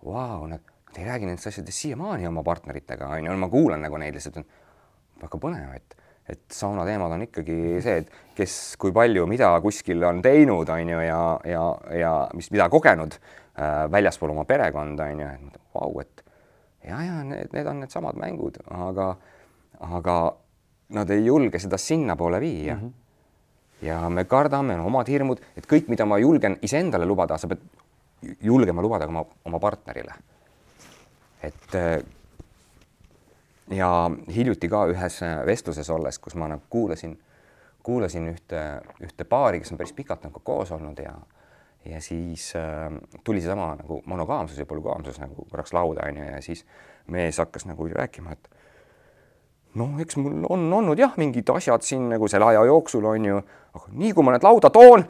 vau, nad, nad ei räägi nendest asjadest siiamaani oma partneritega, on ju, ma kuulan nagu neid lihtsalt, väga põnev, et et sauna teemad on ikkagi see, et kes, kui palju, mida kuskil on teinud, on ju, ja, ja, ja mis, mida kogenud äh, väljaspool oma perekonda, on ju, et vau, et ja, ja need, need on needsamad mängud, aga, aga nad ei julge seda sinnapoole viia mm. -hmm. ja me kardame no, omad hirmud, et kõik, mida ma julgen iseendale lubada, sa pead julgema lubada ka oma, oma partnerile. Et ja hiljuti ka ühes vestluses olles, kus ma nagu kuulasin, kuulasin ühte, ühte paari, kes on päris pikalt nagu koos olnud ja ja siis äh, tuli seesama nagu monogaamsus ja polügaamsus nagu korraks lauda onju ja siis mees hakkas nagu rääkima, et noh, eks mul on olnud jah, mingid asjad siin nagu selle aja jooksul on ju, aga nii kui ma need lauda toon,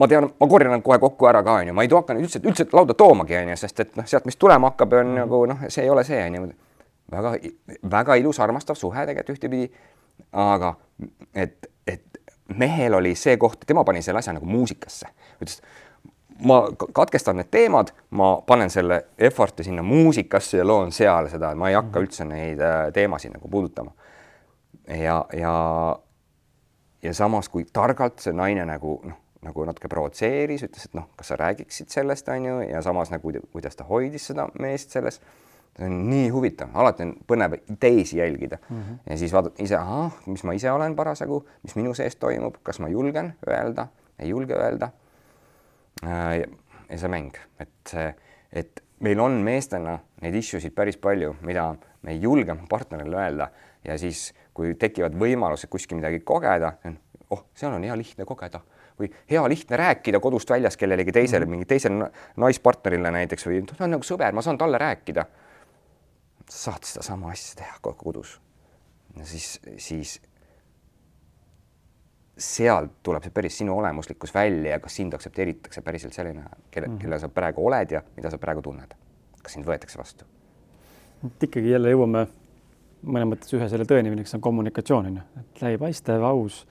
ma tean, ma korjan nad kohe kokku ära ka onju, ma ei hakka üldse, üldse lauda toomagi onju, sest et noh, sealt, mis tulema hakkab, on mm. nagu noh, see ei ole see onju. väga, väga ilus, armastav suhe tegelikult ühtepidi. aga et, et mehel oli see koht, tema pani selle asja nagu muusikasse, ütles ma katkestan need teemad, ma panen selle effort'i sinna muusikasse ja loon seal seda, ma ei hakka üldse neid äh, teemasid nagu puudutama. Ja, ja, ja samas, kui targalt see naine nagu noh, nagu natuke provotseeris, ütles, et noh, kas sa räägiksid sellest, on ju, ja samas nagu kuidas ta hoidis seda meest selles. see on nii huvitav, alati on põnev teisi jälgida mm -hmm. ja siis vaadata ise, ahah, mis ma ise olen parasjagu, mis minu sees toimub, kas ma julgen öelda, ei julge öelda Äh, ja see mäng, et et meil on meestena neid issue sid päris palju, mida me ei julge partnerile öelda ja siis, kui tekivad võimalused kuskil midagi kogeda, oh, seal on hea lihtne kogeda või hea lihtne rääkida kodust väljas kellelegi teisele mm, -hmm. mingi teisele naispartnerile näiteks või ta on nagu sõber, ma saan talle rääkida. saad sedasama asja teha kodus. siis, siis sealt tuleb see päris sinu olemuslikkus välja ja kas sind aktsepteeritakse päriselt selline, kelle mm, -hmm. kelle sa praegu oled ja mida sa praegu tunned. kas sind võetakse vastu? et ikkagi jälle jõuame mõnes mõttes ühe selle tõeni, milleks on kommunikatsioon on ju, et läbipaistev, aus,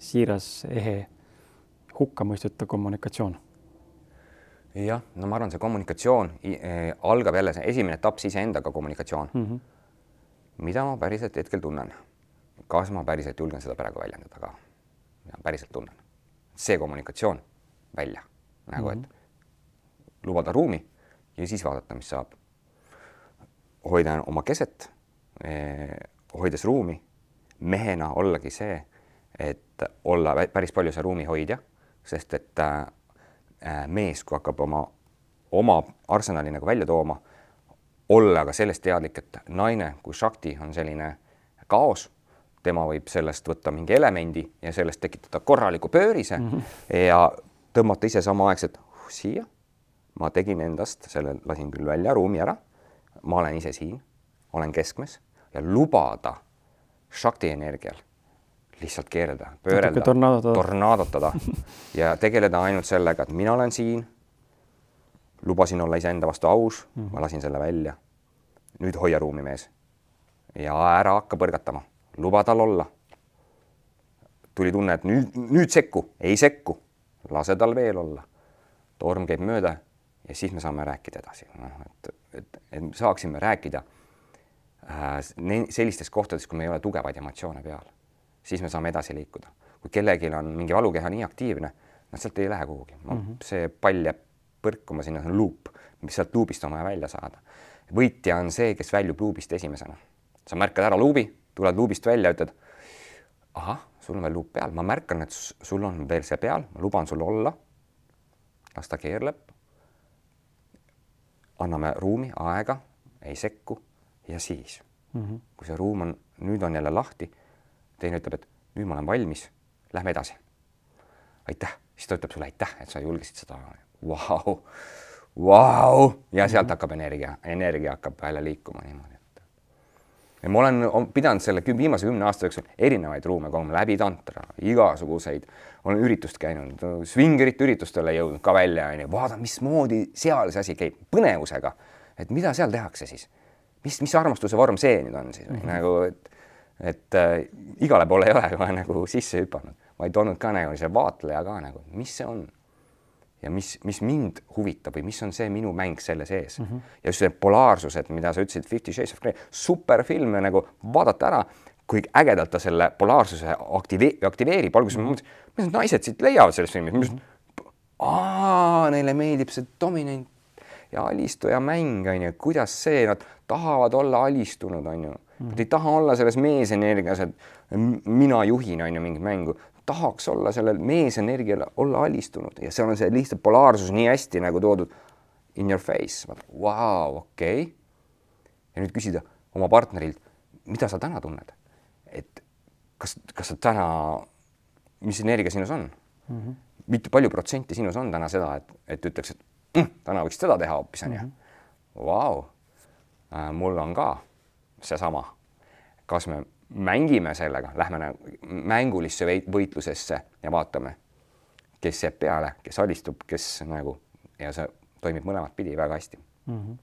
siiras, ehe, hukkamõistetav kommunikatsioon. jah, no ma arvan, see kommunikatsioon eh, algab jälle, see esimene etapp iseendaga kommunikatsioon mm. -hmm. mida ma päriselt hetkel tunnen? kas ma päriselt julgen seda praegu väljendada ka? päriselt tunnen. see kommunikatsioon välja nagu mm, -hmm. et lubada ruumi ja siis vaadata, mis saab. hoida oma keset hoides ruumi, mehena ollagi see, et olla päris palju see ruumi hoidja, sest et äh, mees, kui hakkab oma, oma arsenali nagu välja tooma, olla ka sellest teadlik, et naine kui Shakti on selline kaos tema võib sellest võtta mingi elemendi ja sellest tekitada korraliku pöörise mm -hmm. ja tõmmata ise samaaegselt uh, siia. ma tegin endast, selle lasin küll välja ruumi ära. ma olen ise siin, olen keskmes ja lubada Shakti energial lihtsalt keerelda, pöörelda, tornaadotada ja tegeleda ainult sellega, et mina olen siin. lubasin olla iseenda vastu aus mm, -hmm. ma lasin selle välja. nüüd hoia ruumi, mees. ja ära hakka põrgatama luba tal olla. tuli tunne, et nüüd, nüüd sekku, ei sekku, lase tal veel olla. torm käib mööda ja siis me saame rääkida edasi, noh, et, et, et saaksime rääkida sellistes kohtades, kui me ei ole tugevaid emotsioone peal, siis me saame edasi liikuda. kui kellelgi on mingi valukeha nii aktiivne, noh, sealt ei lähe kuhugi mm, -hmm. see pall jääb põrkuma sinna, see on luup, mis sealt luubist on vaja välja saada. võitja on see, kes väljub luubist esimesena. sa märkad ära luubi, tuled luubist välja, ütled ahah, sul on veel luup peal, ma märkan, et sul on veel see peal, ma luban sul olla. las ta keerleb. anname ruumi, aega, ei sekku ja siis mm, -hmm. kui see ruum on, nüüd on jälle lahti, teine ütleb, et nüüd ma olen valmis, lähme edasi. aitäh, siis ta ütleb sulle aitäh, et sa julgesid seda. Vau, vau ja sealt mm -hmm. hakkab energia, energia hakkab jälle liikuma niimoodi ja ma olen pidanud selle viimase kümne aasta jooksul erinevaid ruume koguma läbi tantra, igasuguseid, olen üritust käinud, svingerite üritustele jõudnud ka välja, onju, vaatan, mismoodi seal see asi käib, põnevusega, et mida seal tehakse siis, mis, mis armastuse vorm see nüüd on siis mm -hmm. nagu, et et äh, igale poole ei ole kohe nagu sisse hüpanud, vaid olnud ka nagu see vaatleja ka nagu, mis see on ja mis, mis mind huvitab või mis on see minu mäng selle sees mm. -hmm. ja just see polaarsus, et mida sa ütlesid, Fifty Shades of Grey, superfilm ja nagu vaadata ära, kui ägedalt ta selle polaarsuse aktive-, aktiveerib, alguses mm -hmm. ma mõtlesin, mis need naised siit leiavad selles filmis -hmm. aa, neile meeldib see dominant ja alistuja mäng on ju, kuidas see, nad tahavad olla alistunud, on ju. Nad ei taha olla selles meesenergias, et mina juhin, on ju, mingit mängu. Tahaks olla sellel meesenergial olla alistunud. Ja seal on see lihtsalt polaarsus nii hästi nagu toodud in your face, vau, okei. Okay.. ja nüüd küsida oma partnerilt, mida sa täna tunned, et kas, kas sa täna, mis energia sinus on? Mm, -hmm. mitu, palju protsenti sinus on täna seda, et, et ütleks, et mm, täna võiks seda teha hoopis onju -hmm., vau, äh, mul on ka seesama, kas me mängime sellega, lähme mängulisse võitlusesse ja vaatame, kes jääb peale, kes alistub, kes nagu ja see toimib mõlemat pidi väga hästi mm. -hmm.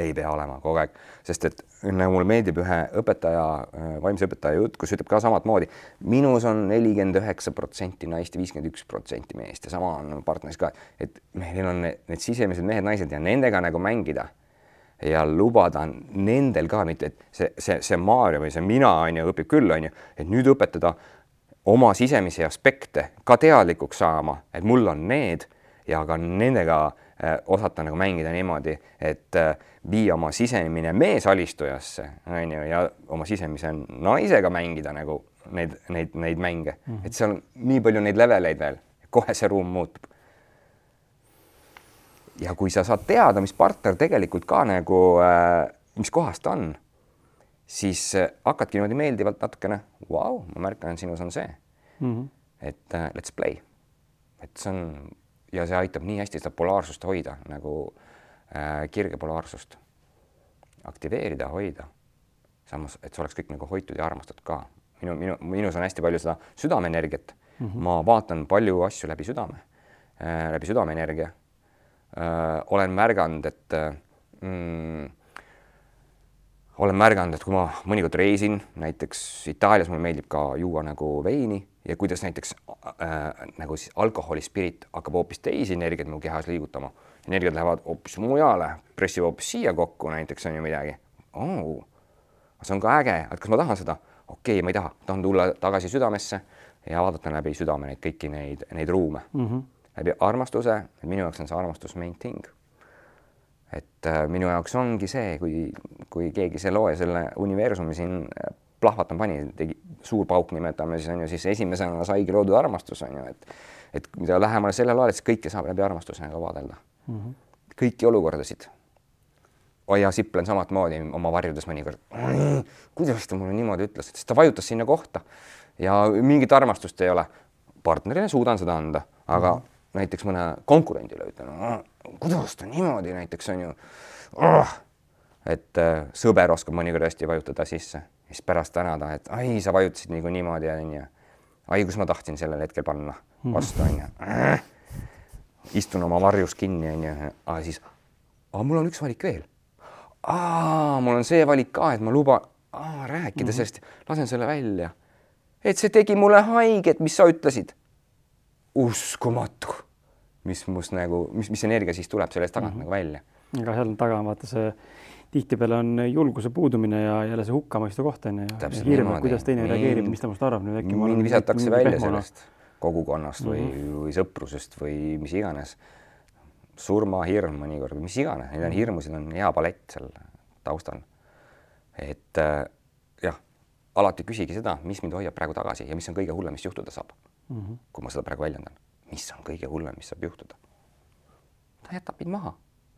Ei pea olema kogu aeg, sest et nagu mulle meeldib ühe õpetaja, äh, vaimse õpetaja jutt, kus ütleb ka samamoodi, minus on nelikümmend üheksa protsenti naist ja viiskümmend üks protsenti meest ja sama on partneris ka, et meil on need, need sisemised mehed-naised ja nendega nagu mängida ja lubada nendel ka mitte, et see, see, see Maarja või see mina on ju, õpib küll, on ju, et nüüd õpetada oma sisemisi aspekte ka teadlikuks saama, et mul on need ja ka nendega osata nagu mängida niimoodi, et äh, viia oma sisemine mees alistujasse, on ju, ja oma sisemise naisega mängida nagu neid, neid, neid mänge mm, -hmm. et seal on nii palju neid leveleid veel, kohe see ruum muutub ja kui sa saad teada, mis partner tegelikult ka nagu äh,, mis kohas ta on, siis hakkadki niimoodi meeldivalt natukene, vau, ma märkan, sinus on see mm. -hmm. et äh, let's play. et see on ja see aitab nii hästi seda polaarsust hoida nagu äh, kirge polaarsust aktiveerida, hoida. samas, et see oleks kõik nagu hoitud ja armastatud ka. minu, minu, minus on hästi palju seda südameenergiat mm. -hmm. ma vaatan palju asju läbi südame äh,, läbi südameenergia äh, olen märganud, et äh, mm, olen märganud, et kui ma mõnikord reisin, näiteks Itaalias mulle meeldib ka juua nagu veini ja kuidas näiteks äh, nagu siis alkoholi spirit hakkab hoopis teisi energiaid mu kehas liigutama. energiad lähevad hoopis mujale, pressib hoopis siia kokku, näiteks on ju midagi oh,. see on ka äge, et kas ma tahan seda? okei okay,, ma ei taha, tahan tulla tagasi südamesse ja vaadata läbi südame neid kõiki neid, neid ruume mm. -hmm läbi armastuse, minu jaoks on see armastus main thing. Et äh, minu jaoks ongi see, kui, kui keegi see looja selle universumi siin äh, plahvatama pani, tegi suur pauk, nimetame siis on ju, siis esimesena saigi loodud armastus on ju, et et mida lähemale selle loele, siis kõike saab läbi armastuse nagu vaadelda mm. -hmm. kõiki olukordasid. ja Siplen samamoodi oma varjudes mõnikord. kuidas ta mulle niimoodi ütles, sest ta vajutas sinna kohta ja mingit armastust ei ole. partnerile suudan seda anda, aga mm -hmm näiteks mõne konkurendile ütlen kuidas ta niimoodi näiteks on ju oh,, et äh, sõber oskab mõnikord hästi vajutada sisse, siis pärast tänada, et ai, sa vajutasid nagu niimoodi onju. ai, kus ma tahtsin sellel hetkel panna vastu onju äh,. istun oma varjus kinni onju, aga siis, aga mul on üks valik veel. mul on see valik ka, et ma luban rääkida mm -hmm. sellest, lasen selle välja. et see tegi mulle haiget, mis sa ütlesid uskumatu mis must nagu, mis, mis energia siis tuleb sellest tagant mm -hmm. nagu välja. aga seal taga on vaata see tihtipeale on julguse puudumine ja jälle see hukkamõistu koht on ju. hirm, kuidas teine reageerib, mis temast arvab nüüd äkki. mind visatakse välja pehmona. sellest kogukonnast või mm, -hmm. või sõprusest või mis iganes. surmahirm mõnikord, mis iganes, neid on mhm. hirmusid, on hea palett seal taustal. et äh, jah, alati küsigi seda, mis mind hoiab praegu tagasi ja mis on kõige hullem, mis juhtuda saab mm. -hmm. kui ma seda praegu väljendan mis on kõige hullem, mis saab juhtuda? ta jätab mind maha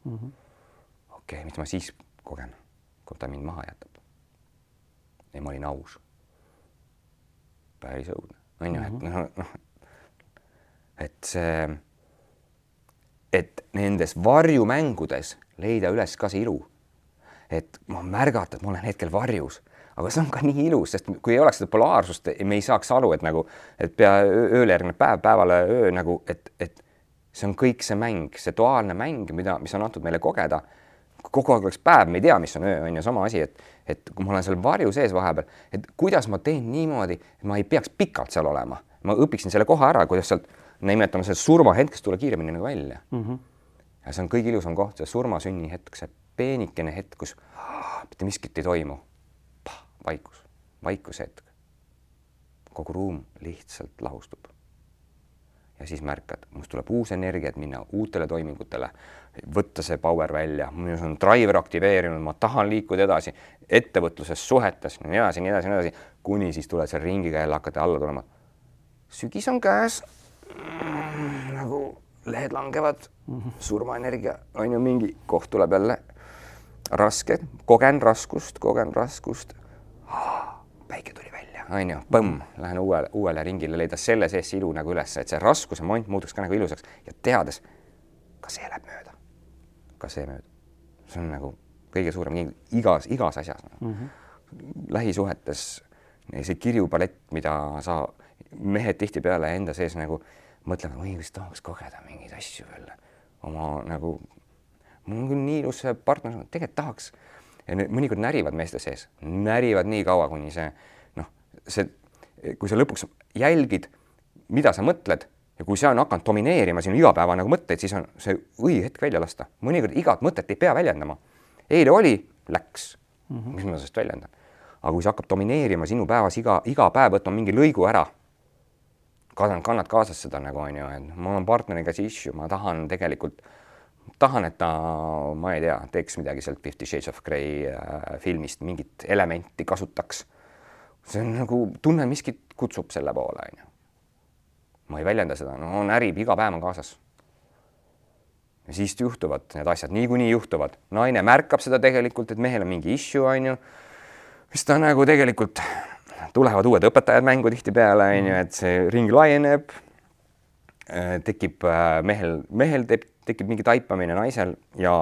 mm -hmm.. okei okay,, mis ma siis kogen, kui ta mind maha jätab? ei, ma olin aus. päris õudne, on ju, et mhm. noh, noh, et see, et nendes varjumängudes leida üles ka see ilu. et ma märgata, et ma olen hetkel varjus aga see on ka nii ilus, sest kui ei oleks seda polaarsust, me ei saaks aru, et nagu, et pea ööle järgneb päev, päevale öö nagu, et, et see on kõik see mäng, see duaalne mäng, mida, mis on antud meile kogeda. kogu aeg oleks päev, me ei tea, mis on öö, on ju sama asi, et, et kui ma olen seal varju sees vahepeal, et kuidas ma teen niimoodi, et ma ei peaks pikalt seal olema, ma õpiksin selle koha ära, kuidas sealt, nimetame seda surmahetkest tulla kiiremini nagu välja mm. -hmm. ja see on kõige ilusam koht, see surmasünni hetk, see peenikene hetk, kus mitte miskit ei toimu. Vaikus, vaikuse hetk. kogu ruum lihtsalt lahustub. ja siis märkad, must tuleb uus energia, et minna uutele toimingutele, võtta see power välja, minus on driver aktiveerinud, ma tahan liikuda edasi ettevõtluses, suhetes, nii edasi, nii edasi, nii edasi, kuni siis tuled seal ringiga jälle hakata alla tulema. sügis on käes mm,. nagu lehed langevad surmaenergia on ju mingi koht tuleb jälle raske, kogen raskust, kogen raskust. Päike tuli välja, onju, põmm, lähen uuele, uuele ringile, leida selle sees see ilu nagu üles, et see raskuse moment muutuks ka nagu ilusaks ja teades, ka see läheb mööda, ka see mööda. see on nagu kõige suurem igas, igas asjas mm. -hmm. lähisuhetes see kirju palett, mida sa, mehed tihtipeale enda sees nagu mõtlevad, oi, kas tahaks kogeda mingeid asju veel oma nagu mul on küll nii ilus partner, tegelikult tahaks. Ja need mõnikord närivad meeste sees, närivad nii kaua, kuni see noh, see, kui sa lõpuks jälgid, mida sa mõtled ja kui see on hakanud domineerima sinu igapäeva nagu mõtteid, siis on see õige hetk välja lasta. mõnikord igat mõtet ei pea väljendama. eile oli, läks mm, -hmm. mis ma sellest väljendan. aga kui see hakkab domineerima sinu päevas iga, iga päev võtma mingi lõigu ära, kannad kaasas seda nagu onju, et mul on partneriga see issue, ma tahan tegelikult tahan, et ta, ma ei tea, teeks midagi sealt Fifty Shades of Grey äh, filmist, mingit elementi kasutaks. see on nagu, tunnen miskit kutsub selle poole, onju. ma ei väljenda seda, no närib, iga päev on kaasas. ja siis juhtuvad need asjad, niikuinii juhtuvad, naine märkab seda tegelikult, et mehel on mingi issue, onju, mis ta nagu tegelikult, tulevad uued õpetajad mängu tihtipeale, onju, et see ring laieneb äh, tekib äh, mehel, mehel teeb tekib mingi taipamine naisel ja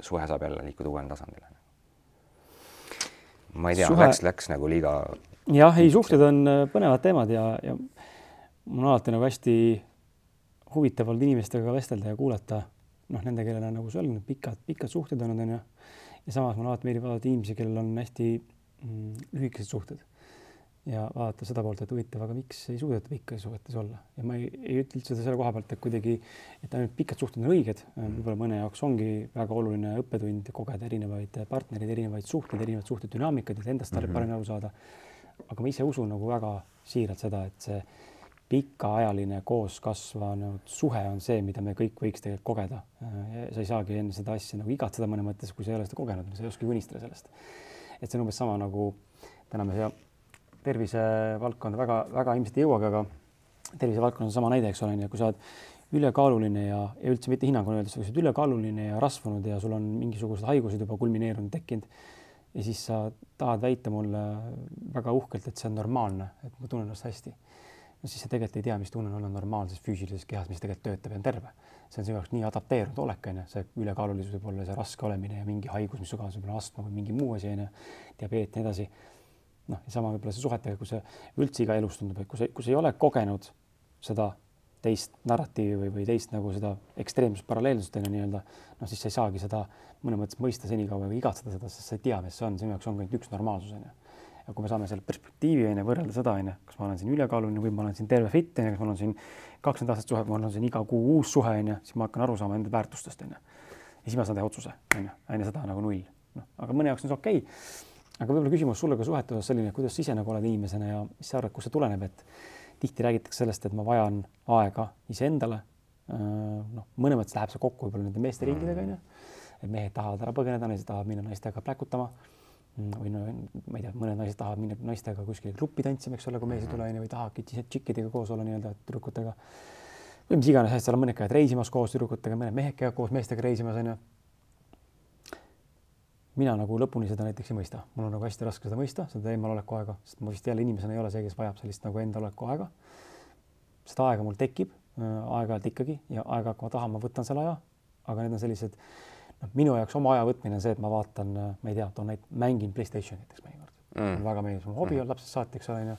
suhe saab jälle liikuda uuele tasandile. ma ei tea suhe..., läks, läks nagu liiga. jah, ei, suhted on äh, põnevad teemad ja, ja mul on alati nagu hästi huvitav olnud inimestega vestelda ja kuulata, noh, nende, kellel on nagu sul pikad, pikad suhted olnud, onju. ja samas mulle alati meeldib vaadata inimesi, kellel on hästi mm, lühikesed suhted ja vaadata seda poolt, et huvitav, aga miks ei suudeta pikkades suhetes olla ja ma ei, ei ütle üldse selle koha pealt, et kuidagi, et ainult pikad suhted on õiged, võib-olla mõne jaoks ongi väga oluline õppetund kogeda erinevaid partnereid, erinevaid suhteid, erinevaid suhtedünaamikaid, et endast mm -hmm. paremini aru saada. aga ma ise usun nagu väga siiralt seda, et see pikaajaline koos kasvanud suhe on see, mida me kõik võiks tegelikult kogeda. sa ei saagi enne seda asja nagu igatseda mõnes mõttes, kui sa ei ole seda kogenud, sa ei oska unistada sellest. et see on umbes sama nagu täna me siia tervisevaldkonda väga-väga ilmselt ei jõuagi, aga tervisevaldkond on sama näide, eks ole, nii et kui sa oled ülekaaluline ja, ja üldse mitte hinnanguna öeldes, sa oled ülekaaluline ja rasvunud ja sul on mingisugused haigused juba kulmineerunud, tekkinud ja siis sa tahad väita mulle väga uhkelt, et see on normaalne, et ma tunnen ennast hästi. no siis sa tegelikult ei tea, mis tunne on olla normaalses füüsilises kehas, mis tegelikult töötab ja on terve. see on sinu jaoks nii adapteerunud olek, on ju, see ülekaalulisus võib olla see raske olemine ja mingi haigus, mis su kaasas võib olla astma või mingi muu asi, on ju, diabeet ja nii edasi noh, ja sama võib-olla see suhetega, kui see üldse iga elus tundub, et kui sa, kui sa ei ole kogenud seda teist narratiivi või, või teist nagu seda ekstreemsust, paralleelsust on ju nii-öelda, noh, siis sa ei saagi seda mõnes mõttes mõista senikaua või igatseda seda, sest sa ei tea, mis see on, sinu jaoks ongi ainult üks normaalsus on ju. ja kui me saame selle perspektiivi on ju võrrelda seda on ju, kas ma olen siin ülekaaluline või ma olen siin terve fit on ju, kas mul on siin kakskümmend aastat suhe, mul on siin iga kuu uus suhe on ju, siis ma hakkan aru saama enda väärtustest on ju. ja siis ma saan teha otsuse on ju, enne seda nagu null, noh, aga mõne jaoks on see okei okay aga võib-olla küsimus sulle ka suhete osas selline, kuidas sa ise nagu oled inimesena ja mis sa arvad, kust see tuleneb, et tihti räägitakse sellest, et ma vajan aega iseendale. Äh, noh, mõnes mõttes läheb see kokku võib-olla nende meeste ringidega onju, et mehed tahavad ära põgeneda, naised tahavad minna naistega pläkutama. Mm, või no ma ei tea, mõned naised tahavad minna naistega kuskile gruppi tantsima, eks ole, kui mees ei tule onju või tahavadki tšikkidega koos olla nii-öelda tüdrukutega. Või mis iganes seal on mõned käivad reisimas koos tüdrukutega, mõned mehed käivad koos meestega reisimas onju mina nagu lõpuni seda näiteks ei mõista, mul on nagu hästi raske seda mõista, seda eemaloleku aega, sest ma vist jälle inimesena ei ole see, kes vajab sellist nagu endaloleku aega. seda aega mul tekib äh, aeg-ajalt ikkagi ja aeg-ajalt, kui ma tahan, ma võtan selle aja, aga need on sellised, noh, minu jaoks oma aja võtmine on see, et ma vaatan, äh, ma ei tea, toon näite, mängin Playstationi näiteks mõnikord mm.. väga meeldib, mul hobi mm. on lapsest saati, eks ole, onju.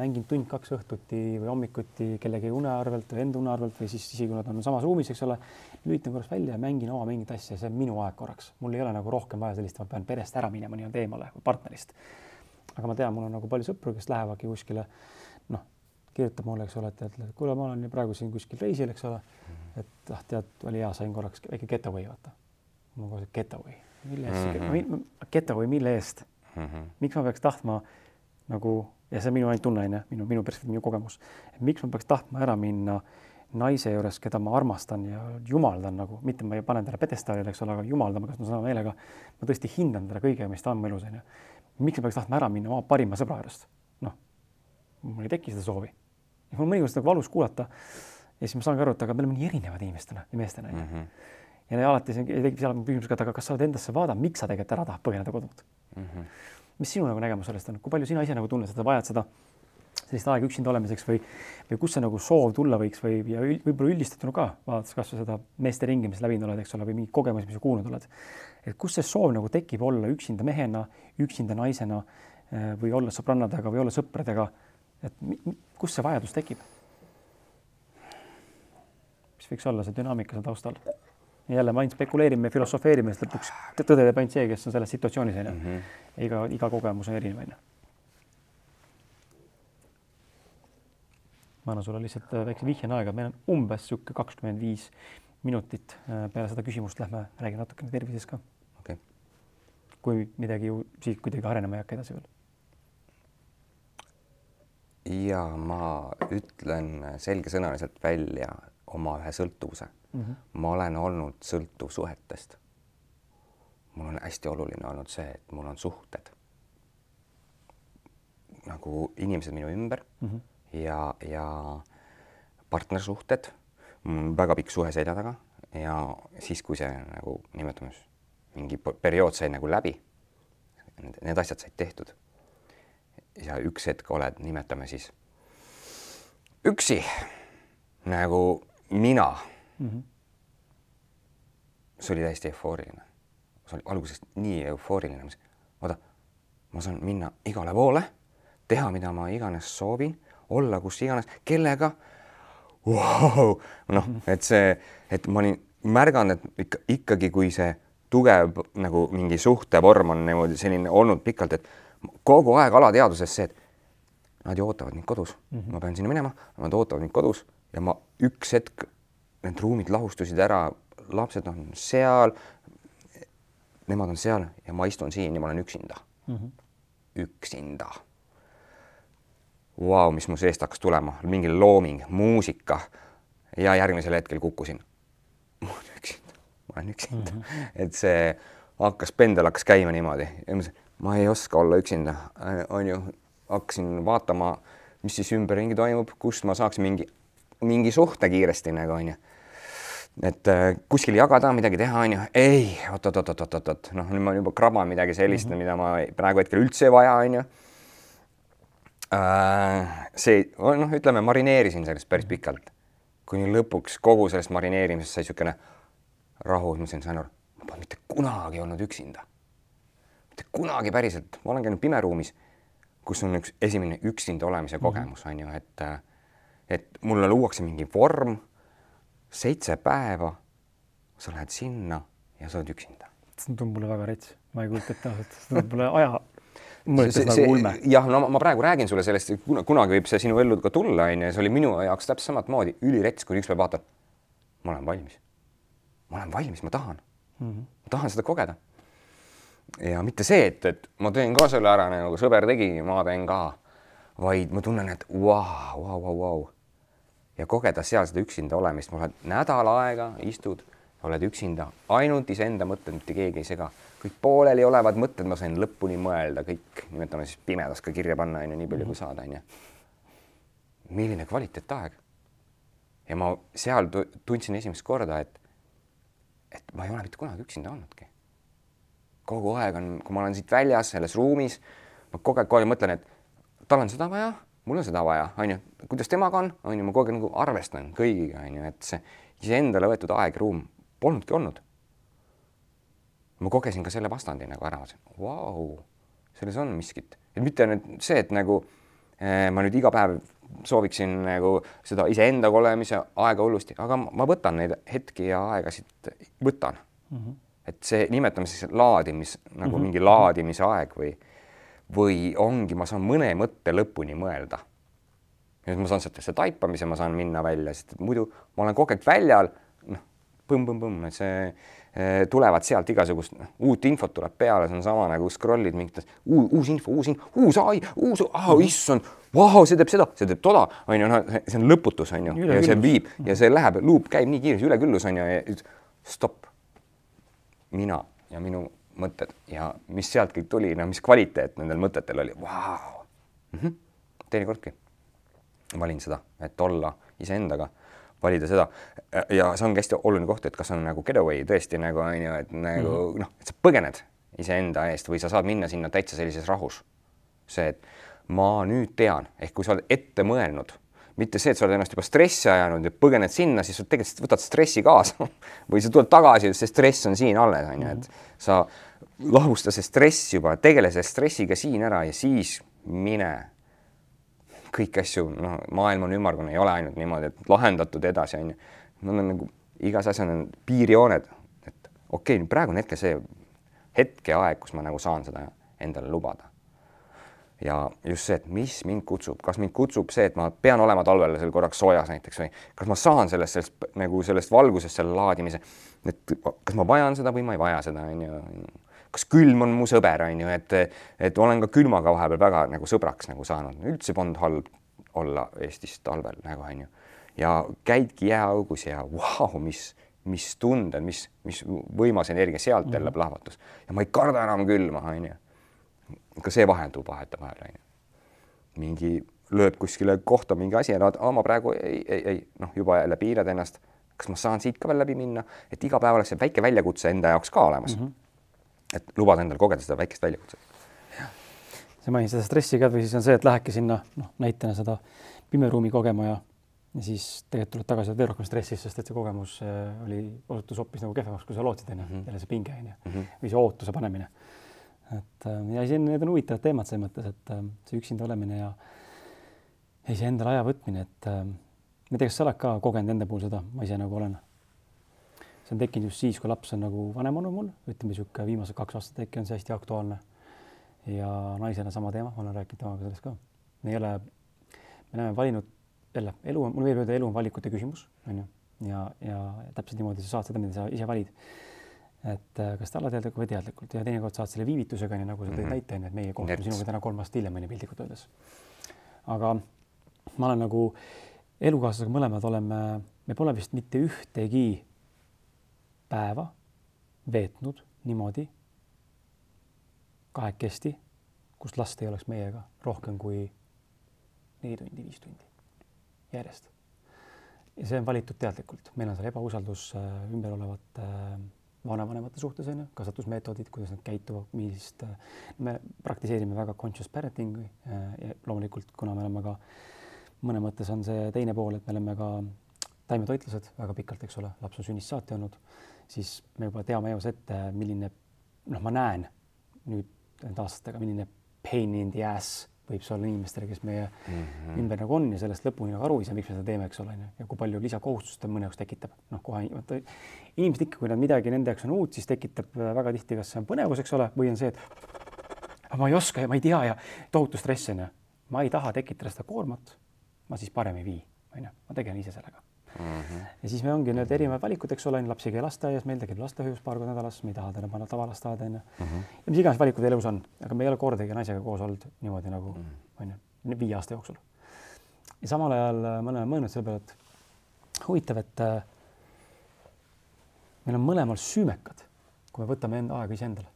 Mängin tund-kaks õhtuti või hommikuti kellegi une arvelt või enda une arvelt või siis isegi kui nad on samas ruumis, eks ole, lülitan korraks välja ja mängin oma mingit asja, see on minu aeg korraks, mul ei ole nagu rohkem vaja sellist, ma pean perest ära minema nii-öelda eemale või partnerist. aga ma tean, mul on nagu palju sõpru, kes lähevadki kuskile, noh, kirjutab mulle, eks ole, et et kuule, ma olen praegu siin kuskil reisil, eks ole, et ah, tead, oli hea, sain korraks väike getaway, vaata. on kohe getaway, mille eest mm, -hmm. getaway, mille eest mm? -hmm. miks ma peaks tahtma nagu ja see on minu ainult tunne onju, minu, minu perspektiiv, minu kogemus, et miks ma peaks tahtma ära minna naise juures, keda ma armastan ja jumaldan nagu, mitte ma ei pane talle pjedestaalile, eks ole, aga jumaldan, ma kasutan sõna meelega. ma tõesti hindan teda kõige, mis ta on mu elus onju. miks ma peaks tahtma ära minna oma parima sõbra juurest? noh, mul ei teki seda soovi. mul on mõnikord seda valus kuulata. ja siis ma saangi aru, et aga me oleme nii erinevad inimestena ja meestena onju mm. -hmm. ja alati tekib seal küsimus ka, et aga kas sa oled endasse vaadanud, miks sa tegelikult ära tahad põgeneda kodunt mm? -hmm mis sinu nagu nägemus sellest on, kui palju sina ise nagu tunned, sa vajad seda sellist aega üksinda olemiseks või, või kust see nagu soov tulla võiks või, ja võib-olla üldistatuna ka, vaadates kasvõi seda meeste ringi, mis läbinud oled, eks ole, või mingeid kogemusi, mis sa kuulnud oled. et kust see soov nagu tekib olla üksinda mehena, üksinda naisena eh, või olla sõbrannadega või olla sõpradega. et kust see vajadus tekib? mis võiks olla see dünaamika seal taustal? Jälle me ainult spekuleerime, filosofeerime, sest lõpuks tõde teeb ainult see, kes on selles situatsioonis onju mm. -hmm. iga, iga kogemus on erinev onju. ma annan sulle lihtsalt äh, väikse vihjena aega, meil on umbes sihuke kakskümmend viis minutit. Äh, peale seda küsimust lähme räägime natukene tervisest ka. okei okay.. kui midagi ju siit kuidagi arenema ei hakka edasi veel. ja ma ütlen selgesõnaliselt välja oma ühe sõltuvuse mm. -hmm. ma olen olnud sõltuv suhetest. mul on hästi oluline olnud see, et mul on suhted nagu inimesed minu ümber mm -hmm. ja, ja partnersuhted. mul on väga pikk suhe selja taga ja siis, kui see nagu nimetame mingi periood sai nagu läbi, need asjad said tehtud. ja üks hetk oled, nimetame siis üksi nagu mina mm. -hmm. see oli täiesti eufooriline. see oli algusest nii eufooriline, vaata, ma saan minna igale poole, teha, mida ma iganes soovin, olla kus iganes, kellega wow!. noh, et see, et ma olin märganud, et ikka ikkagi, kui see tugev nagu mingi suhtevorm on niimoodi selline olnud pikalt, et kogu aeg alateadvuses see, et nad ju ootavad mind kodus mm, -hmm. ma pean sinna minema, nad ootavad mind kodus ja ma üks hetk, need ruumid lahustusid ära, lapsed on seal, nemad on seal ja ma istun siin ja ma olen üksinda mm. -hmm. üksinda. Vau, mis mu seest hakkas tulema, mingi looming, muusika ja järgmisel hetkel kukkusin. ma olen üksinda, ma olen üksinda mm, -hmm. et see hakkas, pendel hakkas käima niimoodi. ma ei oska olla üksinda, on ju, hakkasin vaatama, mis siis ümberringi toimub, kust ma saaks mingi mingi suhte kiiresti nagu onju. Et äh, kuskil jagada, midagi teha, onju, ei oot,, oot-oot-oot-oot-oot, noh, nüüd ma juba kraban midagi sellist mm, -hmm. mida ma praegu hetkel üldse ei vaja, onju äh,. see, noh, ütleme, marineerisin sellest päris pikalt, kuni lõpuks kogu sellest marineerimisest sai niisugune rahu, ma sain aru, ma pole mitte kunagi olnud üksinda. mitte kunagi päriselt, ma olen käinud pimeruumis, kus on üks esimene üksinda olemise kogemus, on ju, et äh, et mulle luuakse mingi vorm, seitse päeva, sa lähed sinna ja sa oled üksinda. see tundub mulle väga rets, ma ei kujuta ette ausalt, see tundub mulle aja mõttes nagu ulme. jah, no ma praegu räägin sulle sellest, kunagi võib see sinu ellu ka tulla, onju, see oli minu jaoks täpselt samamoodi ülirets, kuni üks päev vaatan, ma olen valmis. ma olen valmis, ma tahan mm. -hmm. ma tahan seda kogeda. ja mitte see, et, et ma teen ka selle ära nagu sõber tegi, ma teen ka, vaid ma tunnen, et vau, vau, vau, vau ja kogeda seal seda üksinda olemist, ma olen nädal aega istud, oled üksinda, ainult iseenda mõtted, mitte keegi ei sega, kõik pooleliolevad mõtted ma sain lõpuni mõelda, kõik nimetame siis pimedas ka kirja panna, onju, nii palju kui saada, onju. milline kvaliteetaeg. ja ma seal tundsin esimest korda, et, et ma ei ole mitte kunagi üksinda olnudki. kogu aeg on, kui ma olen siit väljas selles ruumis, ma kogu aeg, kogu aeg mõtlen, et tal on seda vaja mul on seda vaja, onju, kuidas temaga on, onju, ma kogu aeg nagu arvestan kõigiga, onju, et see iseendale võetud aeg, ruum polnudki olnud. ma kogesin ka selle vastandi nagu ära, vau, selles on miskit, et mitte nüüd see, et nagu, ma nüüd iga päev sooviksin nagu seda iseendaga olemise aega hullusti, aga ma võtan neid hetki ja aegasid, võtan mm. -hmm. et see nimetame siis laadimis nagu mm -hmm. mingi laadimise aeg või, või ongi, ma saan mõne mõtte lõpuni mõelda. ja siis ma saan sealt taipamise, ma saan minna välja, sest muidu ma olen kogu aeg väljal, noh, põmm-põmm-põmm, et see Eh, tulevad sealt igasugust noh, uut infot tuleb peale, see on sama nagu scroll'id mingit uus info, uus info, uus ai, uus, issand, vau, see teeb seda, see teeb toda, on ju, noh, see on lõputus, on ju, ja see viib ja see läheb, luup käib nii kiiresti, üleküllus on ju, stopp. mina ja minu mõtted ja mis sealt kõik tuli, no mis kvaliteet nendel mõtetel oli, vau. Mhm. teinekordki valin seda, et olla iseendaga valida seda ja see ongi hästi oluline koht, et kas on nagu getaway tõesti nagu on ju, et nagu mm -hmm. noh, et sa põgened iseenda eest või sa saad minna sinna täitsa sellises rahus. see, et ma nüüd tean, ehk kui sa oled ette mõelnud, mitte see, et sa oled ennast juba stressi ajanud ja põgened sinna, siis sa tegelikult võtad stressi kaasa või sa tuled tagasi, see stress on siin alles on ju, et mhm. sa lahusta see stress juba, tegele selle stressiga siin ära ja siis mine kõiki asju, noh, maailm on ümmargune, ei ole ainult niimoodi, et lahendatud edasi, on ju. Nad on nagu igas asjas on piirjooned, et okei okay,, praegu on hetkel see hetkeaeg, kus ma nagu saan seda endale lubada. ja just see, et mis mind kutsub, kas mind kutsub see, et ma pean olema talvel seal korraks soojas näiteks või kas ma saan sellest, sellest nagu sellest valgusest selle laadimise, et kas ma vajan seda või ma ei vaja seda, on ju kas külm on mu sõber, on ju, et, et olen ka külmaga vahepeal väga nagu sõbraks nagu saanud, üldse polnud halb olla Eestis talvel nagu on ju. ja käidki jääaugus ja vau, mis, mis tunded, mis, mis võimas energia sealt jälle mm -hmm. plahvatus ja ma ei karda enam külma, on ju. ka see vahendub vahetevahel, on ju. mingi lööb kuskile kohta mingi asi ja no ma praegu ei, ei, ei noh, juba jälle piirad ennast kas ma saan siit ka veel läbi minna, et iga päev oleks see väike väljakutse enda jaoks ka olemas mm. -hmm et lubada endale kogeda seda väikest väljakutset. sa mainisid seda stressi ka või siis on see, et lähedki sinna noh, näitena seda pimeruumi kogema ja, ja siis tegelikult tuled tagasi veel rohkem stressis, sest et see kogemus äh, oli, osutus hoopis nagu kehvemaks, kui sa lootsid, onju, mhm. jälle see pinge onju mhm. või see ootuse panemine. et äh, ja siin need on huvitavad teemad selles mõttes, et äh, see üksinda olemine ja iseendale aja võtmine, et ma ei tea, kas sa oled ka kogenud enda puhul seda, ma ise nagu olen see on tekkinud just siis, kui laps on nagu vanem olnud mul, ütleme niisugune viimased kaks aastat äkki on see hästi aktuaalne. ja naisena sama teema, ma olen rääkinud temaga sellest ka. me ei ole, me oleme valinud jälle elu mulle võib öelda, elu on valikute küsimus, on ju, ja, ja täpselt niimoodi sa saad seda, mida sa ise valid. et äh, kas alateadlikult või teadlikult ja teinekord saad selle viivitusega, nii nagu sa tõid mm -hmm. näite, on ju, et meie kohtume sinuga täna kolm aastat hiljem, on ju piltlikult öeldes. aga ma olen nagu elukaaslasega mõlemad oleme, me pole vist mitte ühtegi päeva veetnud niimoodi kahekesti, kus last ei oleks meiega rohkem kui neli tundi, viis tundi järjest. ja see on valitud teadlikult, meil on seal ebausaldus äh, ümber olevate äh, vanavanemate suhtes on ju, kasvatusmeetodid, kuidas nad käituvad, millist, äh, me praktiseerime väga conscious parenting'i ja loomulikult, kuna me oleme ka mõne mõttes on see teine pool, et me oleme ka taimetoitlased väga pikalt, eks ole, laps on sünnist saati olnud siis me juba teame eos ette, milline noh, ma näen nüüd nende aastatega, milline pain in the ass võib see olla inimestele, kes meie mm -hmm. ümber nagu on ja sellest lõpuni nagu aru ei saa, miks me seda teeme, eks ole, onju, ja kui palju lisakohustust ta mõne jaoks tekitab, noh, kohe vaata inimesed ikka, kui nad midagi nende jaoks on uut, siis tekitab väga tihti, kas see on põnevus, eks ole, või on see, et ma ei oska ja ma ei tea ja tohutu stress onju. ma ei taha tekitada seda koormat. ma siis parem ei vii, onju, ma tegelen ise sellega Mm -hmm. ja siis me ongi need erinevad valikud, eks ole, laps ei käi lasteaias, meil ta käib lastehoius paar korda nädalas, me ei taha talle panna tavalasteaeda onju mm. -hmm. ja mis iganes valikud elus on, aga me ei ole kordagi naisega koos olnud niimoodi nagu mhm. onju mm -hmm., viie aasta jooksul. ja samal ajal äh, me oleme mõelnud selle peale, et huvitav, et äh, meil on mõlemal süümekad, kui me võtame enda aega iseendale.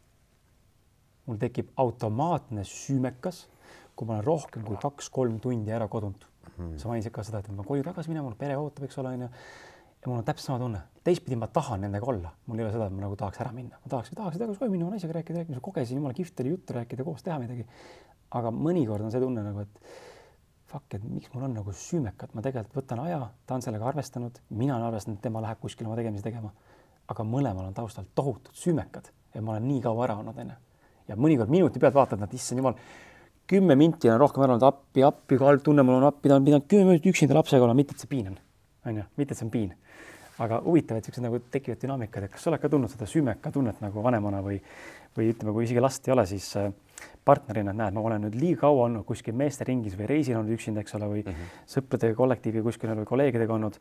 mul tekib automaatne süümekas, kui ma olen rohkem kui kaks-kolm tundi ära kodunud mm.. sa mainisid ka seda, et ma koju tagasi minema, mul pere ootab, eks ole, onju. ja mul on täpselt sama tunne, teistpidi ma tahan nendega olla, mul ei ole seda, et ma nagu tahaks ära minna, ma tahaks, tahaks tagasi koju minna, oma naisega rääkida, rääkida, kogesin, jumala kihvt oli juttu rääkida, koos teha midagi. aga mõnikord on see tunne nagu, et fuck, et miks mul on nagu süümekat, ma tegelikult võtan aja, ta on sellega arvestanud, mina olen arvestanud, tema läheb kuskile oma tegemisi tegema. aga mõlemal on taustal tohutud süümekad ja ma olen nii kaua ära olnud, onju. ja mõnikord minuti pealt vaatad, et issand jumal kümme minti on rohkem ära olnud appi, appi, kui halb tunne mul on appi, ta on pidanud kümme minutit üksinda lapsega olema, mitte et see piin on, on ju, mitte et see on piin. aga huvitav, et siuksed nagu tekivad dünaamikad, et kas sa oled ka tundnud seda süümeka tunnet nagu vanemana või, või ütleme, kui isegi last ei ole, siis äh, partnerina, et näed, ma olen nüüd liiga kaua olnud kuskil meesteringis või reisil olnud üksinda, eks ole, või mm -hmm. sõpradega kollektiivi kuskil või kolleegidega olnud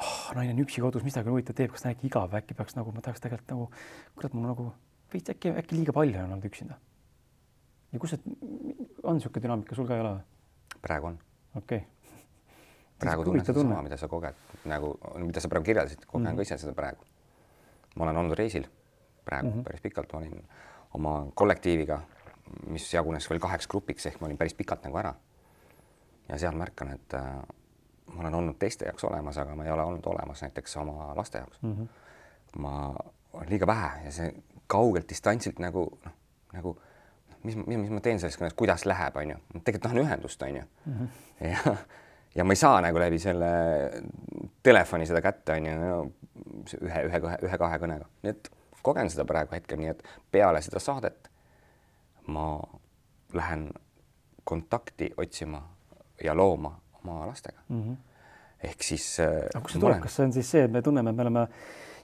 oh,. naine on üksi kodus, mis ta küll huvitav teeb, kas ta on äkki igav, äkki peaks nagu, ma tahaks tegelikult nagu, kurat, mul nagu veits äkki, äkki liiga palju on olnud üksinda ja kus see, on niisugune dünaamika sul ka ei ole või? praegu on. okei okay. praegu tunnen sedasama, mida sa koged, nagu, mida sa praegu kirjeldasid, kogen mm -hmm. ka ise seda praegu. ma olen olnud reisil praegu mm -hmm. päris pikalt, ma olin oma kollektiiviga, mis jagunes veel kaheks grupiks, ehk ma olin päris pikalt nagu ära. ja seal märkan, et äh, ma olen olnud teiste jaoks olemas, aga ma ei ole olnud olemas näiteks oma laste jaoks mm. -hmm. ma olen liiga vähe ja see kaugelt distantsilt nagu noh, nagu mis, mis, mis ma teen selles kõnes, kuidas läheb, on ju, tegelikult tahan ühendust, on ju mm. -hmm. ja, ja ma ei saa nagu läbi selle telefoni seda kätte, on ju no,, ühe, ühe, ühe-kahe kõnega, nii et kogen seda praegu hetkel, nii et peale seda saadet ma lähen kontakti otsima ja looma oma lastega mm. -hmm. ehk siis. Aga kust see tuleb, kas see on siis see, et me tunneme, et me oleme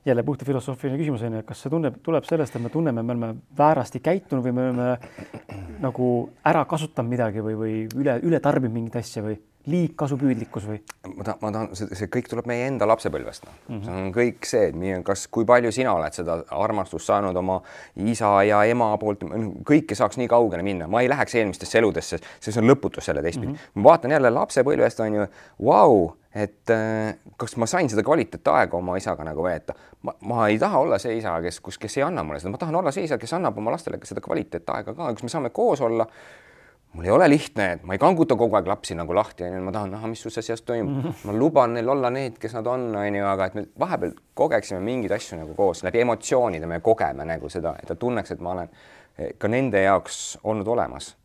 jälle puhta filosoofiline küsimus on ju, kas see tunneb, tuleb sellest, et me tunneme, me oleme väärasti käitunud või me oleme nagu ära kasutanud midagi või, või üle, üle tarbinud mingit asja või liigkasupüüdlikkus või? ma tahan, ma tahan, see, kõik tuleb meie enda lapsepõlvest, noh mm -hmm., see on kõik see, et kas, kui palju sina oled seda armastust saanud oma isa ja ema poolt, kõike saaks nii kaugele minna, ma ei läheks eelmistesse eludesse, see on lõputus selle teistpidi mm. -hmm. ma vaatan jälle lapsepõlvest on ju, vau et äh, kas ma sain seda kvaliteetaega oma isaga nagu veeta. ma, ma ei taha olla see isa, kes, kus, kes ei anna mulle seda, ma tahan olla see isa, kes annab oma lastele seda kvaliteetaega ka, kus me saame koos olla. Mul ei ole lihtne, et ma ei kanguta kogu aeg lapsi nagu lahti, onju, ma tahan näha, mis su seas toimub. -hmm. ma luban neil olla need, kes nad on, onju, aga et me vahepeal kogeksime mingeid asju nagu koos läbi emotsioonide, me kogeme nagu seda, et ta tunneks, et ma olen eh, ka nende jaoks olnud olemas.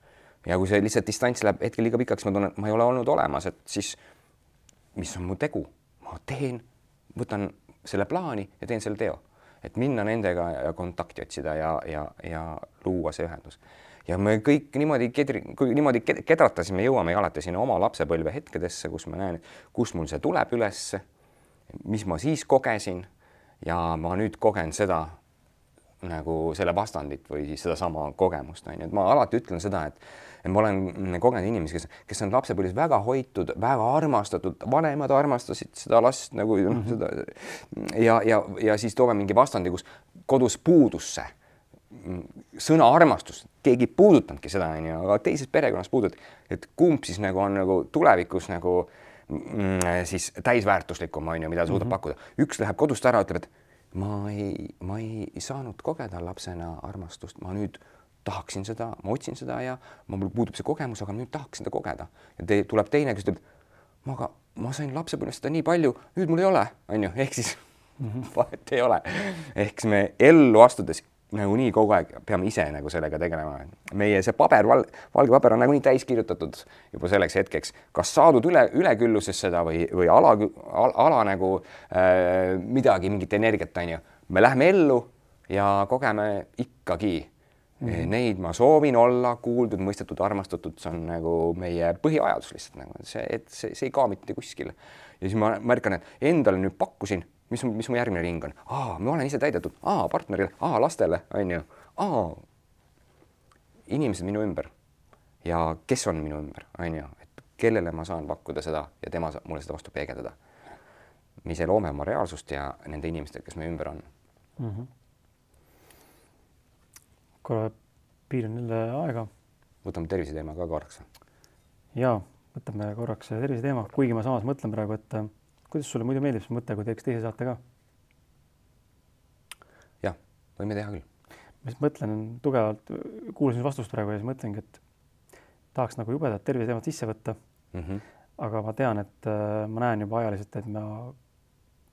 ja kui see lihtsalt distants läheb hetkel liiga pikaks, ma tunnen, et ma ei ole olnud olemas, et siis mis on mu tegu, ma teen, võtan selle plaani ja teen selle teo, et minna nendega ja kontakti otsida ja, ja, ja luua see ühendus. Ja me kõik niimoodi kedri, kui niimoodi kedratasime, jõuame alati sinna oma lapsepõlve hetkedesse, kus ma näen, kust mul see tuleb ülesse, mis ma siis kogesin ja ma nüüd kogen seda nagu selle vastandit või siis sedasama kogemust on ju, et ma alati ütlen seda, et ma olen kogenud inimesi, kes, kes on lapsepõlves väga hoitud, väga armastatud, vanemad armastasid seda last nagu mm -hmm. seda ja, ja, ja siis toome mingi vastandi, kus kodus puudus see sõna armastus, keegi ei puudutanudki seda, onju, aga teises perekonnas puudutati, et kumb siis nagu on nagu tulevikus nagu mm, siis täisväärtuslikum onju, mida suudab mm -hmm. pakkuda. üks läheb kodust ära, ütleb, et ma ei, ma ei saanud kogeda lapsena armastust, ma nüüd tahaksin seda, ma otsin seda ja mul puudub see kogemus, aga nüüd tahaks seda kogeda. ja te, tuleb teine, kes ütleb, ma aga, ma sain lapsepõlvest seda nii palju, nüüd mul ei ole, on ju, ehk siis -hmm. vahet ei ole. ehk siis me ellu astudes nagunii kogu aeg peame ise nagu sellega tegelema. meie see paber, val, valge paber on nagunii täis kirjutatud juba selleks hetkeks, kas saadud üle, ülekülluses seda või, või ala, ala, ala nagu äh, midagi, mingit energiat, on ju. me lähme ellu ja kogeme ikkagi Mm. Neid ma soovin olla kuuldud, mõistetud, armastatud, see on nagu meie põhivajadus lihtsalt nagu see, et see, see ei kao mitte kuskile. ja siis ma märkan, et endale nüüd pakkusin, mis, mis mu järgmine ring on, ma olen ise täidetud, partnerile, lastele on ju, inimesed minu ümber ja kes on minu ümber, on ju, et kellele ma saan pakkuda seda ja tema saab mulle seda vastu peegeldada. me ise loome oma reaalsust ja nende inimestega, kes meie ümber on mm. -hmm korra piiran jälle aega. võtame terviseteema ka korraks. ja võtame korraks terviseteema, kuigi ma samas mõtlen praegu, et kuidas sulle muidu meeldib see mõte, kui teeks teise saate ka? jah, võime teha küll. ma siis mõtlen tugevalt, kuulasin vastust praegu ja siis mõtlengi, et tahaks nagu jubedat terviseteemat sisse võtta mm. -hmm. aga ma tean, et äh, ma näen juba ajaliselt, et ma,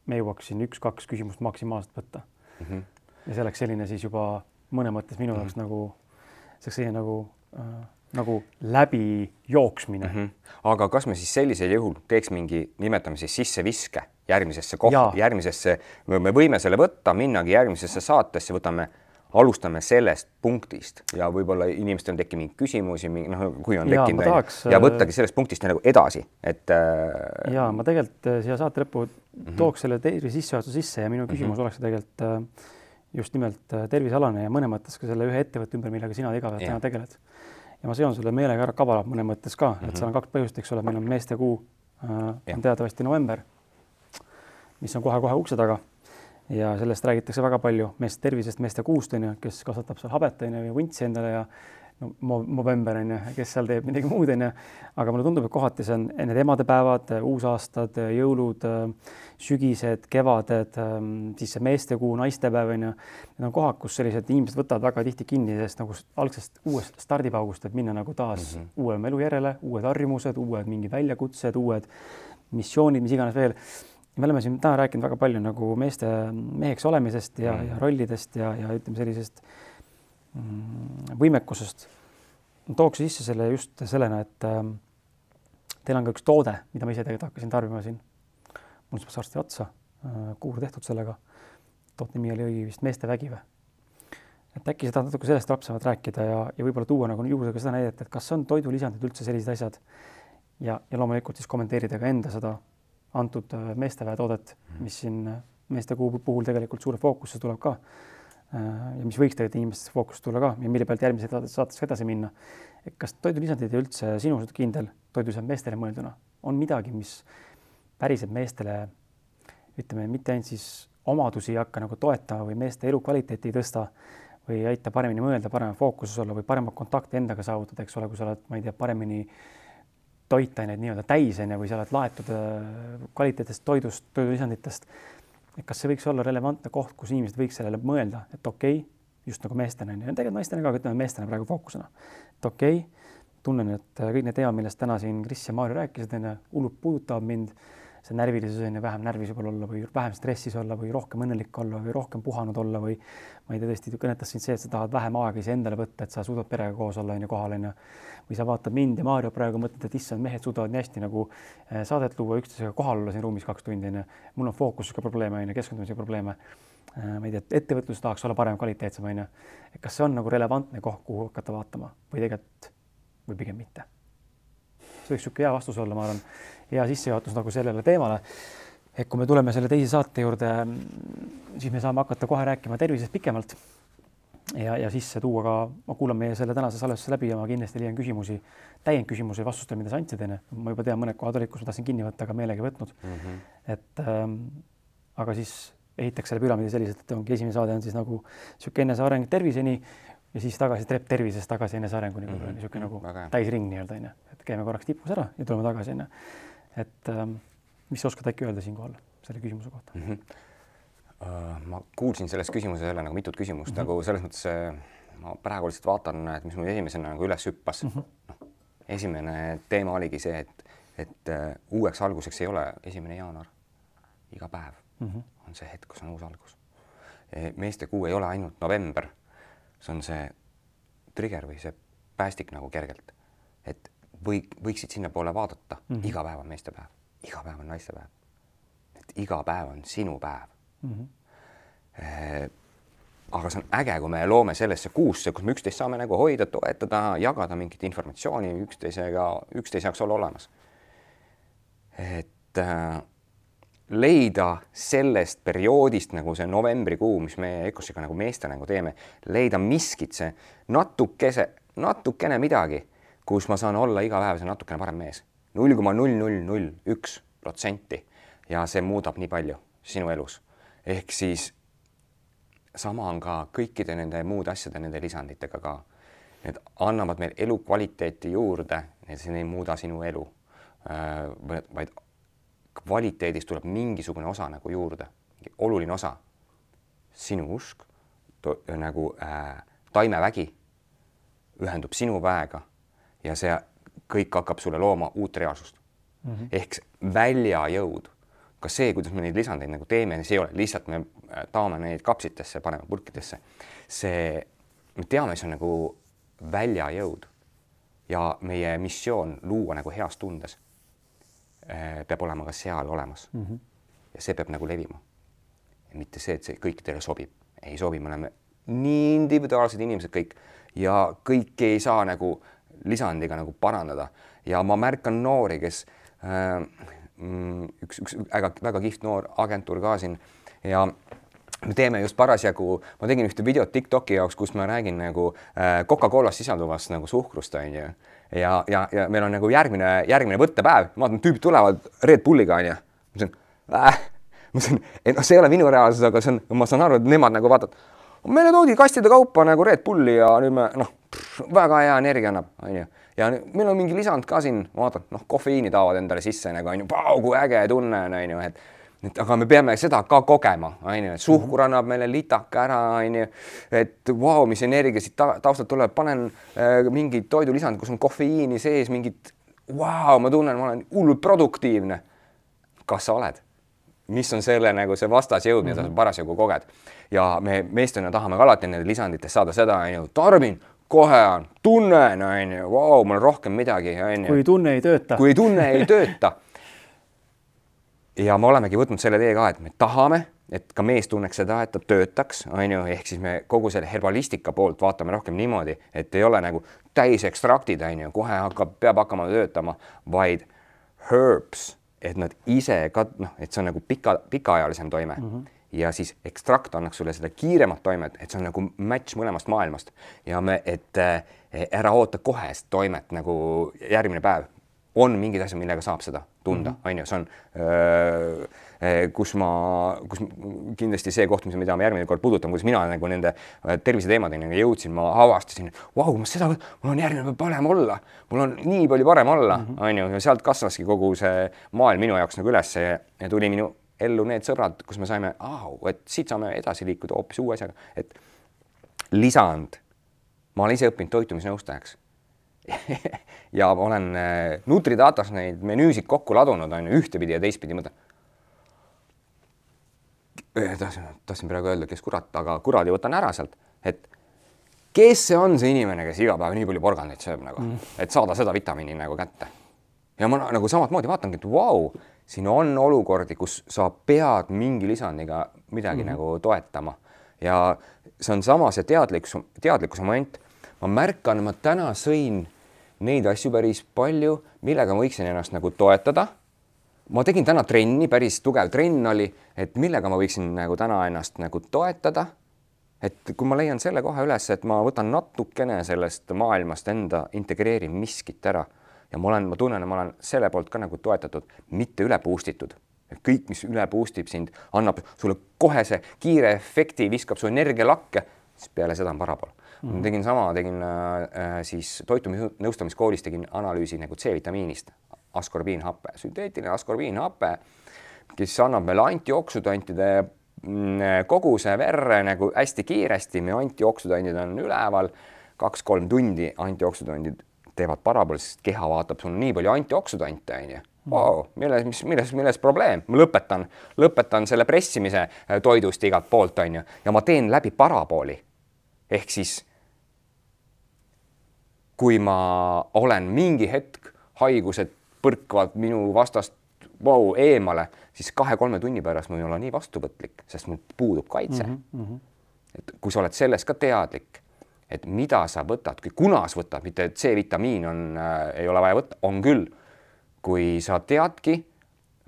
me jõuaks siin üks-kaks küsimust maksimaalselt võtta mm. -hmm. ja see oleks selline siis juba mõne mõttes minu jaoks mm -hmm. nagu see selline nagu äh, nagu läbijooksmine mm. -hmm. aga kas me siis sellisel juhul teeks mingi, nimetame siis sisseviske järgmisesse kohta, järgmisesse, me võime selle võtta, minnagi järgmisesse saatesse, võtame alustame sellest punktist ja võib-olla inimestel tekkinud mingeid küsimusi, noh, kui on tekkinud tahaks, ja äh, võttagi sellest punktist nagu edasi, et äh, ja ma tegelikult äh, siia saate lõppu Mhm. tooks selle tervise sissejuhatuse sisse ja minu küsimus oleks tegelikult just nimelt tervisealane ja mõnes mõttes ka selle ühe ettevõtte ümber, millega sina igapäevaselt Jah. täna tegeled. Ja ma seon selle meelega ära kavalalt mõnes mõttes ka, et seal on kaks põhjust, eks ole, meil on meestekuu äh, Mhm. On teatavasti november, mis on kohe-kohe ukse taga. Ja sellest räägitakse väga palju meeste tervisest, meeste kuust on ju, kes kasvatab seal habet on ju ja vuntsi endale ja no mo- Movember on ju, kes seal teeb midagi muud on ju, aga mulle tundub, et kohati see on need emadepäevad, uusaastad, jõulud, sügised, kevaded, siis see meestekuu, naistepäev on ju. Need on kohad, kus sellised inimesed võtavad väga tihti kinni sellest nagu algsest uuest stardipaugust, et minna nagu taas mm -hmm. uue elu järele, uued harjumused, uued mingid väljakutsed, uued missioonid, mis iganes veel me oleme siin täna rääkinud väga palju nagu meeste meheks olemisest ja mm., ja rollidest ja, ja ütleme sellisest mm, võimekusest. tooks sisse selle just sellena, et ähm, teil on ka üks toode, mida ma ise tegelikult hakkasin tarbima siin. mul saab varsti otsa äh,, kuur tehtud sellega. toote nimi oli vist Meeste vägi või? et äkki sa tahad natuke sellest täpsemalt rääkida ja, ja võib-olla tuua nagu juurde ka seda näidet, et kas on toidulisandid üldse sellised asjad ja, ja loomulikult siis kommenteerida ka enda seda antud äh, meesteväe toodet, mis siin äh, meestekuu puhul tegelikult suure fookusse tuleb ka. Ja mis võiks tegelikult inimeste fookusse tulla ka ja mille pealt järgmises saates, edasi minna. kas toidulisandid üldse sinu kindel toidulisand meestele mõelduna on midagi, mis päriselt meestele ütleme, mitte ainult siis omadusi ei hakka nagu toetama või meeste elukvaliteeti ei tõsta või ei aita paremini mõelda, parema fookuses olla või paremat kontakti endaga saavutada, eks ole, kui sa oled, ma ei tea, paremini toitaineid nii-öelda täis on ju, või sa oled laetud äh, kvaliteetsest toidust, toidulisanditest. Et kas see võiks olla relevantne koht, kus inimesed võiks sellele mõelda, et okei okay,, just nagu meestena on ju, tegelikult naistena ka, aga ütleme meestena praegu fookusena. et okei okay,, tunnen, et kõik need teemad, millest täna siin Kris ja Maarja rääkisid, on ju, hullult puudutavad mind see närvilisus on ju vähem närvis võib-olla olla või vähem stressis olla või rohkem õnnelik olla või rohkem puhanud olla või ma ei tea, tõesti kõnetas sind see, et sa tahad vähem aega iseendale võtta, et sa suudad perega koos olla on ju kohal on ju. või sa vaatad mind ja Maarjo praegu mõtled, et issand, mehed suudavad nii hästi nagu eh, saadet luua, üksteisega kohal olla siin ruumis kaks tundi on ju. mul on fookusega probleeme on ju, keskendumisega probleeme. ma ei tea, ettevõtlus tahaks olla parem, kvaliteetsem on ju. kas see on nagu relevantne koht, kuhu hakata vaatama või tegelikult või pigem mitte? see võiks niisugune hea vastus olla, ma arvan hea sissejuhatus nagu sellele teemale. et kui me tuleme selle teise saate juurde, siis me saame hakata kohe rääkima tervisest pikemalt. ja, ja sisse tuua ka, ma kuulan meie selle tänase salvestuse läbi ja ma kindlasti leian küsimusi, täiendküsimusi vastustele, mida sa andsid, onju. ma juba tean, mõned kohad olid, kus ma tahtsin kinni võtta, aga meelega ei võtnud mm. -hmm. et ähm, aga siis ehitaks selle püramiidi selliselt, et ongi esimene saade on siis nagu niisugune eneseareng terviseni ja siis tagasi trepp tervisest tagasi enesearenguni mm -hmm. niisugune nagu täisring nii-öelda onju, et käime korraks tipus ära ja tuleme tagasi onju et ähm, mis sa oskad äkki öelda siinkohal selle küsimuse kohta mm? -hmm. Ma kuulsin selles küsimuses jälle nagu mitut küsimust mm -hmm. nagu selles mõttes äh, ma praegu lihtsalt vaatan, et mis mul esimesena nagu üles hüppas mm. -hmm. noh, esimene teema oligi see, et, et uh, uueks alguseks ei ole esimene jaanuar. iga päev mm -hmm. on see hetk, kus on uus algus. meeste kuu ei ole ainult november, see on see trigger või see päästik nagu kergelt, või võiksid sinnapoole vaadata mm, -hmm. iga päev on meestepäev, iga päev on naistepäev. et iga päev on sinu päev mm. -hmm. Aga see on äge, kui me loome sellesse kuusse, kus me üksteist saame nagu hoida, toetada, jagada mingit informatsiooni üksteisega, üksteise jaoks olla olemas. et äh, leida sellest perioodist nagu see novembrikuu, mis me Ecosiga nagu meeste nagu teeme, leida miskit, see natukese, natukene midagi kus ma saan olla iga päev see natukene parem mees. null koma null null null üks protsenti ja see muudab nii palju sinu elus. ehk siis sama on ka kõikide nende muude asjade, nende lisanditega ka. Need annavad meil elukvaliteeti juurde, see ei muuda sinu elu, äh, vaid kvaliteedist tuleb mingisugune osa nagu juurde, oluline osa. sinu usk, nagu äh, taimevägi ühendub sinu väega ja see kõik hakkab sulle looma uut reaalsust mm. -hmm. ehk väljajõud, ka see, kuidas me neid lisandeid nagu teeme, see ei ole lihtsalt me äh, taome neid kapsitesse, paneme purkidesse. see, me teame, see on nagu väljajõud ja meie missioon luua nagu heas tundes äh, peab olema ka seal olemas mm. -hmm. ja see peab nagu levima. mitte see, et see kõikidele sobib, ei sobi, me oleme nii individuaalsed inimesed kõik ja kõiki ei saa nagu lisandiga nagu parandada ja ma märkan noori, kes äh, mm, üks, üks väga, väga kihvt noor agentuur ka siin. Ja me teeme just parasjagu, ma tegin ühte videot Tiktoki jaoks, kus ma räägin nagu äh, Coca-Colas sisalduvast nagu suhkrust onju. Ja, ja, ja meil on nagu järgmine, järgmine võttepäev, vaatan, tüübid tulevad Red Bulliga onju. ma ütlesin äh,, ma ütlesin, et noh, see ei ole minu reaalsus, aga see on, ma saan aru, et nemad nagu vaatavad, meile toodi kastide kaupa nagu Red Bulli ja nüüd me noh, väga hea energia annab, onju. Ja meil on mingi lisand ka siin, vaatad, noh, kofeiini taovad endale sisse nagu onju, kui äge tunne on, onju, et et aga me peame seda ka kogema, onju, et suhkur annab meile litaka ära, onju, et vau mis energia siit ta taustalt tuleb, panen äh, mingid toidulisandid, kus on kofeiini sees, mingid, vau, ma tunnen, ma olen hullult produktiivne. kas sa oled? Mis on selle nagu see vastasjõud, mida sa parasjagu koged ja me meestena tahame ka alati nende lisanditest saada seda, onju, tarbin, kohe on, tunnen, onju, vau, mul on rohkem midagi, onju. kui tunne ei tööta. kui tunne ei tööta ja me olemegi võtnud selle tee ka, et me tahame, et ka mees tunneks seda, et ta töötaks, on ju, ehk siis me kogu selle herbalistika poolt vaatame rohkem niimoodi, et ei ole nagu täisekstraktid, on ju, kohe hakkab, peab hakkama töötama, vaid herbs, et nad ise ka noh, et see on nagu pika, pikaajalisem toime. Mm. -hmm ja siis ekstrakt annaks sulle seda kiiremat toimet, et see on nagu match mõlemast maailmast. Ja me, et äh, ära oota kohest toimet nagu järgmine päev, on mingid asjad, millega saab seda tunda, mhm. on ju, see on öö, kus ma, kus kindlasti see koht, mida ma järgmine kord puudutan, kuidas mina nagu nende terviseteemadeni jõudsin, ma avastasin, vau, ma seda, mul on järgmine päev parem olla, mul on nii palju parem olla, mhm. on ju, ja sealt kasvaski kogu see maailm minu jaoks nagu üles ja tuli minu ellu need sõbrad, kus me saime, et siit saame edasi liikuda hoopis uue asjaga, et lisand, ma olen ise õppinud toitumisnõustajaks ja ma olen äh, Nutridatas neid menüüsid kokku ladunud, on ju, ühtepidi ja teistpidi mõtlen. Tahtsin, tahtsin praegu öelda, kes kurat, aga kuradi võtan ära sealt, et kes see on see inimene, kes iga päev nii palju porgandeid sööb nagu mm., et saada seda vitamiini nagu kätte. ja ma nagu samamoodi vaatangi, et vau wow,, siin on olukordi, kus sa pead mingi lisandiga midagi mm nagu toetama ja see on sama see teadlikkus, teadlikkuse moment. ma märkan, ma täna sõin neid asju päris palju, millega ma võiksin ennast nagu toetada. ma tegin täna trenni, päris tugev trenn oli, et millega ma võiksin nagu täna ennast nagu toetada. et kui ma leian selle koha üles, et ma võtan natukene sellest maailmast enda, integreerin miskit ära ja ma olen, ma tunnen, et ma olen selle poolt ka nagu toetatud, mitte üle boost itud kõik, mis üle boost ib sind, annab sulle kohese kiire efekti, viskab su energia lakke, siis peale seda on parapool mm. -hmm. tegin sama, tegin äh, siis toitumisnõustamiskoolis tegin analüüsi nagu C-vitamiinist, askorbiinhappe, sünteetiline askorbiinhape, kes annab meile antioksüdantide mm, koguse verre nagu hästi kiiresti, meie antioksüdandid on üleval, kaks-kolm tundi antioksüdandid teevad parabool, sest keha vaatab, sul on nii palju antioksüdante, onju. Vau, milles, mis, milles, milles probleem, ma lõpetan, lõpetan selle pressimise äh, toidust igalt poolt, onju, ja ma teen läbi parabooli. ehk siis kui ma olen mingi hetk, haigused põrkavad minu vastast vau, eemale, siis kahe-kolme tunni pärast ma ei ole nii vastuvõtlik, sest mul puudub kaitse mm. -hmm. et kui sa oled sellest ka teadlik, et mida sa võtad, kunas võtad, mitte C-vitamiin on äh,, ei ole vaja võtta, on küll. kui sa teadki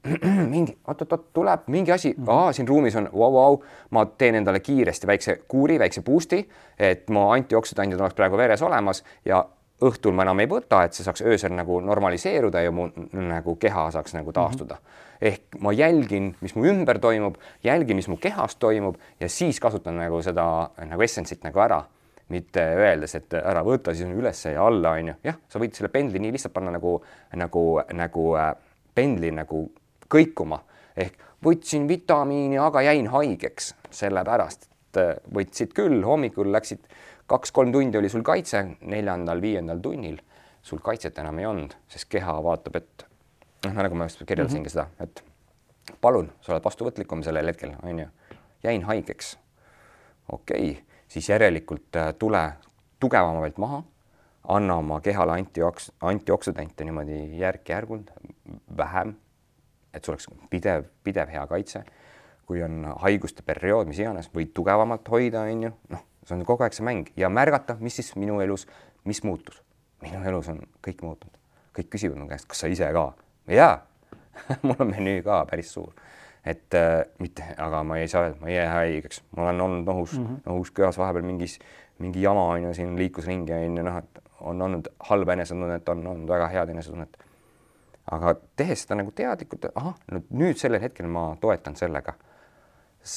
mingi oot-oot-oot tuleb mingi asi mm, -hmm. siin ruumis on vau, vau, ma teen endale kiiresti väikse kuuri, väikse boost'i, et mu antioksüdandid oleks praegu veres olemas ja õhtul ma enam ei võta, et see saaks öösel nagu normaliseeruda ja mu nagu keha saaks nagu taastuda mm. -hmm. ehk ma jälgin, mis mu ümber toimub, jälgin, mis mu kehas toimub ja siis kasutan nagu seda nagu essentsit nagu ära, mitte öeldes, et ära võta, siis on ülesse ja alla, on ju. jah, sa võid selle pendli nii lihtsalt panna nagu, nagu, nagu äh, pendli nagu kõikuma ehk võtsin vitamiini, aga jäin haigeks sellepärast, et äh, võtsid küll, hommikul läksid kaks-kolm tundi oli sul kaitse, neljandal-viiendal tunnil sul kaitset enam ei olnud, sest keha vaatab, et noh, nagu ma just kirjeldasingi mm -hmm. seda, et palun, sa oled vastuvõtlikum sellel hetkel, on ju, jäin haigeks. okei okay., siis järelikult äh, tule tugevamalt maha, anna oma kehale antioks-, antioksüdante niimoodi järk-järgult, vähem, et sul oleks pidev, pidev hea kaitse. kui on haiguste periood, mis iganes, võid tugevamalt hoida, on ju, noh see on kogu aeg see mäng ja märgata, mis siis minu elus, mis muutus. minu elus on kõik muutunud, kõik küsivad mu käest, kas sa ise ka? jaa mul on menüü ka päris suur et äh, mitte, aga ma ei saa ma ei jää haigeks, ma olen olnud nohus mm, -hmm. nohus köhas vahepeal mingis, mingi jama on ju siin liikus ringi on ju noh, et on olnud halba enesetunnet, on olnud väga head enesetunnet. aga tehes seda nagu teadlikult, ahah, nüüd sellel hetkel ma toetan sellega.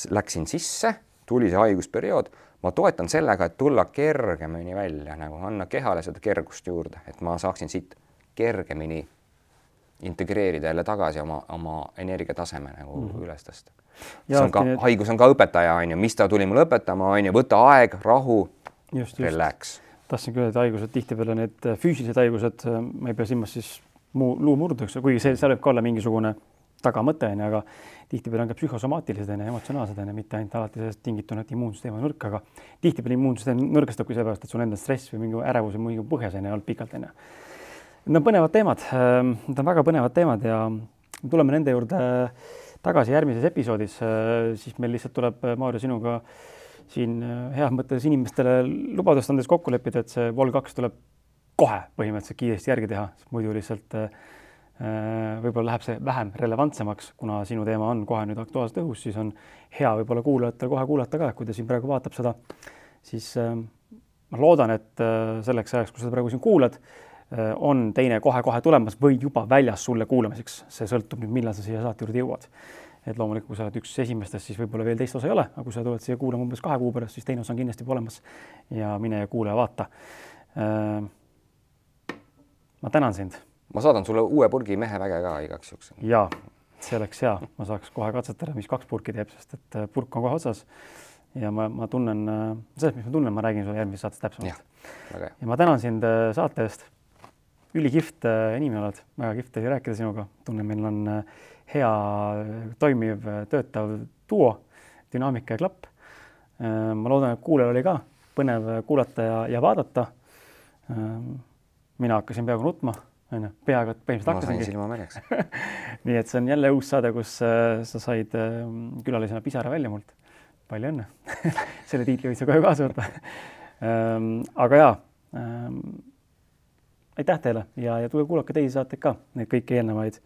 Läksin sisse, tuli see haigusperiood, ma toetan sellega, et tulla kergemini välja nagu anna kehale seda kergust juurde, et ma saaksin siit kergemini integreerida jälle tagasi oma, oma energiataseme nagu mm -hmm. üles tõsta. see on ka, haigus on ka õpetaja, on ju, mis ta tuli mulle õpetama, on ju, võta aeg, rahu, relax. tahtsingi öelda, et haigused tihtipeale need füüsilised haigused, ma ei pea silmas siis muu luumurdudeks, kuigi see, seal võib ka olla mingisugune tagamõte on ju, aga tihtipeale on ka psühhosomaatilised on ju, emotsionaalsed on ju, mitte ainult alati sellest tingituna, et immuunsüsteem on nõrk, aga tihtipeale immuunsüsteem nõrgestabki sellepärast, et sul endal stress või mingi ärevus või mingi põhjas on ju olnud pikalt on ju. Need on põnevad teemad, ehm, need on väga põnevad teemad ja tuleme nende juurde tagasi järgmises episoodis, ehm, siis meil lihtsalt tuleb, Maarja, sinuga siin heas mõttes inimestele lubadust andes kokku leppida, et see Vol2 tuleb kohe põhimõtteliselt kiiresti järgi teha, muidu lihtsalt võib-olla läheb see vähem relevantsemaks, kuna sinu teema on kohe nüüd aktuaalselt õhus, siis on hea võib-olla kuulajatel kohe kuulata ka, kui ta siin praegu vaatab seda, siis ma loodan, et selleks ajaks, kui sa praegu siin kuulad, Äh, on teine kohe-kohe tulemas või juba väljas sulle kuulamiseks, see sõltub nüüd, millal sa siia saate juurde jõuad. et loomulikult, kui sa oled üks esimestest, siis võib-olla veel teist osa ei ole, aga kui sa tuled siia kuulama umbes kahe kuu pärast, siis teine osa on kindlasti juba olemas. ja mine ja kuula ja vaata. Äh, ma tänan sind. Ma saadan sulle uue purgi meheväge ka igaks juhuks. ja see oleks hea, ma saaks kohe katsetada, mis kaks purki teeb, sest et äh, purk on kohe otsas ja ma, ma tunnen, sellest, mis ma tunnen, ma räägin sulle järgmises saates täpsemalt. ja ma tänan sind saate eest ülikihvt äh, inimene oled, väga kihvt oli rääkida sinuga, tunnen, meil on äh, hea toimiv, äh, töötav duo, dünaamika ja klapp. ma loodan, et kuulajal oli ka põnev kuulata ja, ja vaadata. mina hakkasin peaaegu nutma, onju, peaaegu, et põhimõtteliselt hakkasingi. nii et see on jälle uus saade, kus sa said külalisena pisara välja mult. palju õnne selle tiitli võid sa kohe kaasa võtta aga jaa aitäh teile ja, ja tulge kuulake teisi saateid ka, neid kõiki eelnevaid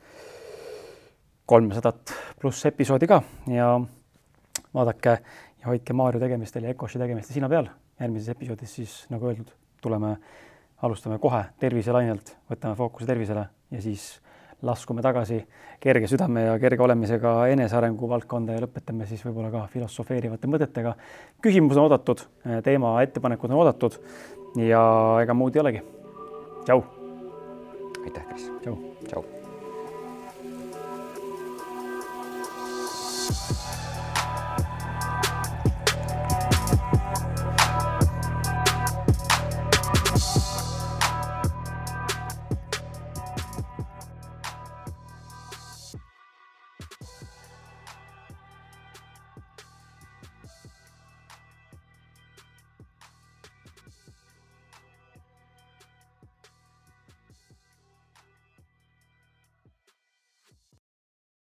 kolmsadat pluss episoodi ka ja vaadake ja hoidke Maarju tegemistel ja Ecoshi tegemistel silma peal. järgmises episoodis siis nagu öeldud, tuleme, alustame kohe terviselainelt, võtame fookuse tervisele ja siis laskume tagasi kerge südame ja kerge olemisega enesearengu valdkonda ja lõpetame siis võib-olla ka filosofeerivate mõtetega. küsimus on oodatud, teema ettepanekud on oodatud ja ega muud ei olegi. tšau. aitäh, Kris. tšau. tšau.